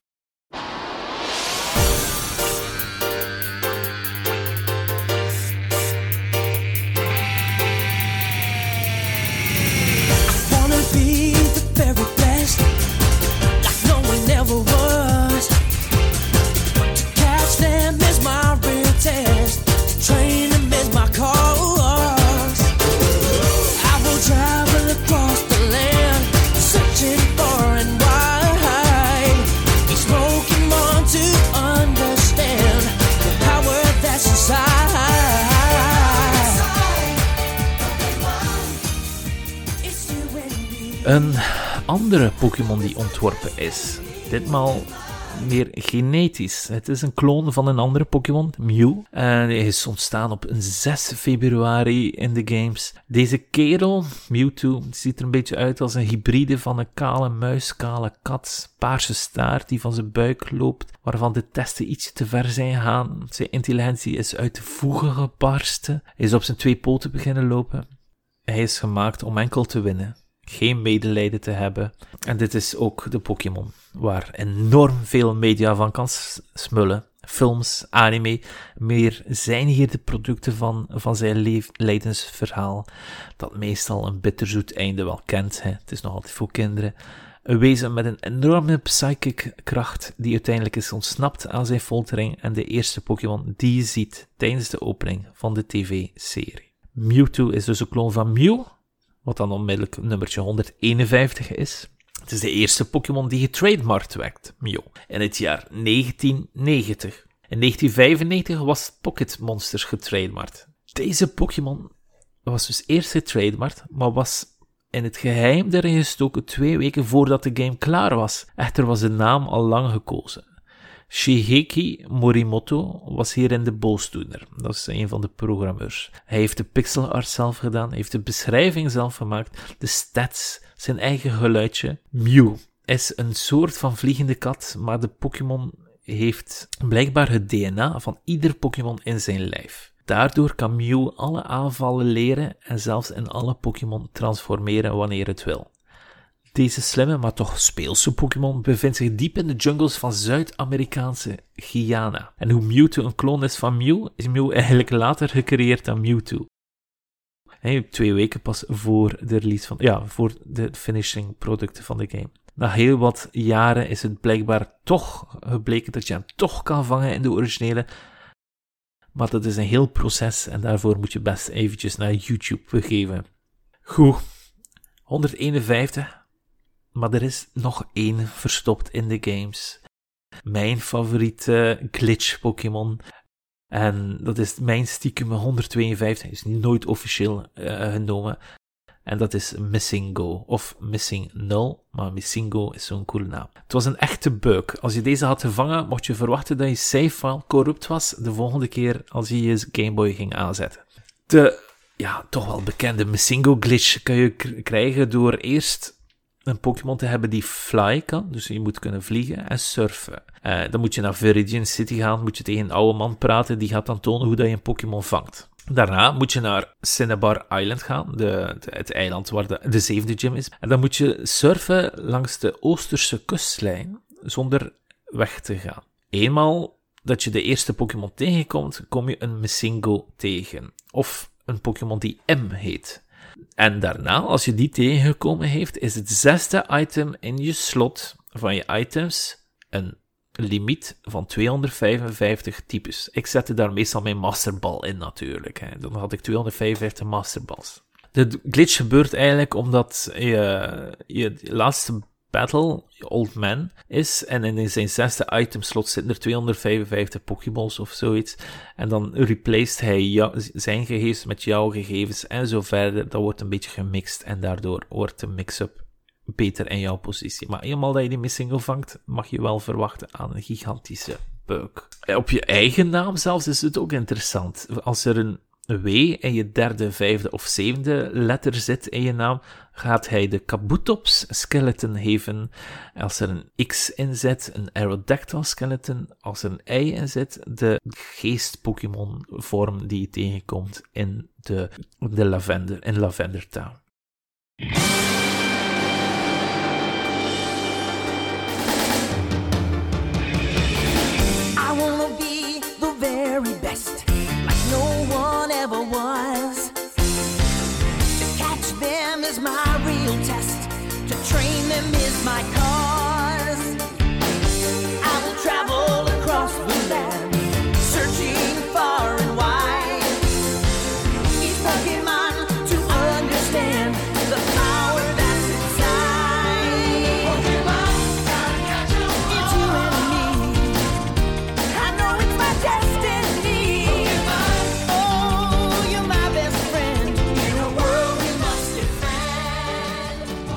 Een andere Pokémon die ontworpen is. Ditmaal meer genetisch. Het is een kloon van een andere Pokémon, Mew. En hij is ontstaan op een 6 februari in de games. Deze kerel, Mewtwo, ziet er een beetje uit als een hybride van een kale muis, kale kat, paarse staart die van zijn buik loopt, waarvan de testen iets te ver zijn gegaan. Zijn intelligentie is uit de voegen gebarsten. Is op zijn twee poten beginnen lopen. Hij is gemaakt om enkel te winnen geen medelijden te hebben. En dit is ook de Pokémon waar enorm veel media van kan smullen. Films, anime, meer zijn hier de producten van, van zijn lijdensverhaal, dat meestal een bitterzoet einde wel kent. Hè. Het is nog altijd voor kinderen. Een wezen met een enorme psychic kracht die uiteindelijk is ontsnapt aan zijn foltering en de eerste Pokémon die je ziet tijdens de opening van de tv-serie. Mewtwo is dus een kloon van Mew, wat dan onmiddellijk nummertje 151 is. Het is de eerste Pokémon die getrademarkt werd, Mew, in het jaar 1990. In 1995 was Pocket Monsters getrademarkt. Deze Pokémon was dus eerst getrademarkt, maar was in het geheim erin gestoken twee weken voordat de game klaar was. Echter was de naam al lang gekozen. Shigeki Morimoto was hierin de boosdoener. Dat is een van de programmeurs. Hij heeft de pixel art zelf gedaan, heeft de beschrijving zelf gemaakt, de stats, zijn eigen geluidje. Mew is een soort van vliegende kat, maar de Pokémon heeft blijkbaar het DNA van ieder Pokémon in zijn lijf. Daardoor kan Mew alle aanvallen leren en zelfs in alle Pokémon transformeren wanneer het wil. Deze slimme, maar toch speelse Pokémon bevindt zich diep in de jungles van Zuid-Amerikaanse Guyana. En hoe Mewtwo een kloon is van Mew, is Mew eigenlijk later gecreëerd dan Mewtwo. Hey, twee weken pas voor de release van, ja, voor de finishing producten van de game. Na heel wat jaren is het blijkbaar toch gebleken dat je hem toch kan vangen in de originele. Maar dat is een heel proces en daarvoor moet je best eventjes naar YouTube begeven. Goed, 151. Maar er is nog één verstopt in de games. Mijn favoriete glitch Pokémon. En dat is mijn stiekem 152. Is nooit officieel uh, genomen. En dat is Missing Go. Of Missing Null. Maar Missing Go is zo'n coole naam. Het was een echte bug. Als je deze had gevangen, mocht je verwachten dat je save file corrupt was. De volgende keer als je je Game Boy ging aanzetten. De, ja, toch wel bekende Missing Go glitch kan je krijgen door eerst een Pokémon te hebben die fly kan. Dus je moet kunnen vliegen en surfen. Uh, dan moet je naar Viridian City gaan, moet je tegen een oude man praten, die gaat dan tonen hoe dat je een Pokémon vangt. Daarna moet je naar Cinnabar Island gaan, de, het eiland waar de, de zevende gym is. En dan moet je surfen langs de oosterse kustlijn, zonder weg te gaan. Eenmaal dat je de eerste Pokémon tegenkomt, kom je een Missingo tegen. Of een Pokémon die M heet. En daarna, als je die tegengekomen heeft, is het zesde item in je slot van je items een limiet van 255 types. Ik zette daar meestal mijn masterbal in natuurlijk. Hè. Dan had ik 255 masterbals. De glitch gebeurt eigenlijk omdat je, je laatste battle, Old Man, is. En in zijn zesde itemslot zitten er 255 Pokéballs of zoiets. En dan replaced hij zijn gegevens met jouw gegevens en zo verder. Dat wordt een beetje gemixt en daardoor wordt de mix-up beter in jouw positie. Maar eenmaal dat je die missing vangt, mag je wel verwachten aan een gigantische bug. Op je eigen naam zelfs is het ook interessant. Als er een W in je derde, vijfde of zevende letter zit in je naam, gaat hij de Kabutops skeleton geven. Als er een X in zit, een Aerodactyl skeleton. Als er een Y in zit, de geest Pokémon vorm die je tegenkomt in de, de Lavender, in Lavender Town. Ever was. To catch them is my real test, to train them is my cause.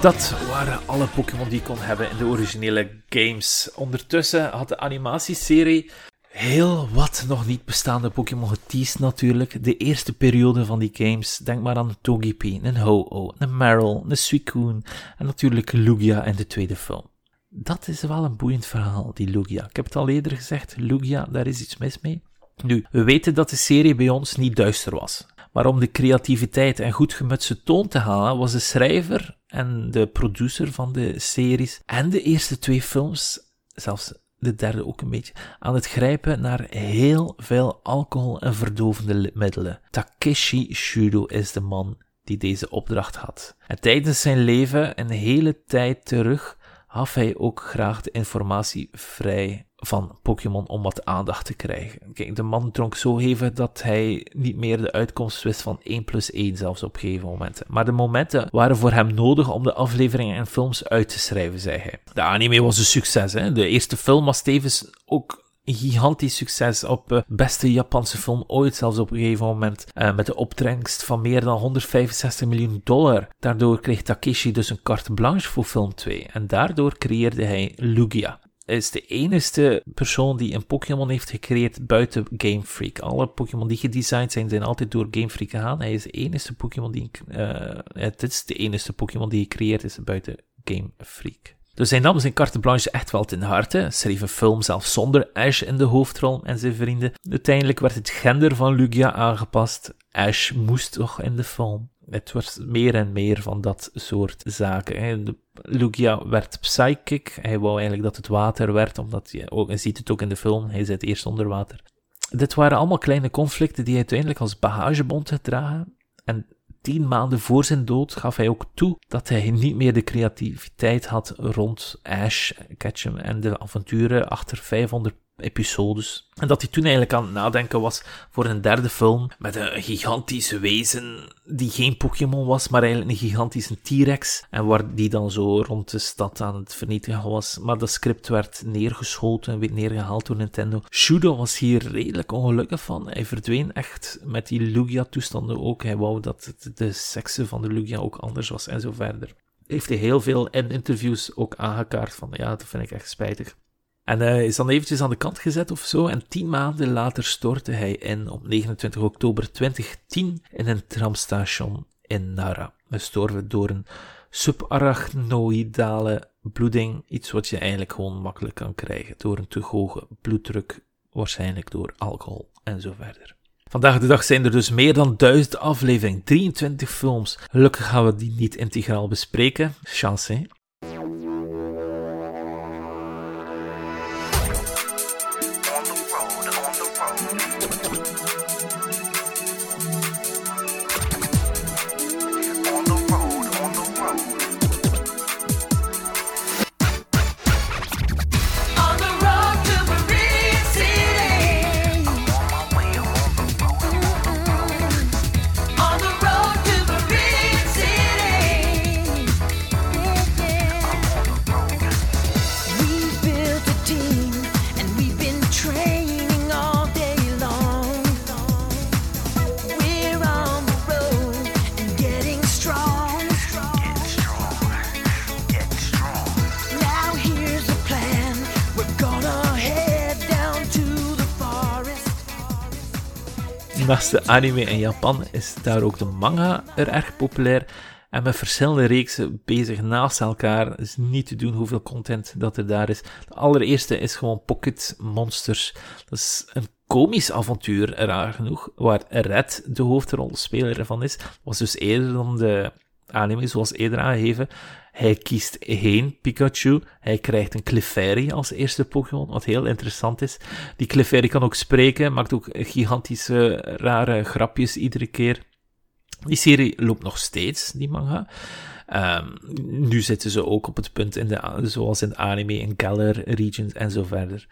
Dat waren alle Pokémon die je kon hebben in de originele games. Ondertussen had de animatieserie heel wat nog niet bestaande Pokémon geteased natuurlijk. De eerste periode van die games. Denk maar aan Togepi, een Ho-Oh, een Marill, een Suicune en natuurlijk Lugia in de tweede film. Dat is wel een boeiend verhaal, die Lugia. Ik heb het al eerder gezegd, Lugia, daar is iets mis mee. Nu, we weten dat de serie bij ons niet duister was. Maar om de creativiteit en goed gemutste toon te halen, was de schrijver en de producer van de series en de eerste twee films, zelfs de derde ook een beetje, aan het grijpen naar heel veel alcohol en verdovende middelen. Takeshi Shudo is de man die deze opdracht had. En tijdens zijn leven, een hele tijd terug, gaf hij ook graag de informatie vrij van Pokémon om wat aandacht te krijgen. Kijk, de man dronk zo hevig dat hij niet meer de uitkomst wist van 1 plus 1 zelfs op gegeven momenten. Maar de momenten waren voor hem nodig om de afleveringen en films uit te schrijven, zei hij. De anime was een succes, hè. De eerste film was tevens ook gigantisch succes op eh, beste Japanse film ooit, zelfs op een gegeven moment, eh, met de opbrengst van meer dan 165 miljoen dollar. Daardoor kreeg Takeshi dus een carte blanche voor film 2 en daardoor creëerde hij Lugia. Hij is de enige persoon die een Pokémon heeft gecreëerd buiten Game Freak. Alle Pokémon die gedesigned zijn, zijn altijd door Game Freak gegaan. Hij is de enige Pokémon die, eh, het is de enige Pokémon die gecreëerd is buiten Game Freak. Dus hij nam zijn carte blanche echt wel ten harte, schreef een film zelfs zonder Ash in de hoofdrol en zijn vrienden. Uiteindelijk werd het gender van Lugia aangepast. Ash moest toch in de film. Het wordt meer en meer van dat soort zaken. Lugia werd psychic. Hij wou eigenlijk dat het water werd, omdat je, ook, ziet het ook in de film, hij zit eerst onder water. Dit waren allemaal kleine conflicten die hij uiteindelijk als bagagebond gedragen. En tien maanden voor zijn dood gaf hij ook toe dat hij niet meer de creativiteit had rond Ash Ketchum en de avonturen achter 500 episodes. En dat hij toen eigenlijk aan het nadenken was voor een derde film met een gigantische wezen die geen Pokémon was, maar eigenlijk een gigantische T-Rex. En waar die dan zo rond de stad aan het vernietigen was. Maar dat script werd neergeschoten en werd neergehaald door Nintendo. Shudo was hier redelijk ongelukkig van. Hij verdween echt met die Lugia-toestanden ook. Hij wou dat de sekse van de Lugia ook anders was en zo verder. Heeft hij heel veel in interviews ook aangekaart van, ja, dat vind ik echt spijtig. En hij is dan eventjes aan de kant gezet of zo. En tien maanden later stortte hij in op 29 oktober 2010 in een tramstation in Nara. Gestorven door een subarachnoïdale bloeding. Iets wat je eigenlijk gewoon makkelijk kan krijgen. Door een te hoge bloeddruk. Waarschijnlijk door alcohol en zo verder. Vandaag de dag zijn er dus meer dan 1000 afleveringen, 23 films. Gelukkig gaan we die niet integraal bespreken. Chance? De anime in Japan is daar ook de manga er erg populair. En met verschillende reeksen bezig naast elkaar. Het is niet te doen hoeveel content dat er daar is. De allereerste is gewoon Pocket Monsters. Dat is een komisch avontuur, raar genoeg. Waar Red de hoofdrolspeler ervan is. Was dus eerder dan de anime, zoals eerder aangegeven. Hij kiest geen Pikachu. Hij krijgt een Clefairy als eerste Pokémon, wat heel interessant is. Die Clefairy kan ook spreken, maakt ook gigantische, rare grapjes iedere keer. Die serie loopt nog steeds, die manga. Ehm, nu zitten ze ook op het punt, in de, zoals in de anime, in Galar regions en zo verder.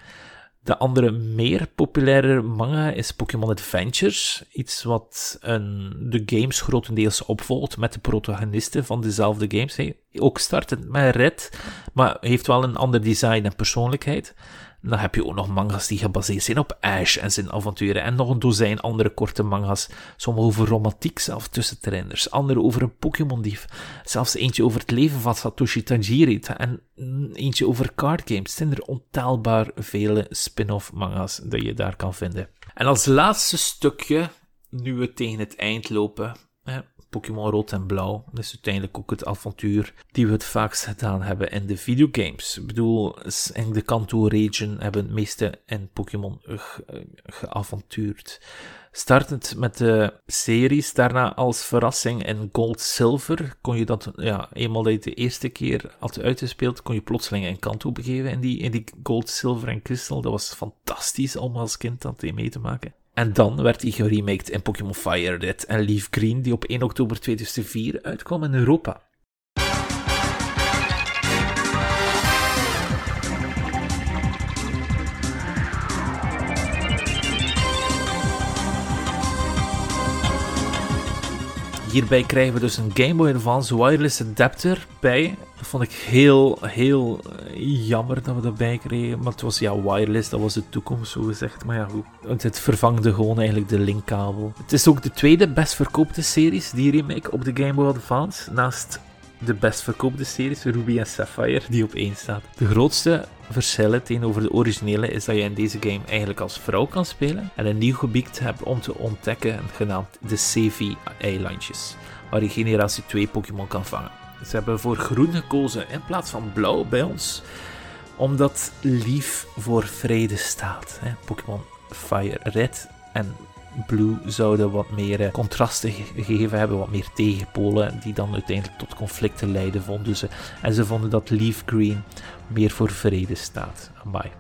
De andere meer populaire manga is Pokémon Adventures. Iets wat een, de games grotendeels opvolgt met de protagonisten van dezelfde games. Hey, ook startend met Red, maar heeft wel een ander design en persoonlijkheid. Dan heb je ook nog manga's die gebaseerd zijn op Ash en zijn avonturen. En nog een dozijn andere korte manga's. Sommige over romantiek zelf tussen trainers. Andere over een Pokémon-dief. Zelfs eentje over het leven van Satoshi Tajiri. En eentje over card games. Het zijn er ontelbaar vele spin-off manga's dat je daar kan vinden. En als laatste stukje, nu we tegen het eind lopen. Pokémon Rood en Blauw. Dat is uiteindelijk ook het avontuur die we het vaakst gedaan hebben in de videogames. Ik bedoel, in de Kanto region hebben het meeste in Pokémon ge- geavontuurd. Startend met de series, daarna als verrassing in Gold Silver kon je dat, ja, eenmaal dat je de eerste keer had uitgespeeld, kon je plotseling in Kanto begeven in die, in die Gold, Silver en Crystal. Dat was fantastisch om als kind dat mee te maken. En dan werd hij geremaked in Pokémon Fire Red en Leaf Green, die op 1 oktober 2004 uitkwam in Europa. Hierbij krijgen we dus een Game Boy Advance wireless adapter bij. Dat vond ik heel, heel eh, jammer dat we dat bij kregen. Maar het was ja, wireless, dat was de toekomst, zo gezegd. Maar ja, goed. Want het vervangde gewoon eigenlijk de linkkabel. Het is ook de tweede best verkoopte series, die remake op de Game Boy Advance. Naast de best verkoopte series, Ruby en Sapphire, die op één staat. De grootste verschillen tegenover de originele is dat je in deze game eigenlijk als vrouw kan spelen en een nieuw gebied hebt om te ontdekken, genaamd de Sevi-eilandjes, waar je generatie 2 Pokémon kan vangen. Ze hebben voor groen gekozen in plaats van blauw bij ons, omdat lief voor vrede staat. Pokémon Fire Red en Blue zouden wat meer eh, contrasten ge- gegeven hebben, wat meer tegenpolen, die dan uiteindelijk tot conflicten leiden, vonden ze. En ze vonden dat Leaf Green meer voor vrede staat. Amai.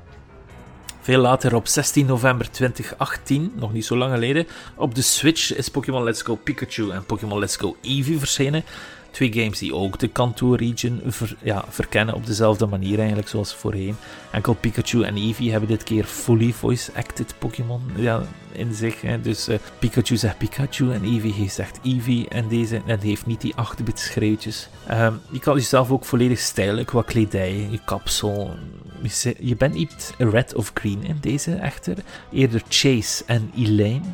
Veel later, op 16 november 2018, nog niet zo lang geleden, op de Switch is Pokémon Let's Go Pikachu en Pokémon Let's Go Eevee verschenen. Twee games die ook de Kanto region ja, verkennen op dezelfde manier eigenlijk zoals voorheen. Enkel Pikachu en Eevee hebben dit keer fully voice-acted Pokémon ja, in zich. Hè. Dus eh, Pikachu zegt Pikachu en Eevee zegt Eevee. En deze en heeft niet die 8-bit schreeuwtjes. Ehm, je kan jezelf ook volledig stijlen qua kledij, je kapsel. Je, je bent niet red of green in deze echter. Eerder Chase en Elaine.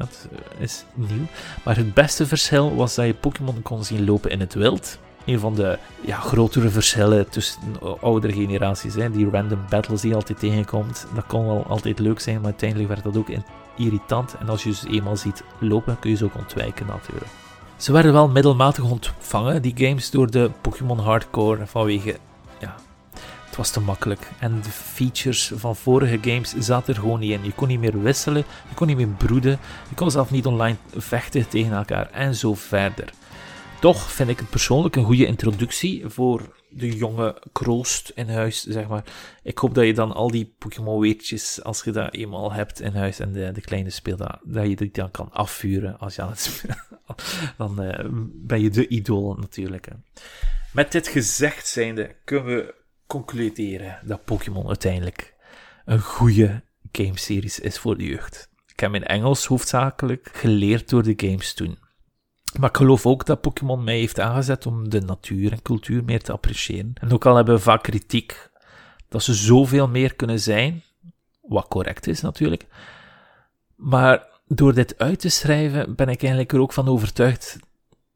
Dat eh, is nieuw. Maar het beste verschil was dat je Pokémon kon zien lopen in het wild. Een van de ja, grotere verschillen tussen de oudere generaties. Hè. Die random battles die je altijd tegenkomt. Dat kon wel altijd leuk zijn, maar uiteindelijk werd dat ook irritant. En als je ze eenmaal ziet lopen, kun je ze ook ontwijken natuurlijk. Ze werden wel middelmatig ontvangen, die games, door de Pokémon Hardcore. Vanwege, het was te makkelijk. En de features van vorige games zaten er gewoon niet in. Je kon niet meer wisselen, je kon niet meer broeden, je kon zelf niet online vechten tegen elkaar en zo verder. Toch vind ik het persoonlijk een goede introductie voor de jonge kroost in huis, zeg maar. Ik hoop dat je dan al die Pokémon-weertjes, als je dat eenmaal hebt in huis en de, de kleine speelt, dat, je die dan kan afvuren als je aan het spelen Dan eh, ben je de idool natuurlijk. Met dit gezegd zijnde kunnen we concluderen dat Pokémon uiteindelijk een goede gameseries is voor de jeugd. Ik heb in Engels hoofdzakelijk geleerd door de games toen. Maar ik geloof ook dat Pokémon mij heeft aangezet om de natuur en cultuur meer te appreciëren. En ook al hebben we vaak kritiek dat ze zoveel meer kunnen zijn, wat correct is natuurlijk. Maar door dit uit te schrijven ben ik eigenlijk er ook van overtuigd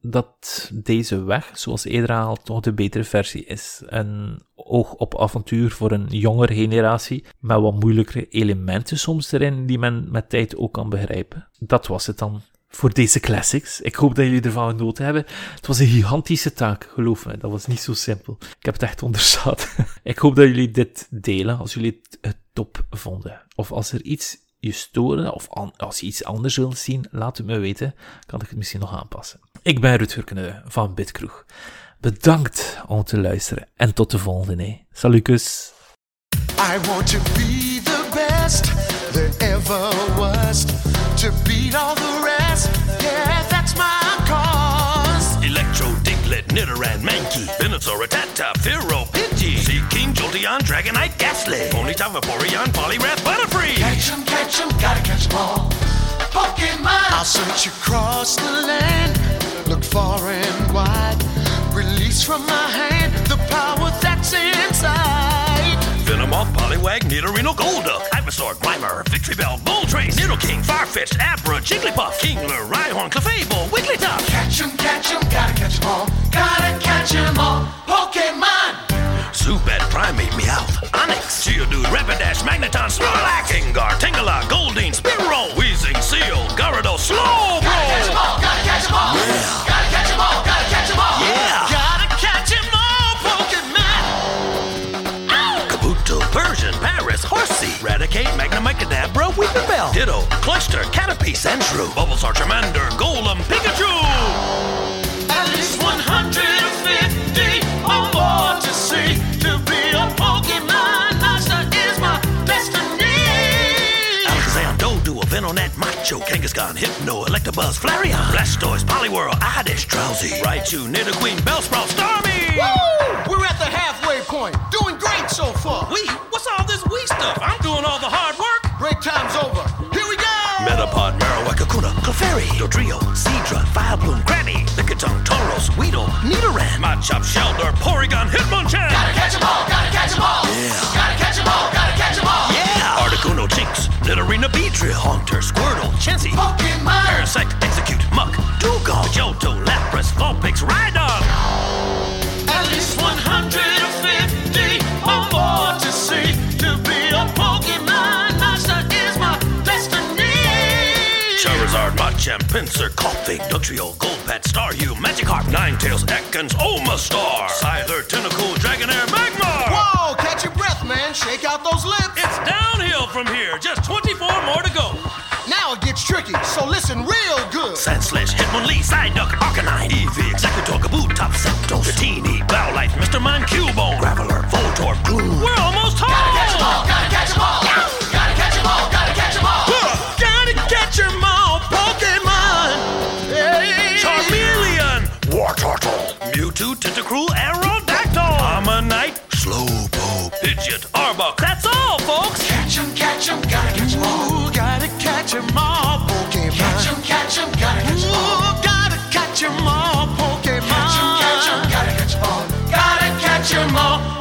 dat deze weg, zoals eerder al, toch de betere versie is. Een oog op avontuur voor een jongere generatie, met wat moeilijkere elementen soms erin, die men met tijd ook kan begrijpen. Dat was het dan voor deze classics. Ik hoop dat jullie ervan genoten hebben. Het was een gigantische taak, geloof me. Dat was niet zo simpel. Ik heb het echt onderschat. *laughs* ik hoop dat jullie dit delen als jullie het, top vonden. Of als er iets je storen, of als je iets anders wilt zien, laat het me weten. Kan ik het misschien nog aanpassen. Ik ben Ruud Hurkene van Bitkroeg. Bedankt om te luisteren en tot de volgende. Salukus. I want to be the best there ever was. To beat all the rest, yeah, that's my cause. Electro, Diglett, Nidoran, Mankey, Venusaur, Rattata, Fearow, Pidgey, Sea King, Jolteon, Dragonite, Ghastly, Ponyta, Vaporeon, Poliwrath, Butterfree. Catch 'em, catch 'em, gotta catch 'em all. Pokemon! I'll search across the land, look far and wide. Release from my hand the power that's inside. Venomoth, Poliwag, Nidorino, Golduck, Ivysaur, Grimer, Victory Bell, Moltres, Nidoking, Farfetch'd, Abra, Jigglypuff, Kingler, Rhyhorn, Clefable, Wigglytuff. Catch 'em, catch 'em, gotta catch 'em all. Gotta catch 'em all. Zubat, Primate, Meowth, Onyx, Geodude, Rapidash, Magneton, Snorlax, Gengar, Tangela, Goldeen, Spearow, Weezing, Seal, Gyarados, Slowbro. Gotta catch 'em all, gotta catch 'em all. Yeah. Gotta catch 'em all, gotta catch 'em all. Yeah. Gotta catch 'em all, Pokemon! Kabuto, Persian, Paris, Horsey, Raticate, Magnemite, Kadabra, Weepinbell, Ditto, Cluster, Caterpie, Sandshrew, Bulbasaur, Charmander, Golem, Pikachu! Doduo, Venonat, Macho, Kangaskhan, Hypno, Electabuzz, Flareon, Blastoise, Poliwhirl, Oddish, Drowsy, Raichu, Nidoqueen, Bellsprout, Starmie! Woo! We're at the halfway point. Doing great so far. We? What's all this we stuff? I'm doing all the hard work! Break time's over. Here we go. Metapod, Clefairy, Dodrio, Cedra, Firebloom, Granny, Lickitung, Tauros, Weedle, Nidoran, Machop, Shelter, Porygon, Hitmonchan. Gotta catch 'em all, gotta catch 'em all. Yeah. Gotta catch 'em all, gotta catch 'em all. Yeah! Articuno, Jinx, Nidorina, Beedrill, Haunter, Squirtle, Chansey, Pokemon. Parasect, Execute, Muck, Dugong, Johto, Lapras, Vulpix, Rhydon. Charizard, Machamp, Pinsir, Koffing, Dugtrio, Golbat, Staryu, Magikarp, Ninetales, Ekans, Omastar, Scyther, Tentacool, Dragonair, Magmar! Whoa, catch your breath, man. Shake out those lips. It's downhill from here, just 24 more to go. Now it gets tricky, so listen real good. Sandslash, Hitmonlee, Psyduck, Arcanine, Eevee, Executor, Kabutops, Zapdos, Dratini, Bowlife, Mr. Mime, Cubone, Graveler, Voltorb, Gloom. We're almost home! Gotta catch 'em all, gotta Mewtwo, Tentacruel, Aerodactyl, Ammonite, Slowpoke, Pidgeot, Arbok. That's all, folks! Catch 'em, catch 'em, gotta catch 'em all. Ooh, gotta catch 'em all, Pokemon. Catch 'em, catch 'em, gotta catch 'em all. Ooh, gotta catch 'em all, Pokemon. Catch 'em, catch 'em, gotta catch 'em all. Gotta catch 'em all.